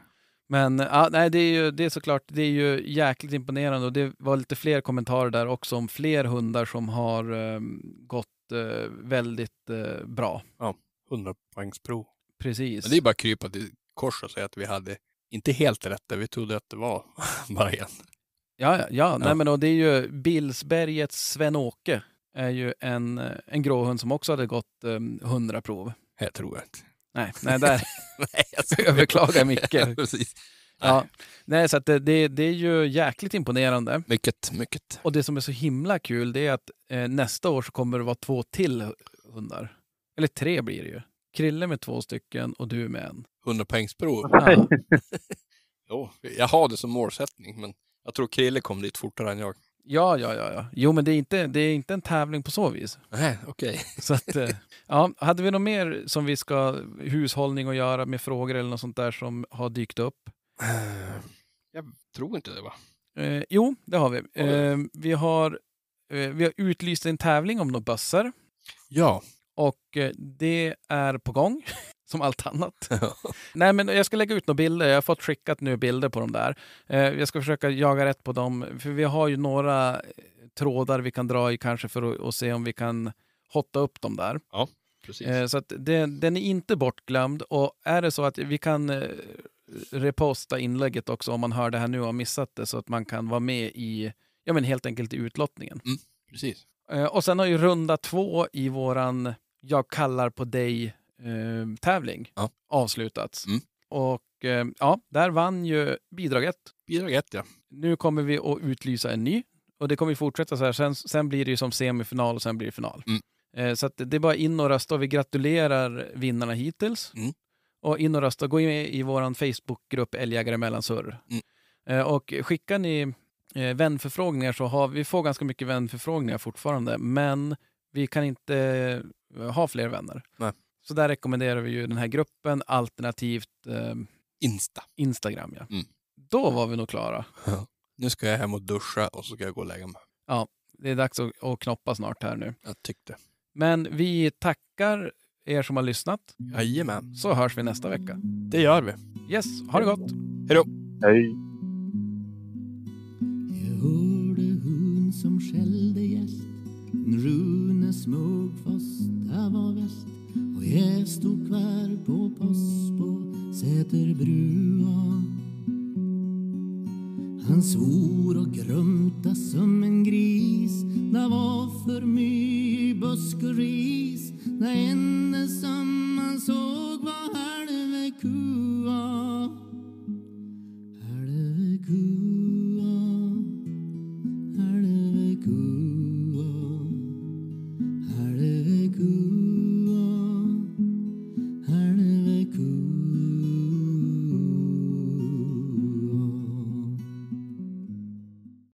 Men ja, nej, det är ju det är såklart, det är ju jäkligt imponerande och det var lite fler kommentarer där också om fler hundar som har eh, gått eh, väldigt eh, bra. 100 poängsprov. Precis. Men det är bara att krypa till kors och säga att vi hade inte helt rätt där. Vi trodde att det var *laughs* bara en. Ja, ja, ja. Nej, Ja. men och det är ju Billsbergets Sven-Åke är ju en, eh, en gråhund som också hade gått eh, 100 prov. Jag tror inte. Nej, nej där *laughs* Nej, jag överklagar mycket. *laughs* Precis. Ja. Nej, så det, det, det är ju jäkligt imponerande. Mycket, mycket. Och det som är så himla kul det är att eh, nästa år så kommer det vara två till hundar. Eller tre blir det ju. Krille med två stycken och du med en. 100 poängsprov. Ja, *laughs* Jo, jag har det som målsättning, men jag tror Krille kom dit fortare än jag. ja, ja. ja, ja. Jo, men det är, inte, det är inte en tävling på så vis. Nej, okej. Så att, eh, ja, hade vi något mer som vi ska hushållning att göra med frågor eller något sånt där som har dykt upp? Eh, Jag tror inte det va? Eh, jo, det har vi. vi? Eh, vi, har, eh, vi har utlyst en tävling om några bössor Ja. och eh, det är på gång, som allt annat. *laughs* Nej, men jag ska lägga ut några bilder. Jag har fått skickat nu bilder på dem där. Eh, jag ska försöka jaga rätt på dem, för vi har ju några eh, trådar vi kan dra i kanske för att se om vi kan hotta upp dem där. Precis. Eh, så att det, den är inte bortglömd och är det så att vi kan reposta inlägget också om man hör det här nu och har missat det så att man kan vara med i, ja men helt enkelt i utlottningen. Precis. Eh, och sen har ju runda två i våran Jag kallar på dig tävling Ja. avslutats. Mm. Och eh, ja, där vann ju bidrag ett. Bidrag ett ja. Nu kommer vi att utlysa en ny och det kommer fortsätta så här. Sen, sen blir det ju som semifinal och sen blir det final. Mm. Eh, så det är bara in och rösta och vi gratulerar vinnarna hittills. Mm. Och in och rösta, gå in i vår Facebookgrupp Älgjägare Mellansurr. Mm. Eh, och skickar ni eh, vänförfrågningar så har vi får ganska mycket vänförfrågningar fortfarande, men vi kan inte ha fler vänner. Nej. Så där rekommenderar vi ju den här gruppen alternativt eh, Insta. Instagram. Ja. Mm. Då var vi nog klara. Nu ska jag hem och duscha och så ska jag gå och lägga mig. Det är dags att, att knoppa snart här nu. Jag tyckte. Men vi tackar er som har lyssnat, Jajamän. så hörs vi nästa vecka. Det gör vi. Yes, ha det gott! Hej. Jag hörde hund som skällde gäst En Rune Smugfoss, där var väst och jag stod kvar på post på Säterbrua Han svor och grumta som en gris. Det var för mycket busk och ris. Det enda som han såg var halve kua. Halve kua.